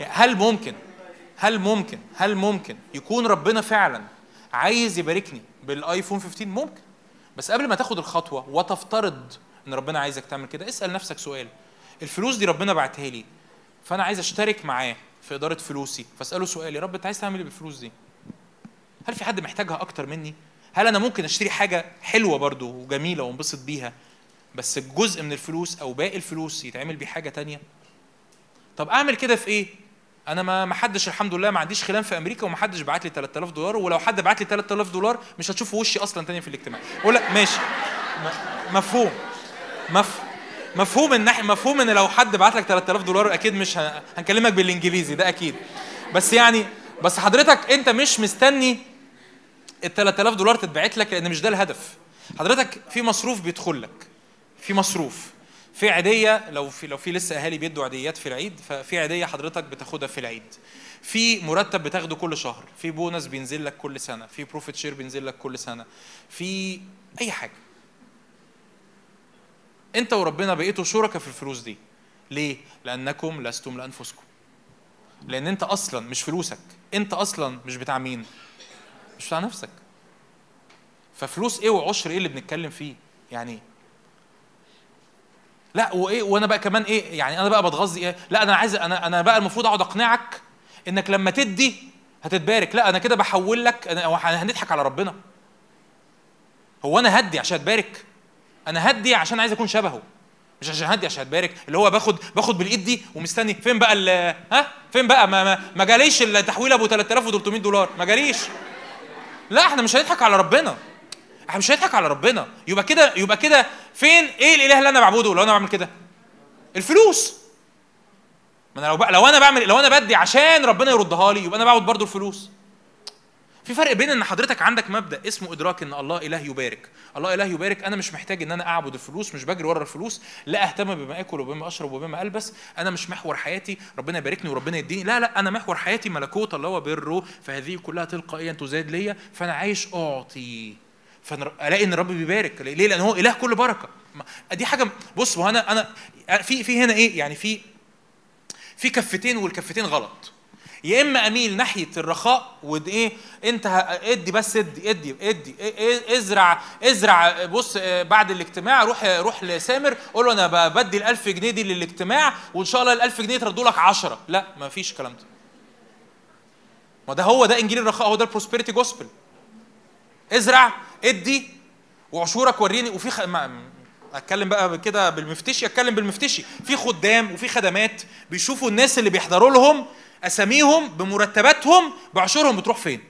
يعني هل ممكن هل ممكن هل ممكن يكون ربنا فعلا عايز يباركني بالايفون 15 ممكن. بس قبل ما تاخد الخطوة وتفترض إن ربنا عايزك تعمل كده اسأل نفسك سؤال. الفلوس دي ربنا بعتها لي فأنا عايز أشترك معاه في إدارة فلوسي. فاسأله سؤال يا رب أنت عايز تعمل إيه بالفلوس دي؟ هل في حد محتاجها أكتر مني؟ هل أنا ممكن أشتري حاجة حلوة برضو وجميلة وانبسط بيها بس الجزء من الفلوس أو باقي الفلوس يتعمل بيه حاجة تانية؟ طب أعمل كده في إيه؟ أنا ما ما حدش الحمد لله ما عنديش خلان في أمريكا وما حدش بعت لي 3000 دولار ولو حد بعت لي 3000 دولار مش هتشوفوا وشي أصلا تاني في الاجتماع. أقول لك ماشي. مفهوم. مف... مفهوم إن مفهوم إن لو حد بعت لك 3000 دولار أكيد مش. هنكلمك بالإنجليزي ده أكيد. بس يعني بس حضرتك أنت مش مستني ال 3000 دولار تتبعت لك لأن مش ده الهدف. حضرتك في مصروف بيدخل لك. في مصروف. في عيدية لو في لو في لسه أهالي بيدوا عيديات في العيد ففي عيدية حضرتك بتاخدها في العيد. في مرتب بتاخده كل شهر. في بونص بينزل لك كل سنة. في profit share بينزل لك كل سنة. في أي حاجة. انت وربنا بقيتوا شركاء في الفلوس دي. ليه؟ لأنكم لستم لأنفسكم. لأن انت أصلا مش فلوسك. انت أصلا مش بتاع مين؟ مش بتاع نفسك. ففلوس إيه وعشر إيه اللي بنتكلم فيه؟ يعني لا وايه وأنا بقى كمان إيه يعني أنا بقى بتغاظ إيه؟ لا أنا عايز أنا أنا بقى المفروض اقعد اقنعك انك لما تدي هتتبارك. لا أنا كده بحول لك هو هنضحك على ربنا. هو أنا هدي عشان اتبارك؟ أنا هدي عشان عايز اكون شبهه. مش عشان هدي عشان اتبارك اللي هو باخد باخد بالايد دي ومستني. فين بقى ها؟ فين بقى؟ ما ما, ما جاليش التحويل ابو 3300 دولار. ما جاليش. لا إحنا مش هنضحك على ربنا. إحنا مش هنضحك على ربنا. يبقى كده يبقى كده فين؟ إيه الاله اللي أنا بعبده لو أنا بعمل كده؟ الفلوس. ما أنا لو بقى لو أنا بعمل لو أنا بدي عشان ربنا يردها لي يبقى أنا بعبد برضو الفلوس. في فرق بين إن حضرتك عندك مبدأ اسمه إدراك إن الله إله يبارك. الله إله يبارك أنا مش محتاج إن أنا أعبد الفلوس مش بجري ورا الفلوس لا أهتم بما آكل وبما أشرب وبما ألبس أنا مش محور حياتي ربنا يباركني وربنا يديني لا لا أنا محور حياتي ملكوت الله وبره فهذه كلها تلقائيا تزاد ليا فأنا عايش أعطي. فأنا ألاقي إن الرب بيبارك ليه؟ لأن هو إله كل بركة. دي حاجة بص هو أنا أنا في في هنا إيه؟ يعني في في كفتين والكفتين غلط. يا إما أميل ناحية الرخاء وايه أنت إدي بس إدي إدي إدي إزرع إزرع بص آه، بعد الاجتماع روح روح لسامر قول له أنا بدي ال 1000 جنيه دي للاجتماع وإن شاء الله ال 1000 جنيه يتردوا لك 10 لا ما فيش الكلام ده. ما ده هو ده إنجيل الرخاء هو ده البروسبريتي جوسبل. إزرع إدي وعشورك وريني وفي خ... ما... أتكلم بقى كده بالمفتشي أتكلم بالمفتشي. في خدام وفي خدمات بيشوفوا الناس اللي بيحضروا لهم أساميهم بمرتباتهم بعشورهم بتروح فين؟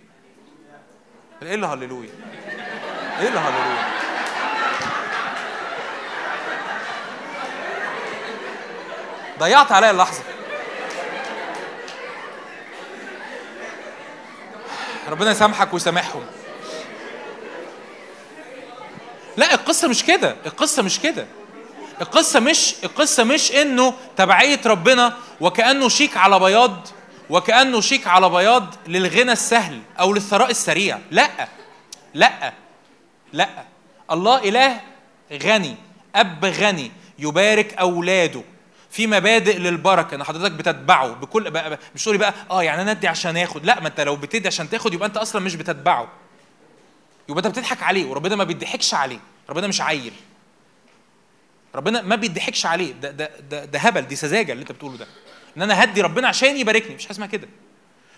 إيه اللي هللويا؟ إيه اللي هللويا؟ ضيعت عليا اللحظة. ربنا يسامحك ويسامحهم. لا القصة مش كده. القصة مش كده. القصة مش القصة مش إنه تبعية ربنا وكأنه شيك على بياض. وكأنه شيك على بياض للغنى السهل أو للثراء السريع. لا لا لا. الله إله غني أب غني يبارك أولاده في مبادئ للبركة. ان حضرتك بتتبعه بكل بقى مش تقولي بقى آه يعني أنا أدي عشان آخد. لا ما أنت لو بتدي عشان تاخد يبقى أنت أصلا مش بتتبعه. يبقى أنت بتضحك عليه وربنا ما بيضحكش عليه. ربنا مش عيل. ربنا ما بيضحكش عليه. ده ده ده, ده هبل دي سذاجة اللي أنت بتقوله ده. ان أنا هدي ربنا عشان يباركني. مش حاجة اسمها كده.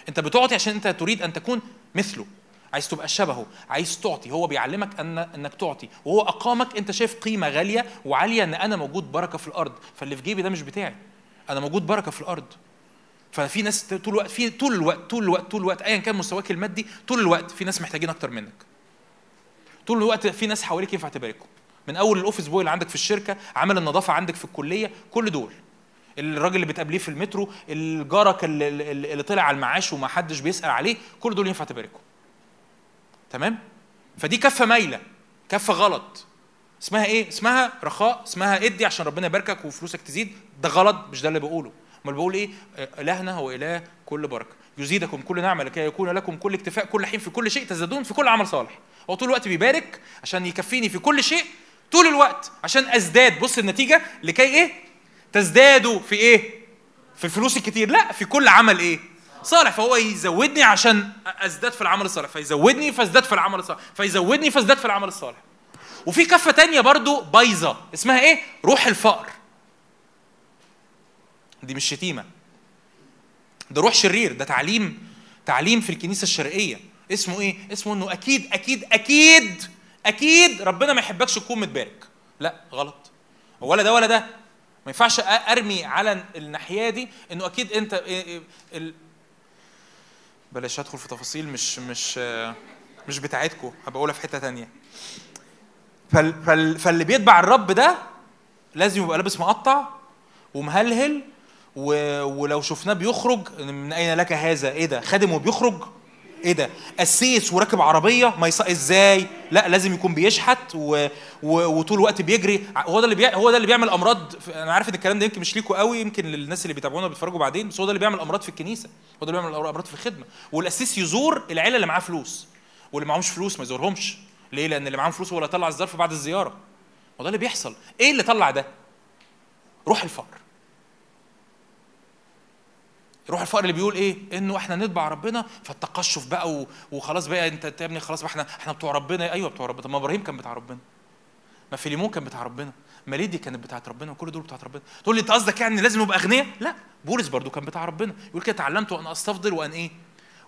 انت بتعطي عشان انت تريد ان تكون مثله. عايز تبقى شبهه. عايز تعطي. هو بيعلمك ان انك تعطي. وهو اقامك. انت شايف قيمة غالية وعالية ان أنا موجود بركة في الأرض. فاللي في جيبي ده مش بتاعي. أنا موجود بركة في الأرض. ففي ناس طول الوقت في طول الوقت طول الوقت طول الوقت ايا كان مستواك المادي طول الوقت في ناس محتاجين أكتر منك. طول الوقت في ناس حواليك ينفع تباركهم. من أول الأوفيس بوي اللي عندك في الشركة عامل النظافة عندك في الكلية كل دول. الراجل اللي بتقابليه في المترو الجارك اللي, اللي طلع على المعاش وما حدش بيسأل عليه كل دول ينفع تباركهم. تمام؟ فدي كفة مايلة كفة غلط. اسمها إيه؟ اسمها رخاء اسمها إدي عشان ربنا يباركك وفلوسك تزيد. ده غلط مش ده اللي بقوله. أمال بقول إيه؟ إلهنا هو إله كل بركة. يزيدكم كل نعمة لكي يكون لكم كل اكتفاء كل حين في كل شيء تزدادون في كل عمل صالح. هو طول الوقت بيبارك عشان يكفيني في كل شيء طول الوقت عشان أزداد. بص النتيجة لكي إيه؟ تزدادوا في إيه؟ في الفلوس الكتير. لا في كل عمل إيه؟ صالح. فهو يزودني عشان أزداد في العمل الصالح. فيزودني فازداد في العمل الصالح. فيزودني فازداد في العمل الصالح. وفي كفة تانية برضو بايظة. اسمها إيه؟ روح الفقر. دي مش شتيمة. ده روح شرير. ده تعليم تعليم في الكنيسة الشرقية. اسمه إيه؟ اسمه إنه أكيد أكيد أكيد أكيد ربنا ما يحبكش تكون متبارك. لا غلط. ولا ده ولا ده. ما ينفعش أرمي على الناحية دي إنه أكيد أنت إيه- إيه ال... بلاش أدخل في تفاصيل مش مش مش بتاعتكم هبقى أقولها في حتة تانية. فال... فال... فاللي بيتبع الرب ده لازم يبقى لابس مقطع ومهلهل و... ولو شفناه بيخرج من أين لك هذا؟ إيه ده؟ خادم وبيخرج؟ إيه ده؟ قسيس وراكب عربية ما يص... إزاي؟ لا لازم يكون بيشحت و... و... وطول الوقت بيجري. هو ده اللي بي... هو ده اللي بيعمل أمراض. أنا عارف إن الكلام ده يمكن مش ليكوا قوي يمكن للناس اللي بيتابعونا بيتفرجوا بعدين بس هو ده اللي بيعمل أمراض في الكنيسة هو ده اللي بيعمل أمراض في الخدمة. والقسيس يزور العيلة اللي معاه فلوس واللي معهمش فلوس ما يزورهمش. ليه؟ لأن اللي معاهم فلوس هو اللي يطلع الظرف بعد الزيارة. وده اللي بيحصل. إيه اللي طلع ده؟ روح الفقر. روح الفقر اللي بيقول إيه؟ إنه إحنا نتبع ربنا فالتقشف بقى وخلاص بقى أنت يا ابني خلاص بقى إحنا إحنا بتوع ربنا. أيوه بتوع ربنا. طب ما إبراهيم كان بتاع ربنا. ما فيليمون كان بتاع ربنا. ما ليدي كانت بتاعت ربنا. وكل دول بتاعت ربنا. تقول لي أنت قصدك يعني لازم نبقى أغنياء؟ لا. بولس برضو كان بتاع ربنا. يقول كده تعلمت ان أستفضل وان إيه؟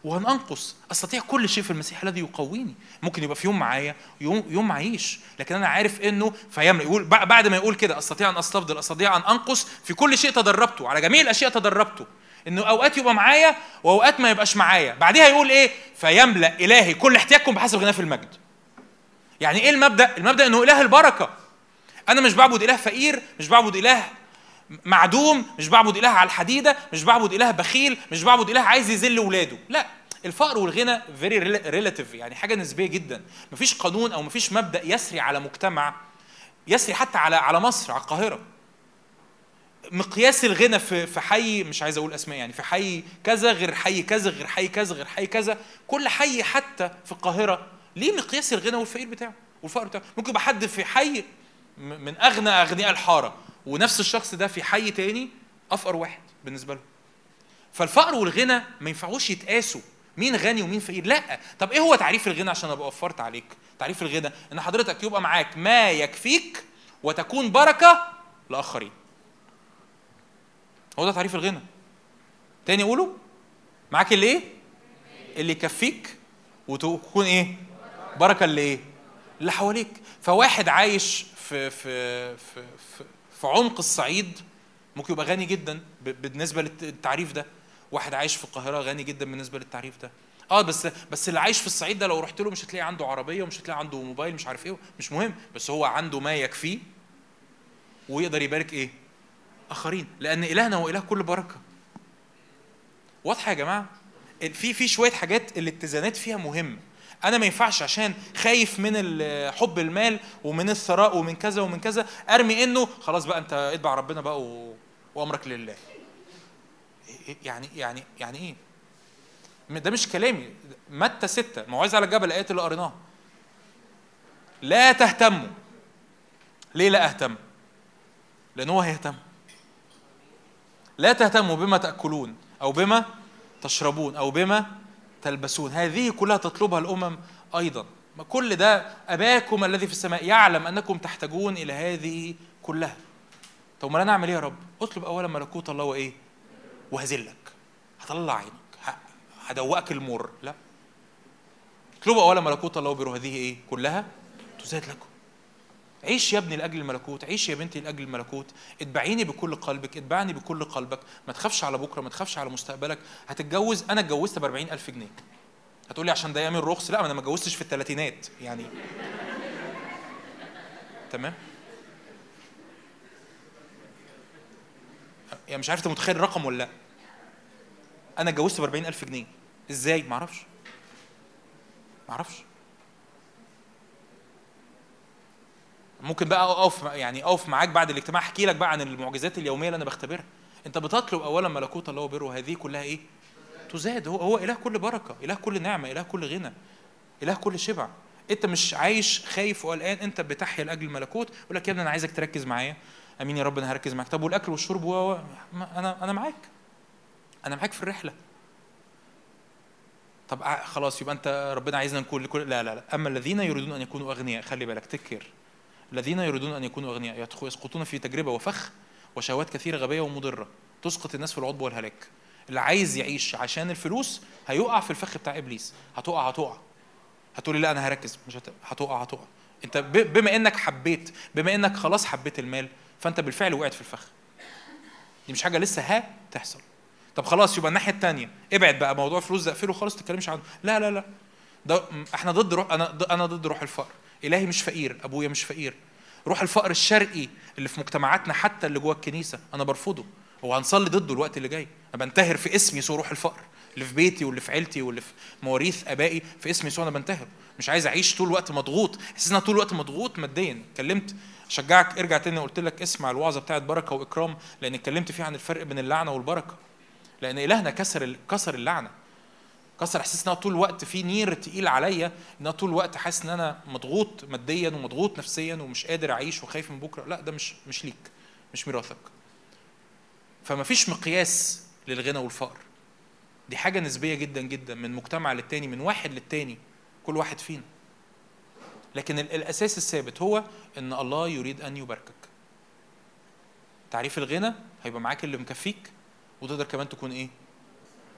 وان أنقص. أستطيع كل شيء في المسيح الذي يقويني. ممكن يبقى في يوم معايا يوم يوم معيش. لكن أنا عارف إنه فيملأ. يقول بع- بعد ما يقول كده أستطيع أن أستفضل أستطيع أن أنقص في كل شيء تدربته. على جميع الأشياء تدربته. إنه أوقات يبقى معايا وأوقات ما يبقاش معايا. بعديها يقول إيه؟ فيملأ إلهي كل احتياجكم بحسب غناه في المجد. يعني إيه المبدأ؟ المبدأ إنه إله البركة. أنا مش بعبد إله فقير مش بعبد إله معدوم مش بعبد إله على الحديدة مش بعبد إله بخيل مش بعبد إله عايز يذل ولاده. لا الفقر والغنى very relative يعني حاجة نسبية جدا. مفيش قانون أو مفيش مبدأ يسري على مجتمع يسري حتى على على مصر على القاهرة. مقياس الغنى في في حي مش عايز أقول أسماء يعني في حي كذا غير حي كذا غير حي كذا غير حي كذا كل حي حتى في القاهرة ليه مقياس الغنى والفقير بتاعه والفقر بتاعه؟ ممكن يبقى حد في حي من أغنى أغنياء الحارة ونفس الشخص ده في حي تاني أفقر واحد بالنسبة له. فالفقر والغنى ما ينفعوش يتقاسوا مين غني ومين فقير. لأ طب إيه هو تعريف الغنى؟ عشان أبقى وفرت عليك. تعريف الغنى إن حضرتك يبقى معاك ما يكفيك وتكون بركة لآخرين. هو ده تعريف الغنى. تاني اقوله معاك اللي إيه؟ اللي يكفيك وتكون إيه؟ بركة اللي إيه؟ اللي حواليك. فواحد عايش في في في في, في عمق الصعيد ممكن يبقى غني جدا بالنسبة للتعريف ده. واحد عايش في القاهرة غني جدا بالنسبة للتعريف ده. آه بس بس اللي عايش في الصعيد ده لو رحت له مش هتلاقي عنده عربية ومش هتلاقي عنده موبايل مش عارف إيه مش مهم. بس هو عنده ما يكفيه ويقدر يبارك إيه؟ آخرين لأن إلهنا هو إله كل بركة. واضحة يا جماعة؟ في في شوية حاجات الاتزانات فيها مهمه أنا ما ينفعش عشان خايف من حب المال ومن الثراء ومن كذا ومن كذا أرمي إنه خلاص بقى أنت اتبع ربنا بقى و... وأمرك لله. يعني يعني يعني إيه؟ ده مش كلامي. متى ستة؟ موعظة على الجبل الآيات اللي قريناها. لا تهتموا. ليه لا أهتم؟ لأن هو هيهتم. لا تهتموا بما تأكلون أو بما تشربون أو بما تلبسون. هذه كلها تطلبها الأمم أيضا. ما كل ده أباكم الذي في السماء يعلم أنكم تحتاجون إلى هذه كلها. طب ما أنا أعمل إيه يا رب؟ اطلب أولا ملكوت الله وإيه؟ وهذلك هطلع عينك. هدوقك المر. لا. اطلبوا اولا ملكوت الله وبره هذه إيه؟ كلها تزاد لكم. عيش يا ابني لأجل الملكوت عيش يا بنتي لأجل الملكوت. اتبعيني بكل قلبك اتبعني بكل قلبك. ما تخافش على بكرة ما تخافش على مستقبلك. هتتجوز أنا اتجوزت ب ألف جنيه. هتقولي عشان ده أيام الرخص لا أنا ما اتجوزتش في الثلاثينات يعني. تمام؟ يعني مش عارف أنت متخيل الرقم ولا لا. أنا اتجوزت ب ألف جنيه. إزاي؟ ما أعرفش. ما أعرفش. ممكن بقى أقف يعني أقف معاك بعد الاجتماع أحكي لك بقى عن المعجزات اليومية اللي أنا بختبرها. أنت بتطلب اولا ملكوت الله وبره وهذه كلها إيه؟ تزاد. هو هو إله كل بركة إله كل نعمة إله كل غنى إله كل شبع. أنت مش عايش خايف وقلقان أنت بتحيا لأجل الملكوت. يقول لك يا ابني أنا عايزك تركز معايا. أمين يا رب أنا هركز معاك. طب والأكل والشرب و أنا أنا معاك. أنا معاك في الرحلة. طب خلاص يبقى أنت ربنا عايزنا نكون لكل لا لا لا. أما الذين يريدون أن يكونوا أغنياء خلي بالك تكر. الذين يريدون أن يكونوا أغنياء يدخل- يسقطون في تجربة وفخ وشهوات كثيرة غبية ومضرة تسقط الناس في العضب والهلاك. اللي عايز يعيش عشان الفلوس هيقع في الفخ بتاع إبليس. هتقع هتقع. هتقولي لا أنا هركز. مش هت... هتقع هتقع. أنت ب... بما إنك حبيت بما إنك خلاص حبيت المال فأنت بالفعل وقعت في الفخ. دي مش حاجة لسه ها تحصل طب خلاص يبقى الناحية الثانية ابعد بقى موضوع الفلوس ده. اقفله خالص ما تتكلمش عنه. لا لا لا. ده إحنا ضد روح أنا أنا ضد روح الفقر. إلهي مش فقير أبويا مش فقير. روح الفقر الشرقي اللي في مجتمعاتنا حتى اللي جوه الكنيسة أنا برفضه. وهنصلي ضده الوقت اللي جاي. أنا بنتهر في اسم يسوع روح الفقر. اللي في بيتي واللي في عيلتي واللي في مواريث آبائي في اسم يسوع أنا بنتهر. مش عايز أعيش طول الوقت مضغوط. حاسس إن طول الوقت مضغوط ماديا. اتكلمت أشجعك ارجع تاني. قلت لك اسمع الوعظة بتاعت بركة وإكرام لأن اتكلمت فيها عن الفرق بين اللعنة والبركة. لأن إلهنا كسر كسر اللعنة. كسر إحساس إن أنا طول الوقت في نير تقيل عليا إن أنا طول الوقت حاسس إن أنا مضغوط ماديا ومضغوط نفسيا ومش قادر أعيش وخايف من بكرة. لا ده مش مش ليك مش ميراثك. فما فيش مقياس للغنى والفقر. دي حاجة نسبية جدا جدا من مجتمع للتاني من واحد للتاني كل واحد فينا. لكن ال- الأساس الثابت هو إن الله يريد أن يباركك. تعريف الغنى هيبقى معاك اللي مكفيك وتقدر كمان تكون إيه؟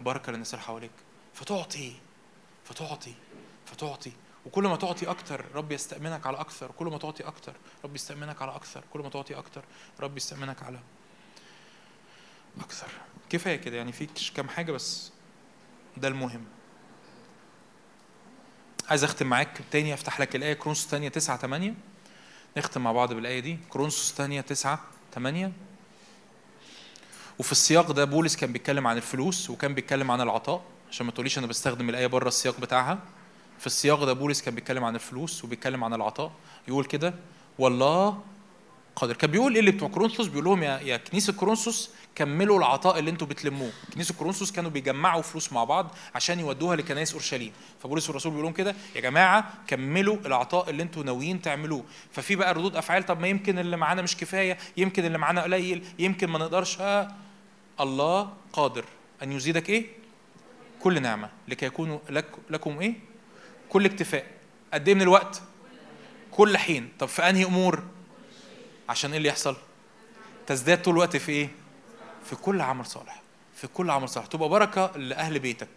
بركه للناس اللي حواليك. فتعطي فتعطي فتعطي. وكل ما تعطي أكتر رب يستأمنك على أكثر. كل ما تعطي أكتر رب يستأمنك على أكثر. كل ما تعطي أكتر رب يستأمنك على أكثر. كفاية كده يعني فيك كام حاجة بس ده المهم. عايز أختم معاك تاني أفتح لك الآية كرونسوس تانية 9 8 نختم مع بعض بالآية دي. كرونسوس تانية 9 8 وفي السياق ده بولس كان بيتكلم عن الفلوس وكان بيتكلم عن العطاء. عشان ما تقوليش أنا بستخدم الآية بره السياق بتاعها. في السياق ده بولس كان بيتكلم عن الفلوس وبيتكلم عن العطاء. يقول كده والله قادر. كان بيقول إيه اللي بتوع كورنثوس؟ بيقول لهم يا يا كنيسة كورنثوس كملوا العطاء اللي أنتوا بتلموه. كنيسة كورنثوس كانوا بيجمعوا فلوس مع بعض عشان يودوها لكنائس أورشليم. فبولس الرسول بيقول لهم كده يا جماعة كملوا العطاء اللي أنتوا ناويين تعملوه. ففي بقى ردود أفعال طب ما يمكن اللي معانا مش كفاية يمكن اللي معانا قليل يمكن ما نقدرش. آه. الله قادر. أن يزيدك إيه؟ كل نعمة. لكي يكون لك لكم إيه؟ كل اكتفاء. قد إيه من الوقت؟ كل حين. طب في أنهي أمور؟ عشان إيه اللي يحصل؟ تزداد طول الوقت في إيه؟ في كل عمل صالح. في كل عمل صالح. تبقى بركة لأهل بيتك.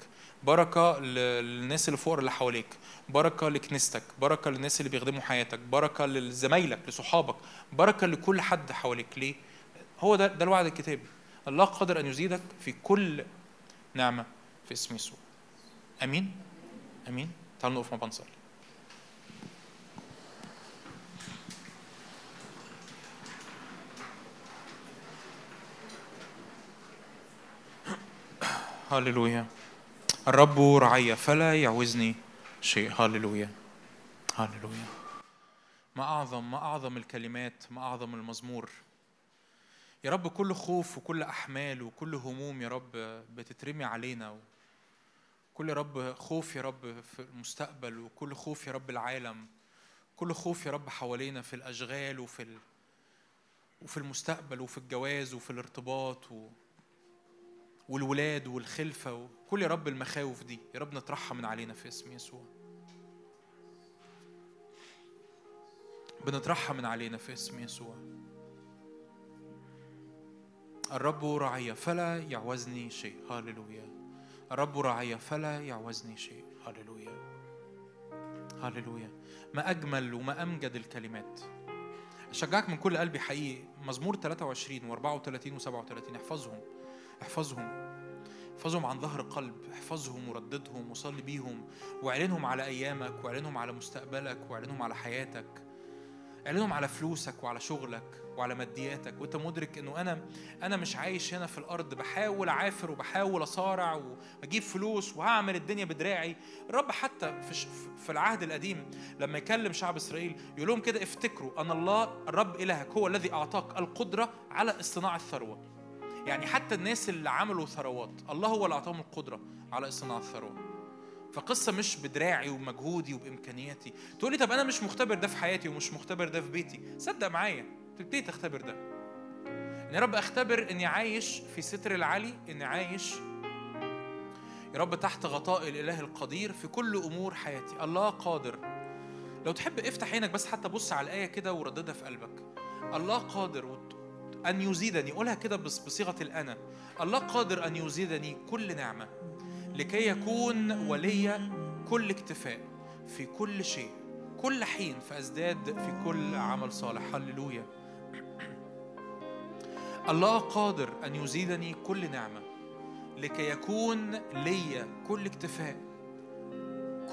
بركة ل- للناس اللي فوق اللي حواليك. بركة لكنيستك. بركة للناس اللي بيخدموا حياتك. بركة لزمايلك لصحابك. بركة لكل حد حواليك. ليه؟ هو ده ده الوعد الكتابي. الله قادر أن يزيدك في كل نعمة. في اسم يسوع. آمين؟ آمين؟ تعالوا نقف مع بعض نصلي. هللويا. الرب رعي فلا يعوزني شيء. هللويا. هللويا. ما أعظم ما أعظم الكلمات ما أعظم المزمور. يا رب كل خوف وكل أحمال وكل هموم يا رب بتترمي علينا كل رب خوف يا رب في المستقبل وكل خوف يا رب العالم كل خوف يا رب حوالينا في الأشغال وفي ال... وفي المستقبل وفي الجواز وفي الارتباط و... والولاد والخلفة وكل يا رب المخاوف دي. يا رب نطرحها من علينا في اسم يسوع. بنطرحها من علينا في اسم يسوع. الرب رعي فلا يعوزني شيء. هللويا. الرب رعي فلا يعوزني شيء. هللويا. هللويا. ما أجمل وما أمجد الكلمات. أشجعك من كل قلبي حقيقي. مزمور 23 و34 و37 احفظهم. احفظهم. احفظهم عن ظهر قلب. احفظهم ورددهم وصلي بيهم. واعلنهم على أيامك واعلنهم على مستقبلك واعلنهم على حياتك. اعلنهم على فلوسك وعلى شغلك وعلى مادياتك وانت مدرك انه أنا أنا مش عايش هنا في الأرض بحاول أعافر وبحاول أصارع واجيب فلوس وهعمل الدنيا بدراعي. الرب حتى في في العهد القديم لما يكلم شعب إسرائيل يقول لهم كده افتكروا أن الله الرب إلهك هو الذي أعطاك القدرة على اصطناع الثروة. يعني حتى الناس اللي عملوا ثروات الله هو اللي أعطاهم القدرة على اصطناع الثروة. فقصة مش بدراعي ومجهودي وبإمكانياتي. تقول لي طب أنا مش مختبر ده في حياتي ومش مختبر ده في بيتي. صدق معايا. تبتدي تختبر ده. إن يا رب أختبر إني عايش في ستر العلي إني عايش يا رب تحت غطاء الإله القدير في كل أمور حياتي. الله قادر. لو تحب افتح عينك بس حتى بص على الآية كده ورددها في قلبك. الله قادر أن يزيدني. قولها كده بص- بصيغة الأنا. الله قادر أن يزيدني كل نعمة. لكي يكون ولي كل اكتفاء في كل شيء كل حين فأزداد في كل عمل صالح. هللويا. الله قادر أن يزيدني كل نعمة. لكي يكون لي كل اكتفاء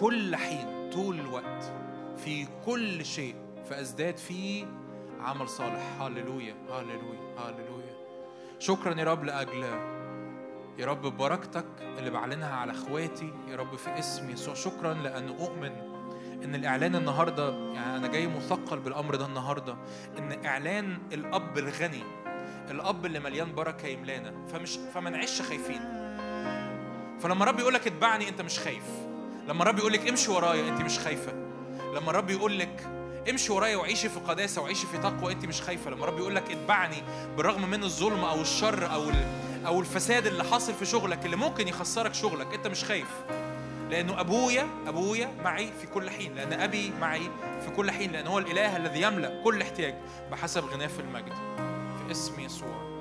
كل حين طول الوقت في كل شيء فأزداد فيه عمل صالح. هللويا هللويا هللويا. شكرا يا رب لأجل يا رب ببركتك اللي بعلنها على اخواتي يا رب في اسم يسوع شكرا لأن أؤمن إن الإعلان النهاردة يعني أنا جاي مثقل بالأمر ده النهاردة إن إعلان الأب الغني الأب اللي مليان بركة يملانا فمش فما نعيش خايفين. فلما الرب يقول لك اتبعني أنت مش خايف. لما الرب يقول لك امشي ورايا أنت مش خايفة. لما الرب يقول لك امشي ورايا وعيشي في قداسة وعيشي في تقوى أنت مش خايفة. لما الرب يقول لك اتبعني بالرغم من الظلم أو الشر أو ال... أو الفساد اللي حاصل في شغلك اللي ممكن يخسرك شغلك أنت مش خايف. لأنه أبويا أبويا معي في كل حين لأن أبي معي في كل حين لأن هو الإله الذي يملأ كل احتياج بحسب غناه في المجد في اسم يسوع.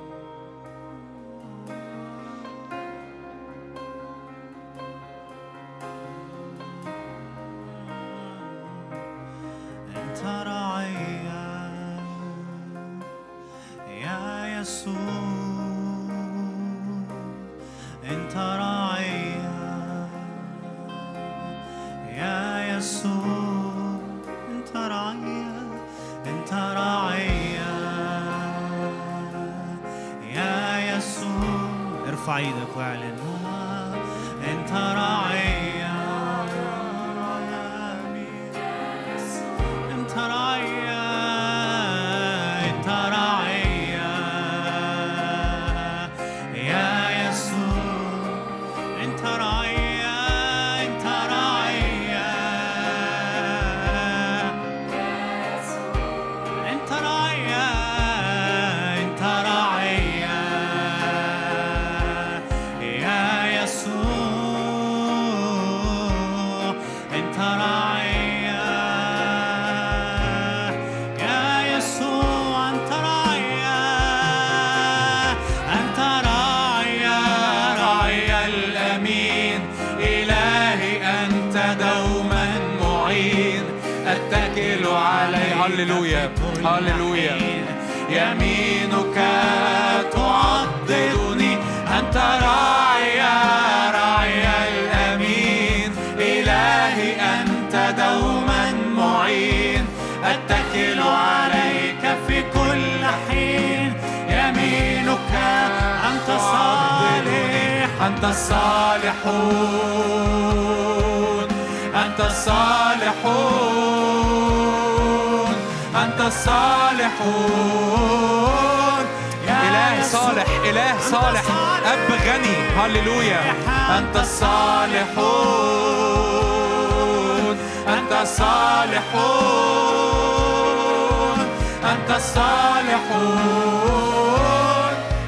هللويا هللويا يمينك تعضدني. أنت راعيا راعيا الأمين. إلهي أنت دوما معين. أتكل عليك في كل حين. يمينك أنت صالح. أنت الصالحون أنت الصالحون أنت الصالحون يا إله. صالح إله صالح. أب غني. هللويا. أنت الصالحون أنت الصالحون أنت الصالحون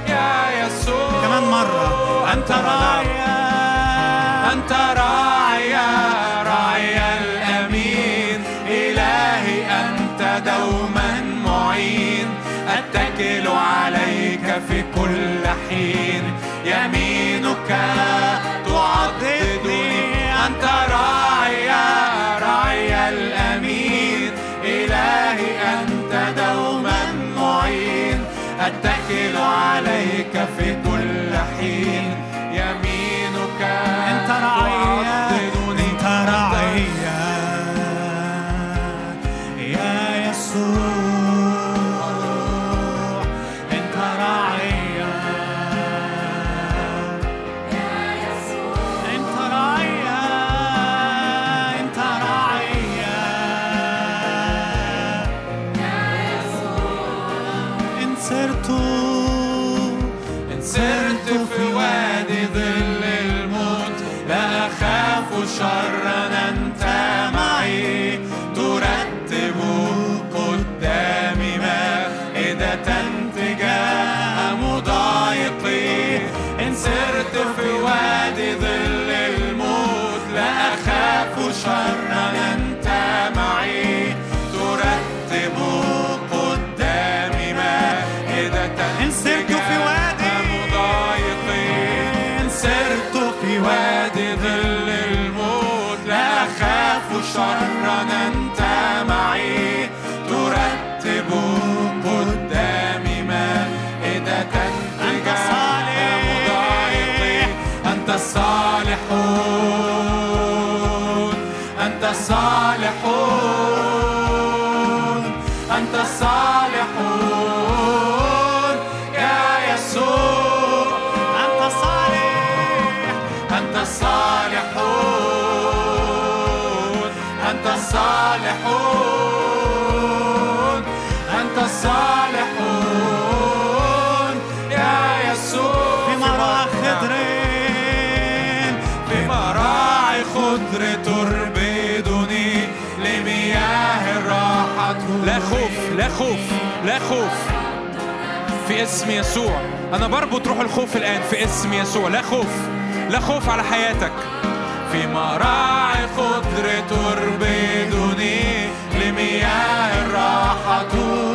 يا يسوع. كمان مرة. أنت راعيا أنت راعيا يمينك تعضدني. أنت راعي راعي الأمين. إلهي أنت دوما معين. أتكل عليك في كل حين. يمينك أنت راعي أنت راعي يا يسوع. لا خوف لا خوف لا خوف. في اسم يسوع. أنا بربط روح الخوف الآن في اسم يسوع. لا خوف لا خوف على حياتك. في مراعي خضر تربدني لمياه الراحة تردني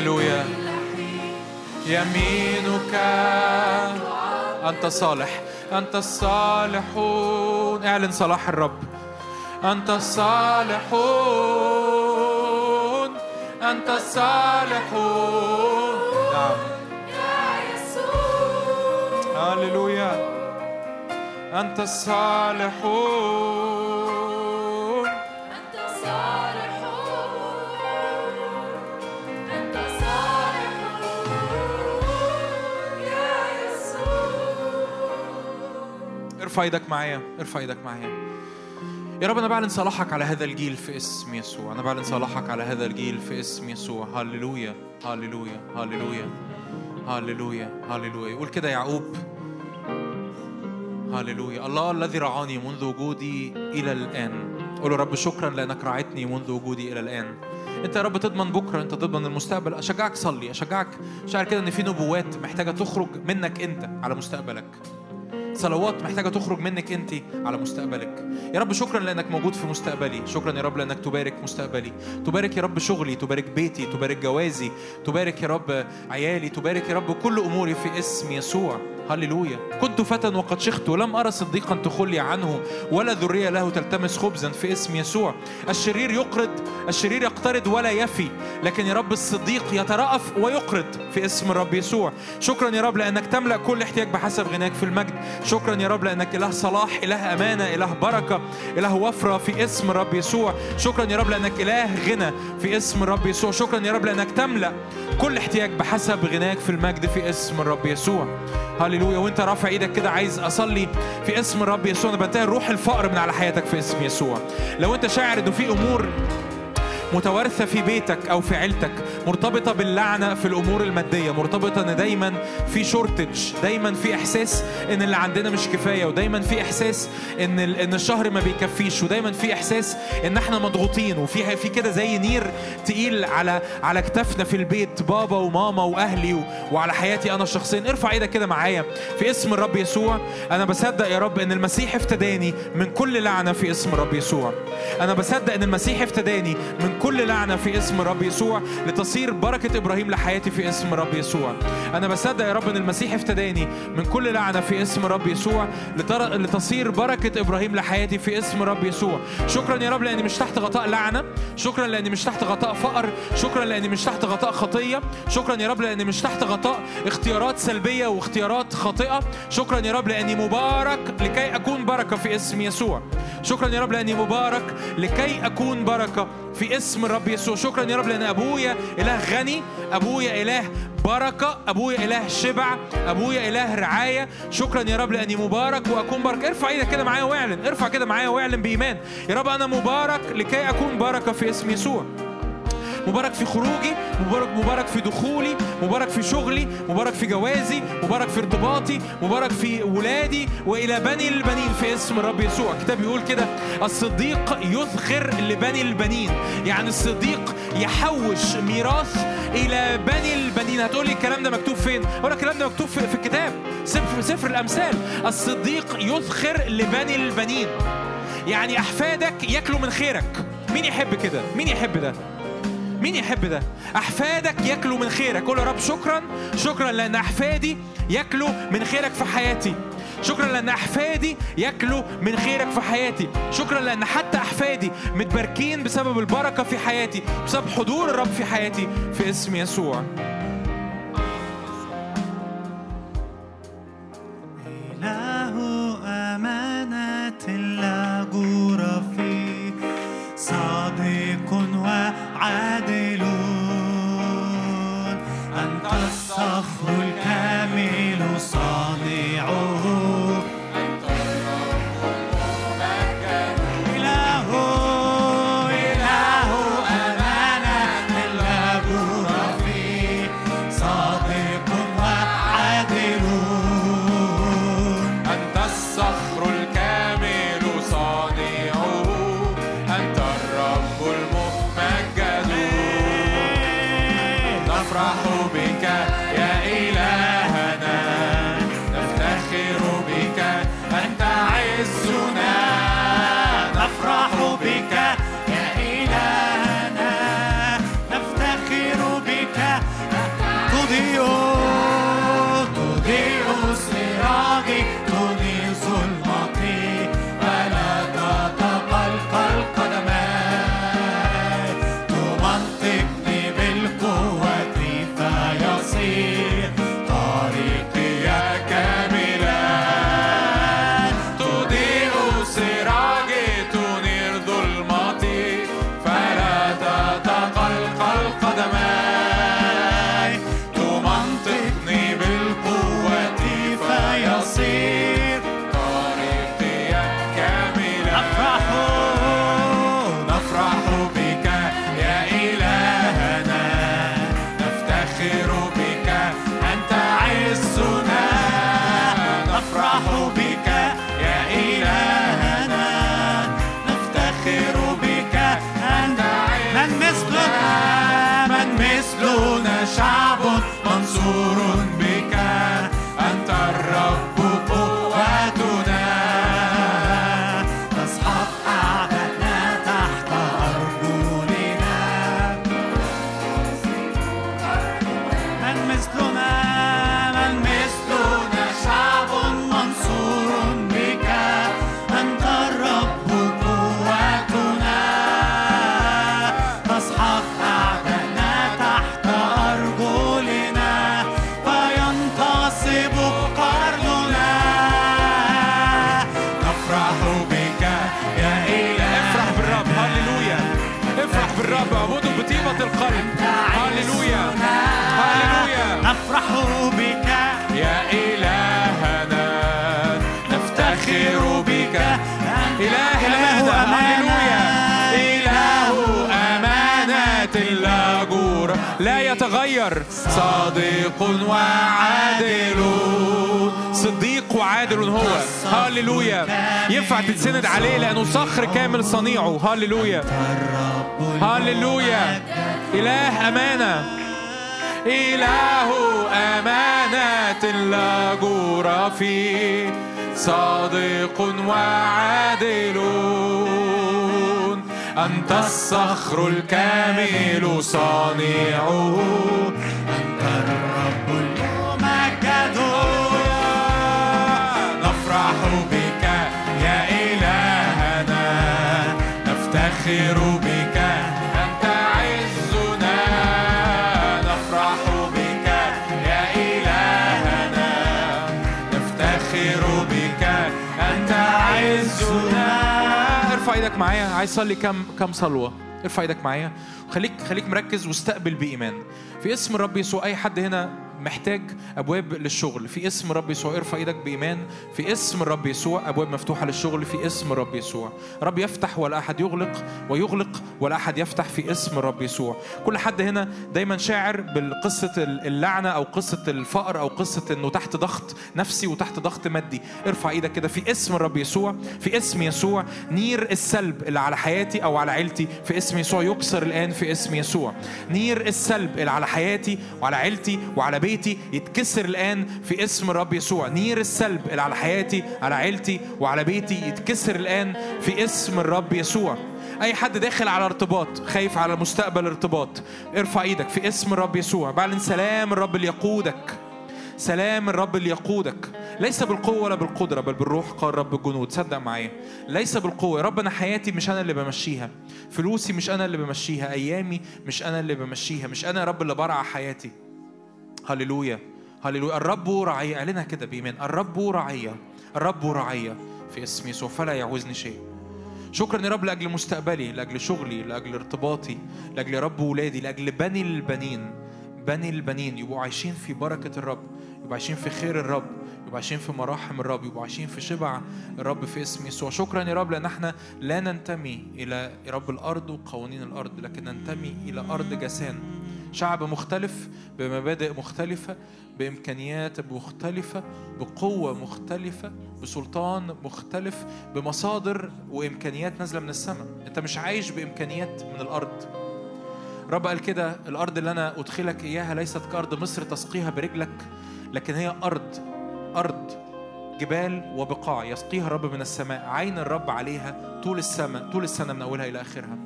هللويا يمينك. أنت صالح. أنت الصالحون اعلن صلاح الرب. أنت الصالحون أنت الصالحون نعم. يا يسوع هللويا أنت الصالحون ارفع إيدك معايا ارفع إيدك معايا. يا رب أنا بعلن صلاحك على هذا الجيل في اسم يسوع. أنا بعلن صلاحك على هذا الجيل في اسم يسوع. هللويا هللويا هللويا هللويا هللويا. يقول كده يعقوب. هللويا. الله الذي رعاني منذ وجودي إلى الآن. قول رب شكرا لأنك رعيتني منذ وجودي إلى الآن. أنت يا رب تضمن بكرة أنت تضمن المستقبل. أشجعك صلي. أشجعك. شعر كده إن في نبوات محتاجة تخرج منك أنت على مستقبلك. صلوات محتاجة تخرج منك أنت على مستقبلك. يا رب شكرا لأنك موجود في مستقبلي. شكرا يا رب لأنك تبارك مستقبلي. تبارك يا رب شغلي تبارك بيتي تبارك جوازي تبارك يا رب عيالي تبارك يا رب كل أموري في اسم يسوع. هللويا. كنت فتى وقد شخت ولم أرى صديقا تخلي عنه ولا ذرية له تلتمس خبزا في اسم يسوع. الشرير يقرض الشرير يقترض ولا يفي لكن يا رب الصديق يترأف ويقرض في اسم الرب يسوع. شكرا يا رب لأنك تملأ كل احتياج بحسب غناك في المجد. شكرا يا رب لأنك إله صلاح إله أمانة إله بركة إله وفرة في اسم الرب يسوع. شكرا يا رب لأنك إله غنى في اسم الرب يسوع. شكرا يا رب لأنك تملأ كل احتياج بحسب غناك في المجد في اسم الرب يسوع. هللويا. وانت رافع إيدك كده عايز اصلي في اسم الرب يسوع. أنا بنتهي روح الفقر من على حياتك في اسم يسوع. لو انت شاعر انه في امور متوارثة في بيتك أو في عيلتك مرتبطة باللعنة في الأمور المادية مرتبطة إن دايما في شورتج دايما في إحساس إن اللي عندنا مش كفاية ودايما في إحساس إن إن الشهر ما بيكفيش ودايما في إحساس إن إحنا مضغوطين وفي في كده زي نير تقيل على على كتافنا في البيت بابا وماما وأهلي وعلى حياتي أنا شخصيا. ارفع إيدك كده معايا في اسم الرب يسوع. أنا بصدق يا رب إن المسيح افتداني من كل لعنة في اسم الرب يسوع. أنا بصدق إن المسيح افتداني من كل لعنة في اسم الرب يسوع لتصير بركة إبراهيم لحياتي في اسم الرب يسوع. أنا بصدق يا رب إن المسيح افتداني من كل لعنة في اسم الرب يسوع لتر... لتصير بركة إبراهيم لحياتي في اسم الرب يسوع. شكرا يا رب لأني مش تحت غطاء لعنة. شكرا لأني مش تحت غطاء فقر. شكرا لأني مش تحت غطاء خطية. شكرا يا رب لأني مش تحت غطاء اختيارات سلبية واختيارات خاطئة. شكرا يا رب لأني مبارك لكي أكون بركة في اسم يسوع. شكرا يا رب لأني مبارك لكي أكون بركة في اسم الرب يسوع. شكرا يا رب لأن أبويا إله غني أبويا إله بركة أبويا إله شبع أبويا إله رعاية. شكرا يا رب لأني مبارك وأكون بركة ارفع إيدك كده معايا واعلن ارفع كده معايا واعلن بإيمان. يا رب أنا مبارك لكي أكون بركة في اسم يسوع. مبارك في خروجي مبارك مبارك في دخولي مبارك في شغلي مبارك في جوازي مبارك في ارتباطي مبارك في ولادي وإلى بني البنين في اسم الرب يسوع. الكتاب بيقول كده الصديق يذخر لبني البنين. يعني الصديق يحوش ميراث إلى بني البنين. هتقول لي الكلام ده مكتوب فين؟ أقول لك الكلام ده مكتوب في, الكتاب. سفر سفر الأمثال. الصديق يذخر لبني البنين. يعني أحفادك ياكلوا من خيرك. مين يحب كده؟ مين يحب ده؟ مين يحب ده؟ أحفادك ياكلوا من خيرك، قول يا رب شكرا شكرا لأن أحفادي ياكلوا من خيرك في حياتي. شكرا لأن أحفادي ياكلوا من خيرك في حياتي. شكرا لأن حتى أحفادي متباركين بسبب البركة في حياتي، بسبب حضور الرب في حياتي في اسم يسوع. الصخر هللويا هللويا. نفرح بك. يا إلهنا نفتخر بك. إله هللويا. إله أمانة لا يتغير. صادق وعادل. صديق وعادل هو. هللويا. ينفع تتسند عليه لأنه صخر كامل صنيعه. هللويا. هللويا. إله أمانة. إله أمانة لا جور فيه. صادق وعادل. أنت الصخر الكامل صانعه. أنت الرب الممجد نفرح بك يا إلهنا. نفتخر the معايا عايز أصلي كم كم صلوة. ارفع إيدك معايا. خليك خليك مركز واستقبل بإيمان. في اسم الرب يسوع أي حد هنا محتاج أبواب للشغل؟ في اسم الرب يسوع ارفع إيدك بإيمان. في اسم الرب يسوع أبواب مفتوحة للشغل. في اسم الرب يسوع. رب يفتح ولا أحد يغلق ويغلق ولا أحد يفتح في اسم الرب يسوع. كل حد هنا دايما شاعر بالقصة اللعنة أو قصة الفقر أو قصة إنه تحت ضغط نفسي وتحت ضغط مادي. ارفع إيدك كده. في اسم الرب يسوع في اسم يسوع نير السلب. اللي على حياتي أو على عيلتي في اسم يسوع يكسر الآن في اسم يسوع. نير السلب اللي على حياتي وعلى عيلتي وعلى بيتي يتكسر الآن في اسم الرب يسوع. نير السلب اللي على حياتي على عيلتي وعلى بيتي يتكسر الآن في اسم الرب يسوع. أي حد داخل على ارتباط خايف على مستقبل ارتباط ارفع إيدك في اسم الرب يسوع. بعلن سلام الرب اللي يقودك. سلام الرب اللي يقودك. ليس بالقوة ولا بالقدرة بل بالروح قال رب الجنود. صدق معايا. ليس بالقوة. يا رب أنا حياتي مش أنا اللي بمشيها. فلوسي مش أنا اللي بمشيها. أيامي مش أنا اللي بمشيها. مش أنا يا رب اللي برعى حياتي. هللويا. هللويا. الرب رعية اعلنها كده بإيمان. الرب رعية الرب رعية في اسم يسوع. فلا يعوزني شيء. شكرا يا رب لأجل مستقبلي لأجل شغلي لأجل ارتباطي لأجل يا رب ولادي لأجل بني البنين. بني البنين يبقوا عايشين في بركة الرب يبقوا عايشين في خير الرب يبقوا عايشين في مراحم الرب يبقوا عايشين في شبع الرب في اسم يسوع. شكرا يا رب لأن إحنا لا ننتمي يا رب الأرض وقوانين الأرض لكن ننتمي إلى أرض جسان. شعب مختلف بمبادئ مختلفة بإمكانيات مختلفة بقوة مختلفة بسلطان مختلف بمصادر وإمكانيات نازلة من السماء. أنت مش عايش بإمكانيات من الأرض. رب قال كده الأرض اللي أنا أدخلك إياها ليست كأرض مصر تسقيها برجلك لكن هي أرض أرض جبال وبقاع يسقيها الرب من السماء. عين الرب عليها طول السماء طول السنة من أولها إلى آخرها.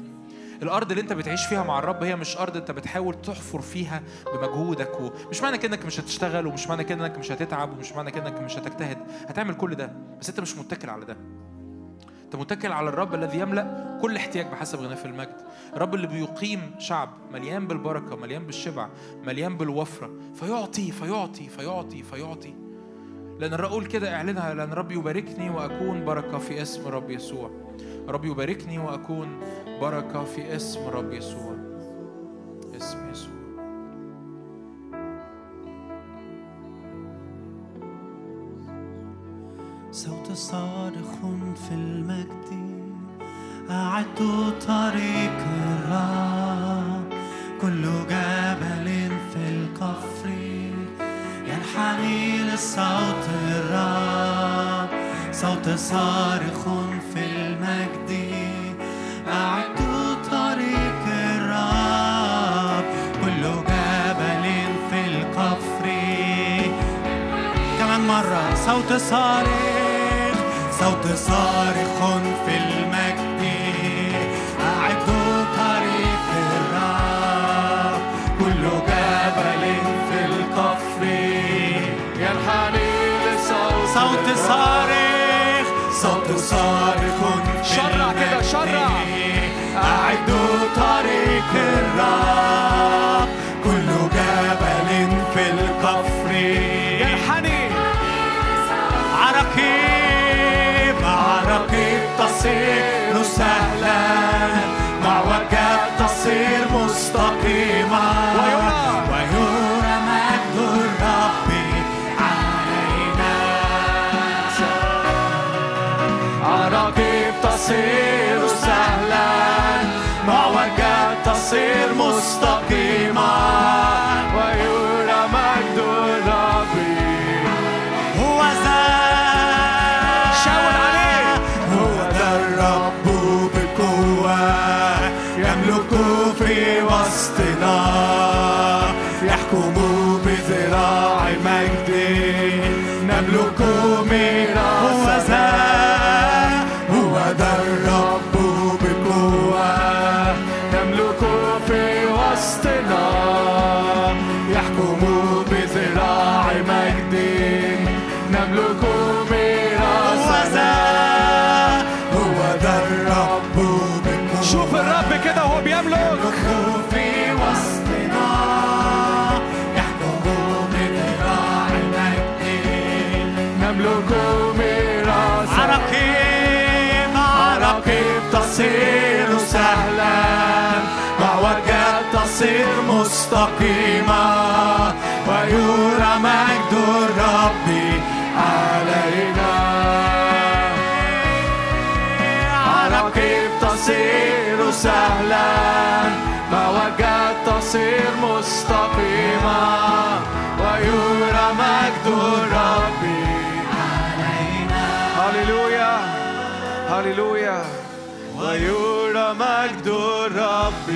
الأرض اللي أنت بتعيش فيها مع الرب هي مش أرض أنت بتحاول تحفر فيها بمجهودك ومش معنى كده انك مش هتشتغل ومش معنى كده انك مش هتتعب ومش معنى كده انك مش هتجتهد. هتعمل كل ده بس أنت مش متكل على ده. انت متكل على الرب الذي يملأ كل احتياج بحسب غناه في المجد. الرب اللي بيقيم شعب مليان بالبركة مليان بالشبع مليان بالوفرة فيعطي فيعطي فيعطي فيعطي. لأن الرب كده اعلنها لأن الرب يباركني وأكون بركة في اسم الرب يسوع. رب يباركني وأكون بركة في اسم الرب يسوع. اسم يسوع. صوت صارخ في المجد. أعدوا طريق الرب كل جبل في القفر ينحني لصوت الرب صوت صارخ في المجد. أعدوا طريق الرب كل جبل في القفر. كمان مرة صوت صارخ. صوت صارخ في المجد. أعدوا طريق الرب. كل جبل في القفر. ينحني لصوت صوت صارخ. صوت صارخ شرع كده،. شرع. أعدوا طريق الرب. fear مستقيمة ويرى مجد الرب علينا. عراقيب تصير سهلا معوجات تصير مستقيمة ويرى مجد الرب هللويا هللويا. ويرى مجد الرب.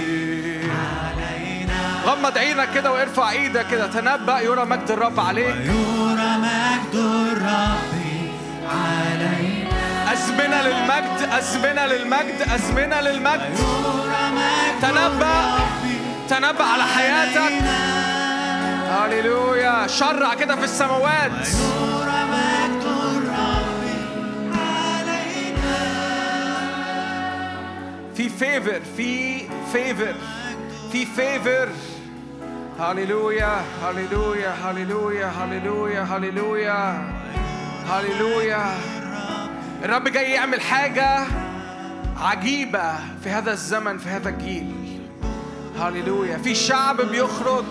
غمض عينك كده وارفع إيدك كده. تنبأ يرى مجد الرب عليك. ويرى مجد الرب علينا. أزمنة للمجد أزمنة للمجد أزمنة للمجد. تنبأ تنبأ على حياتك. هللويا. شرع كده في السماوات. في favor في favor في favor هللويا هللويا هللويا هللويا هللويا هللويا الرب جاي يعمل حاجة عجيبة في هذا الزمن في هذا الجيل. هللويا في شعب بيخرج.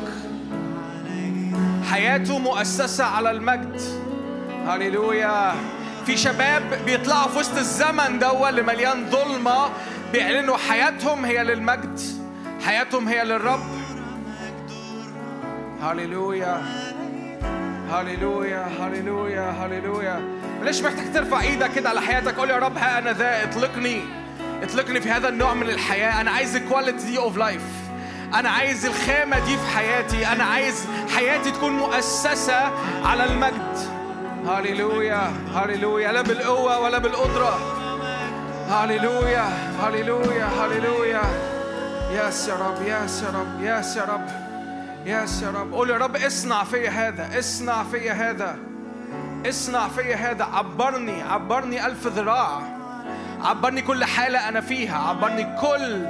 حياته مؤسسة على المجد. هللويا في شباب بيطلعوا في وسط الزمن ده اللي مليان ظلمة بيعلنوا حياتهم هي للمجد حياتهم هي للرب. هللويا هللويا هللويا هللويا ليش محتاج ترفع إيدك كده على حياتك. قول يا رب ها أنا ذا اطلقني. اطلقني في هذا النوع من الحياة. أنا عايز ال quality of life أنا عايز الخامة دي في حياتي. أنا عايز حياتي تكون مؤسسة على المجد. هللويا هللويا لا بالقوة ولا بالقدرة. هللويا هللويا هللويا يا رب. يا رب. يا رب. ياس يا رب قول يا رب اصنع فيا هذا اصنع فيا هذا اصنع فيا هذا. عبرني عبرني ألف ذراع. عبرني كل حالة أنا فيها. عبرني كل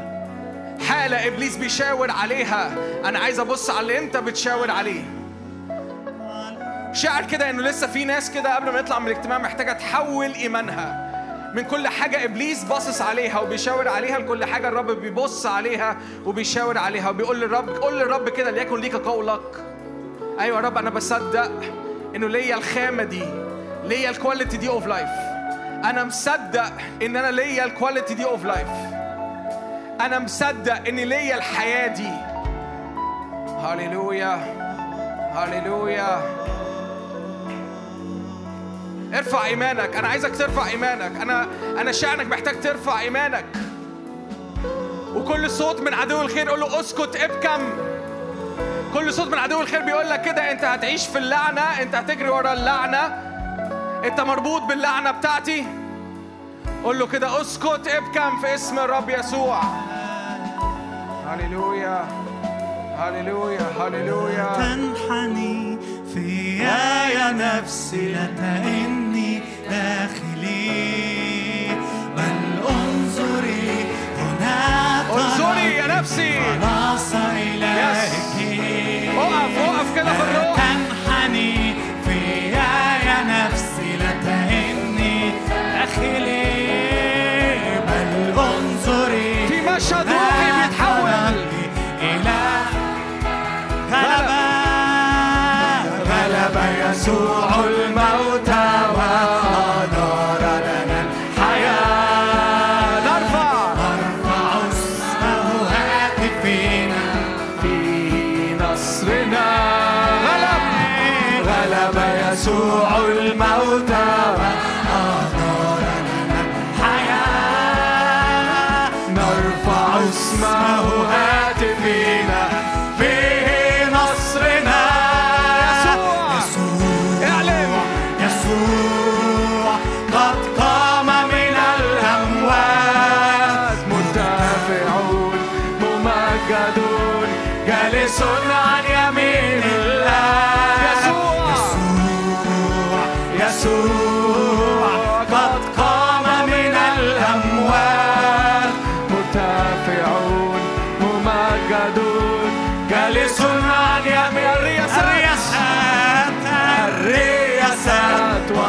حالة إبليس بيشاور عليها. أنا عايز أبص على اللي أنت بتشاور عليه. شعر كده إنه لسه في ناس كده قبل ما نطلع من الاجتماع محتاجة تحول إيمانها. من كل حاجة إبليس باصص عليها وبيشاور عليها لكل حاجة. الرب بيبص عليها وبيشاور عليها وبيقول للرب قول للرب كده ليكن ليك قولك. أيوة يا رب أنا بصدق إنه ليا الخامة دي ليا ال quality دي of life أنا مصدق إن أنا ليا ال quality دي of life أنا مصدق إن ليا الحياة دي. هللويا هللويا. ارفع ايمانك. أنا عايزك ترفع ايمانك. أنا أنا انك محتاج ترفع ايمانك. وكل صوت من عدو الخير قول له اسكت ابكم. كل صوت من عدو الخير بيقول لك كده انت هتعيش في اللعنة انت هتجري ورا اللعنة. انت مربوط باللعنة بتاعتي. قول له كده اسكت ابكم في اسم الرب يسوع. هللويا. هللويا. هللويا. تنحني فيا يا نفسي لا تئني داخلي. بل انظري هنا انظري يا نفسي. خلاص إليك اقف اقف كده في الروح. يسوع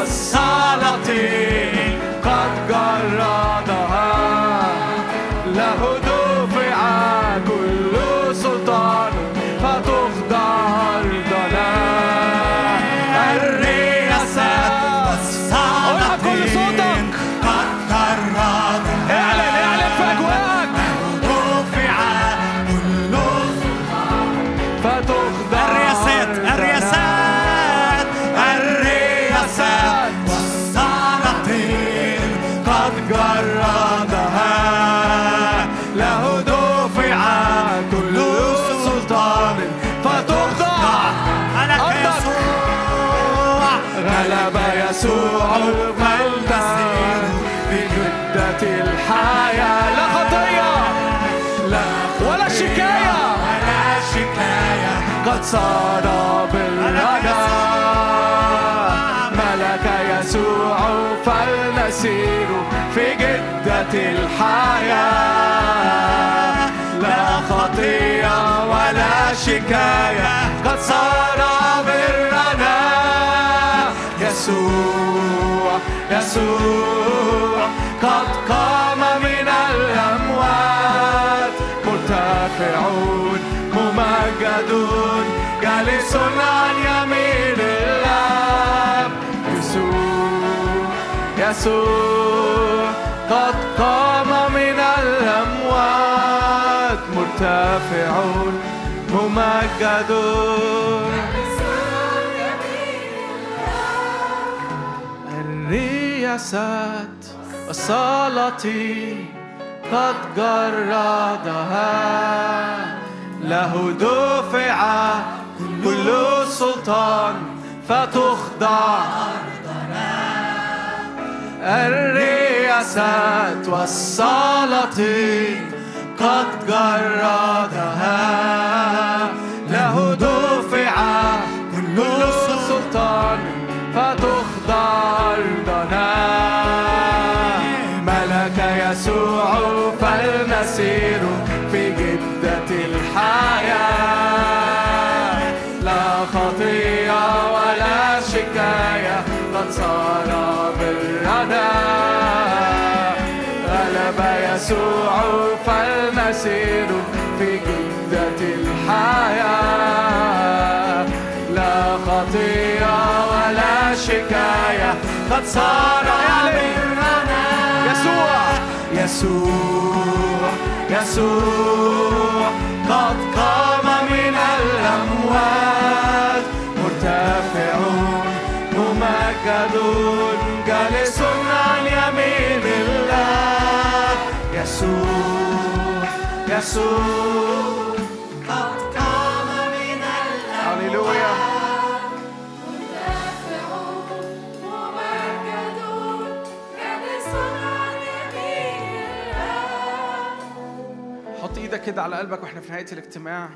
الرياسات شكاية قد صار برنا. يسوع يسوع قد قام من الأموات. مرتفعون ممجدون جالس عن يمين الآب يسوع يسوع قد قام من الأموات. مرتفعون ممجدون الرياسات والسلاطين قد جردها له دفع كل سلطان فتخضع الرياسات والسلاطين قد جردها له دفع كل سلطان فتخضع أرضنا ملك يسوع فلنسير في جدة الحياة. لا خطية ولا شكاية قد صار برنا غلب يسوع فلنسير في جدة الحياة. لا خطية ولا شكاية قد صار برنا يسوع. يسوع يسوع قد قام من الأموات. مرتفعون ممجدون جالس عن يمين الله. يسوع. يسوع قد قام من هللويا حط إيدك كده على قلبك وإحنا في نهاية الاجتماع.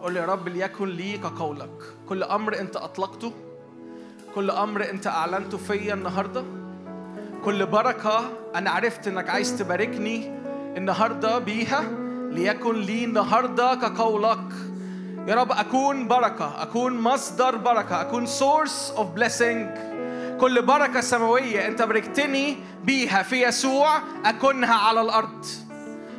قول لي يا رب ليكن لي كقولك. كل أمر انت أطلقته. كل أمر انت أعلنته فيا النهارده. كل بركة أنا عرفت إنك عايز تباركني. النهارده بيها ليكن لي النهارده كقولك. يا رب أكون بركة أكون مصدر بركة أكون source of blessing. كل بركة سماوية أنت باركتني بيها في يسوع اكونها على الأرض.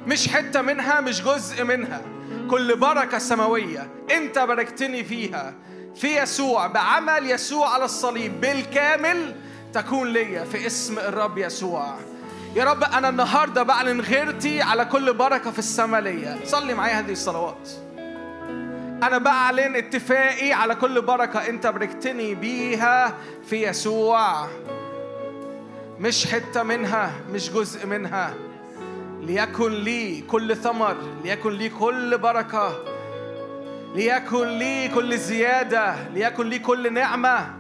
مش حتة منها مش جزء منها. كل بركة سماوية أنت باركتني فيها في يسوع بعمل يسوع على الصليب. بالكامل تكون ليا في اسم الرب يسوع. يا رب أنا النهاردة بعلن غيرتي على كل بركة في السماء ليا. صلي معايا هذه الصلوات. أنا بعلن اتفاقي على كل بركة أنت باركتني بيها في يسوع. مش حتة منها مش جزء منها. ليكن لي كل ثمر ليكن لي كل بركة. ليكن لي كل زيادة ليكن لي كل نعمة.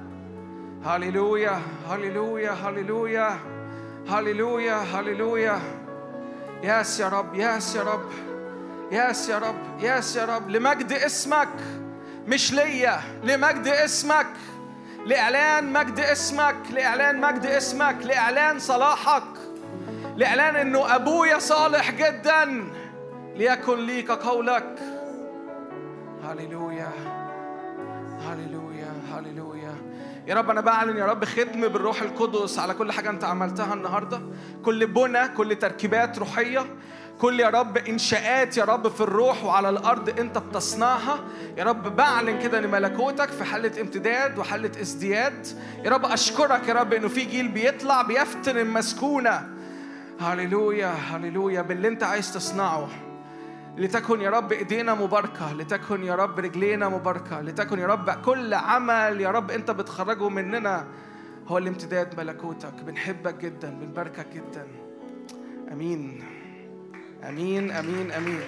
هللويا هللويا هللويا. هللويا هللويا ياس يا رب ياس يا رب ياس يا رب ياس يا رب لمجد اسمك. مش ليا لمجد اسمك. لإعلان مجد اسمك لإعلان مجد اسمك لإعلان صلاحك. لإعلان إنه أبويا صالح جدا. ليكن لي كقولك هللويا هللويا يا رب أنا بعلن يا رب ختم بالروح القدس على كل حاجة أنت عملتها النهارده. كل بنى كل تركيبات روحية. كل يا رب إنشاءات يا رب في الروح وعلى الأرض أنت بتصنعها. يا رب بعلن كده ان ملكوتك في حاله امتداد وحاله ازدياد. يا رب أشكرك يا رب إنه في جيل بيطلع بيفتن المسكونة. هللويا هللويا باللي أنت عايز تصنعه. لتكن يا رب إيدينا مباركة لتكن يا رب رجلينا مباركة لتكن يا رب كل عمل يا رب أنت بتخرجه مننا. هو الامتداد ملكوتك بنحبك جدا بنباركك جدا. آمين. آمين آمين آمين.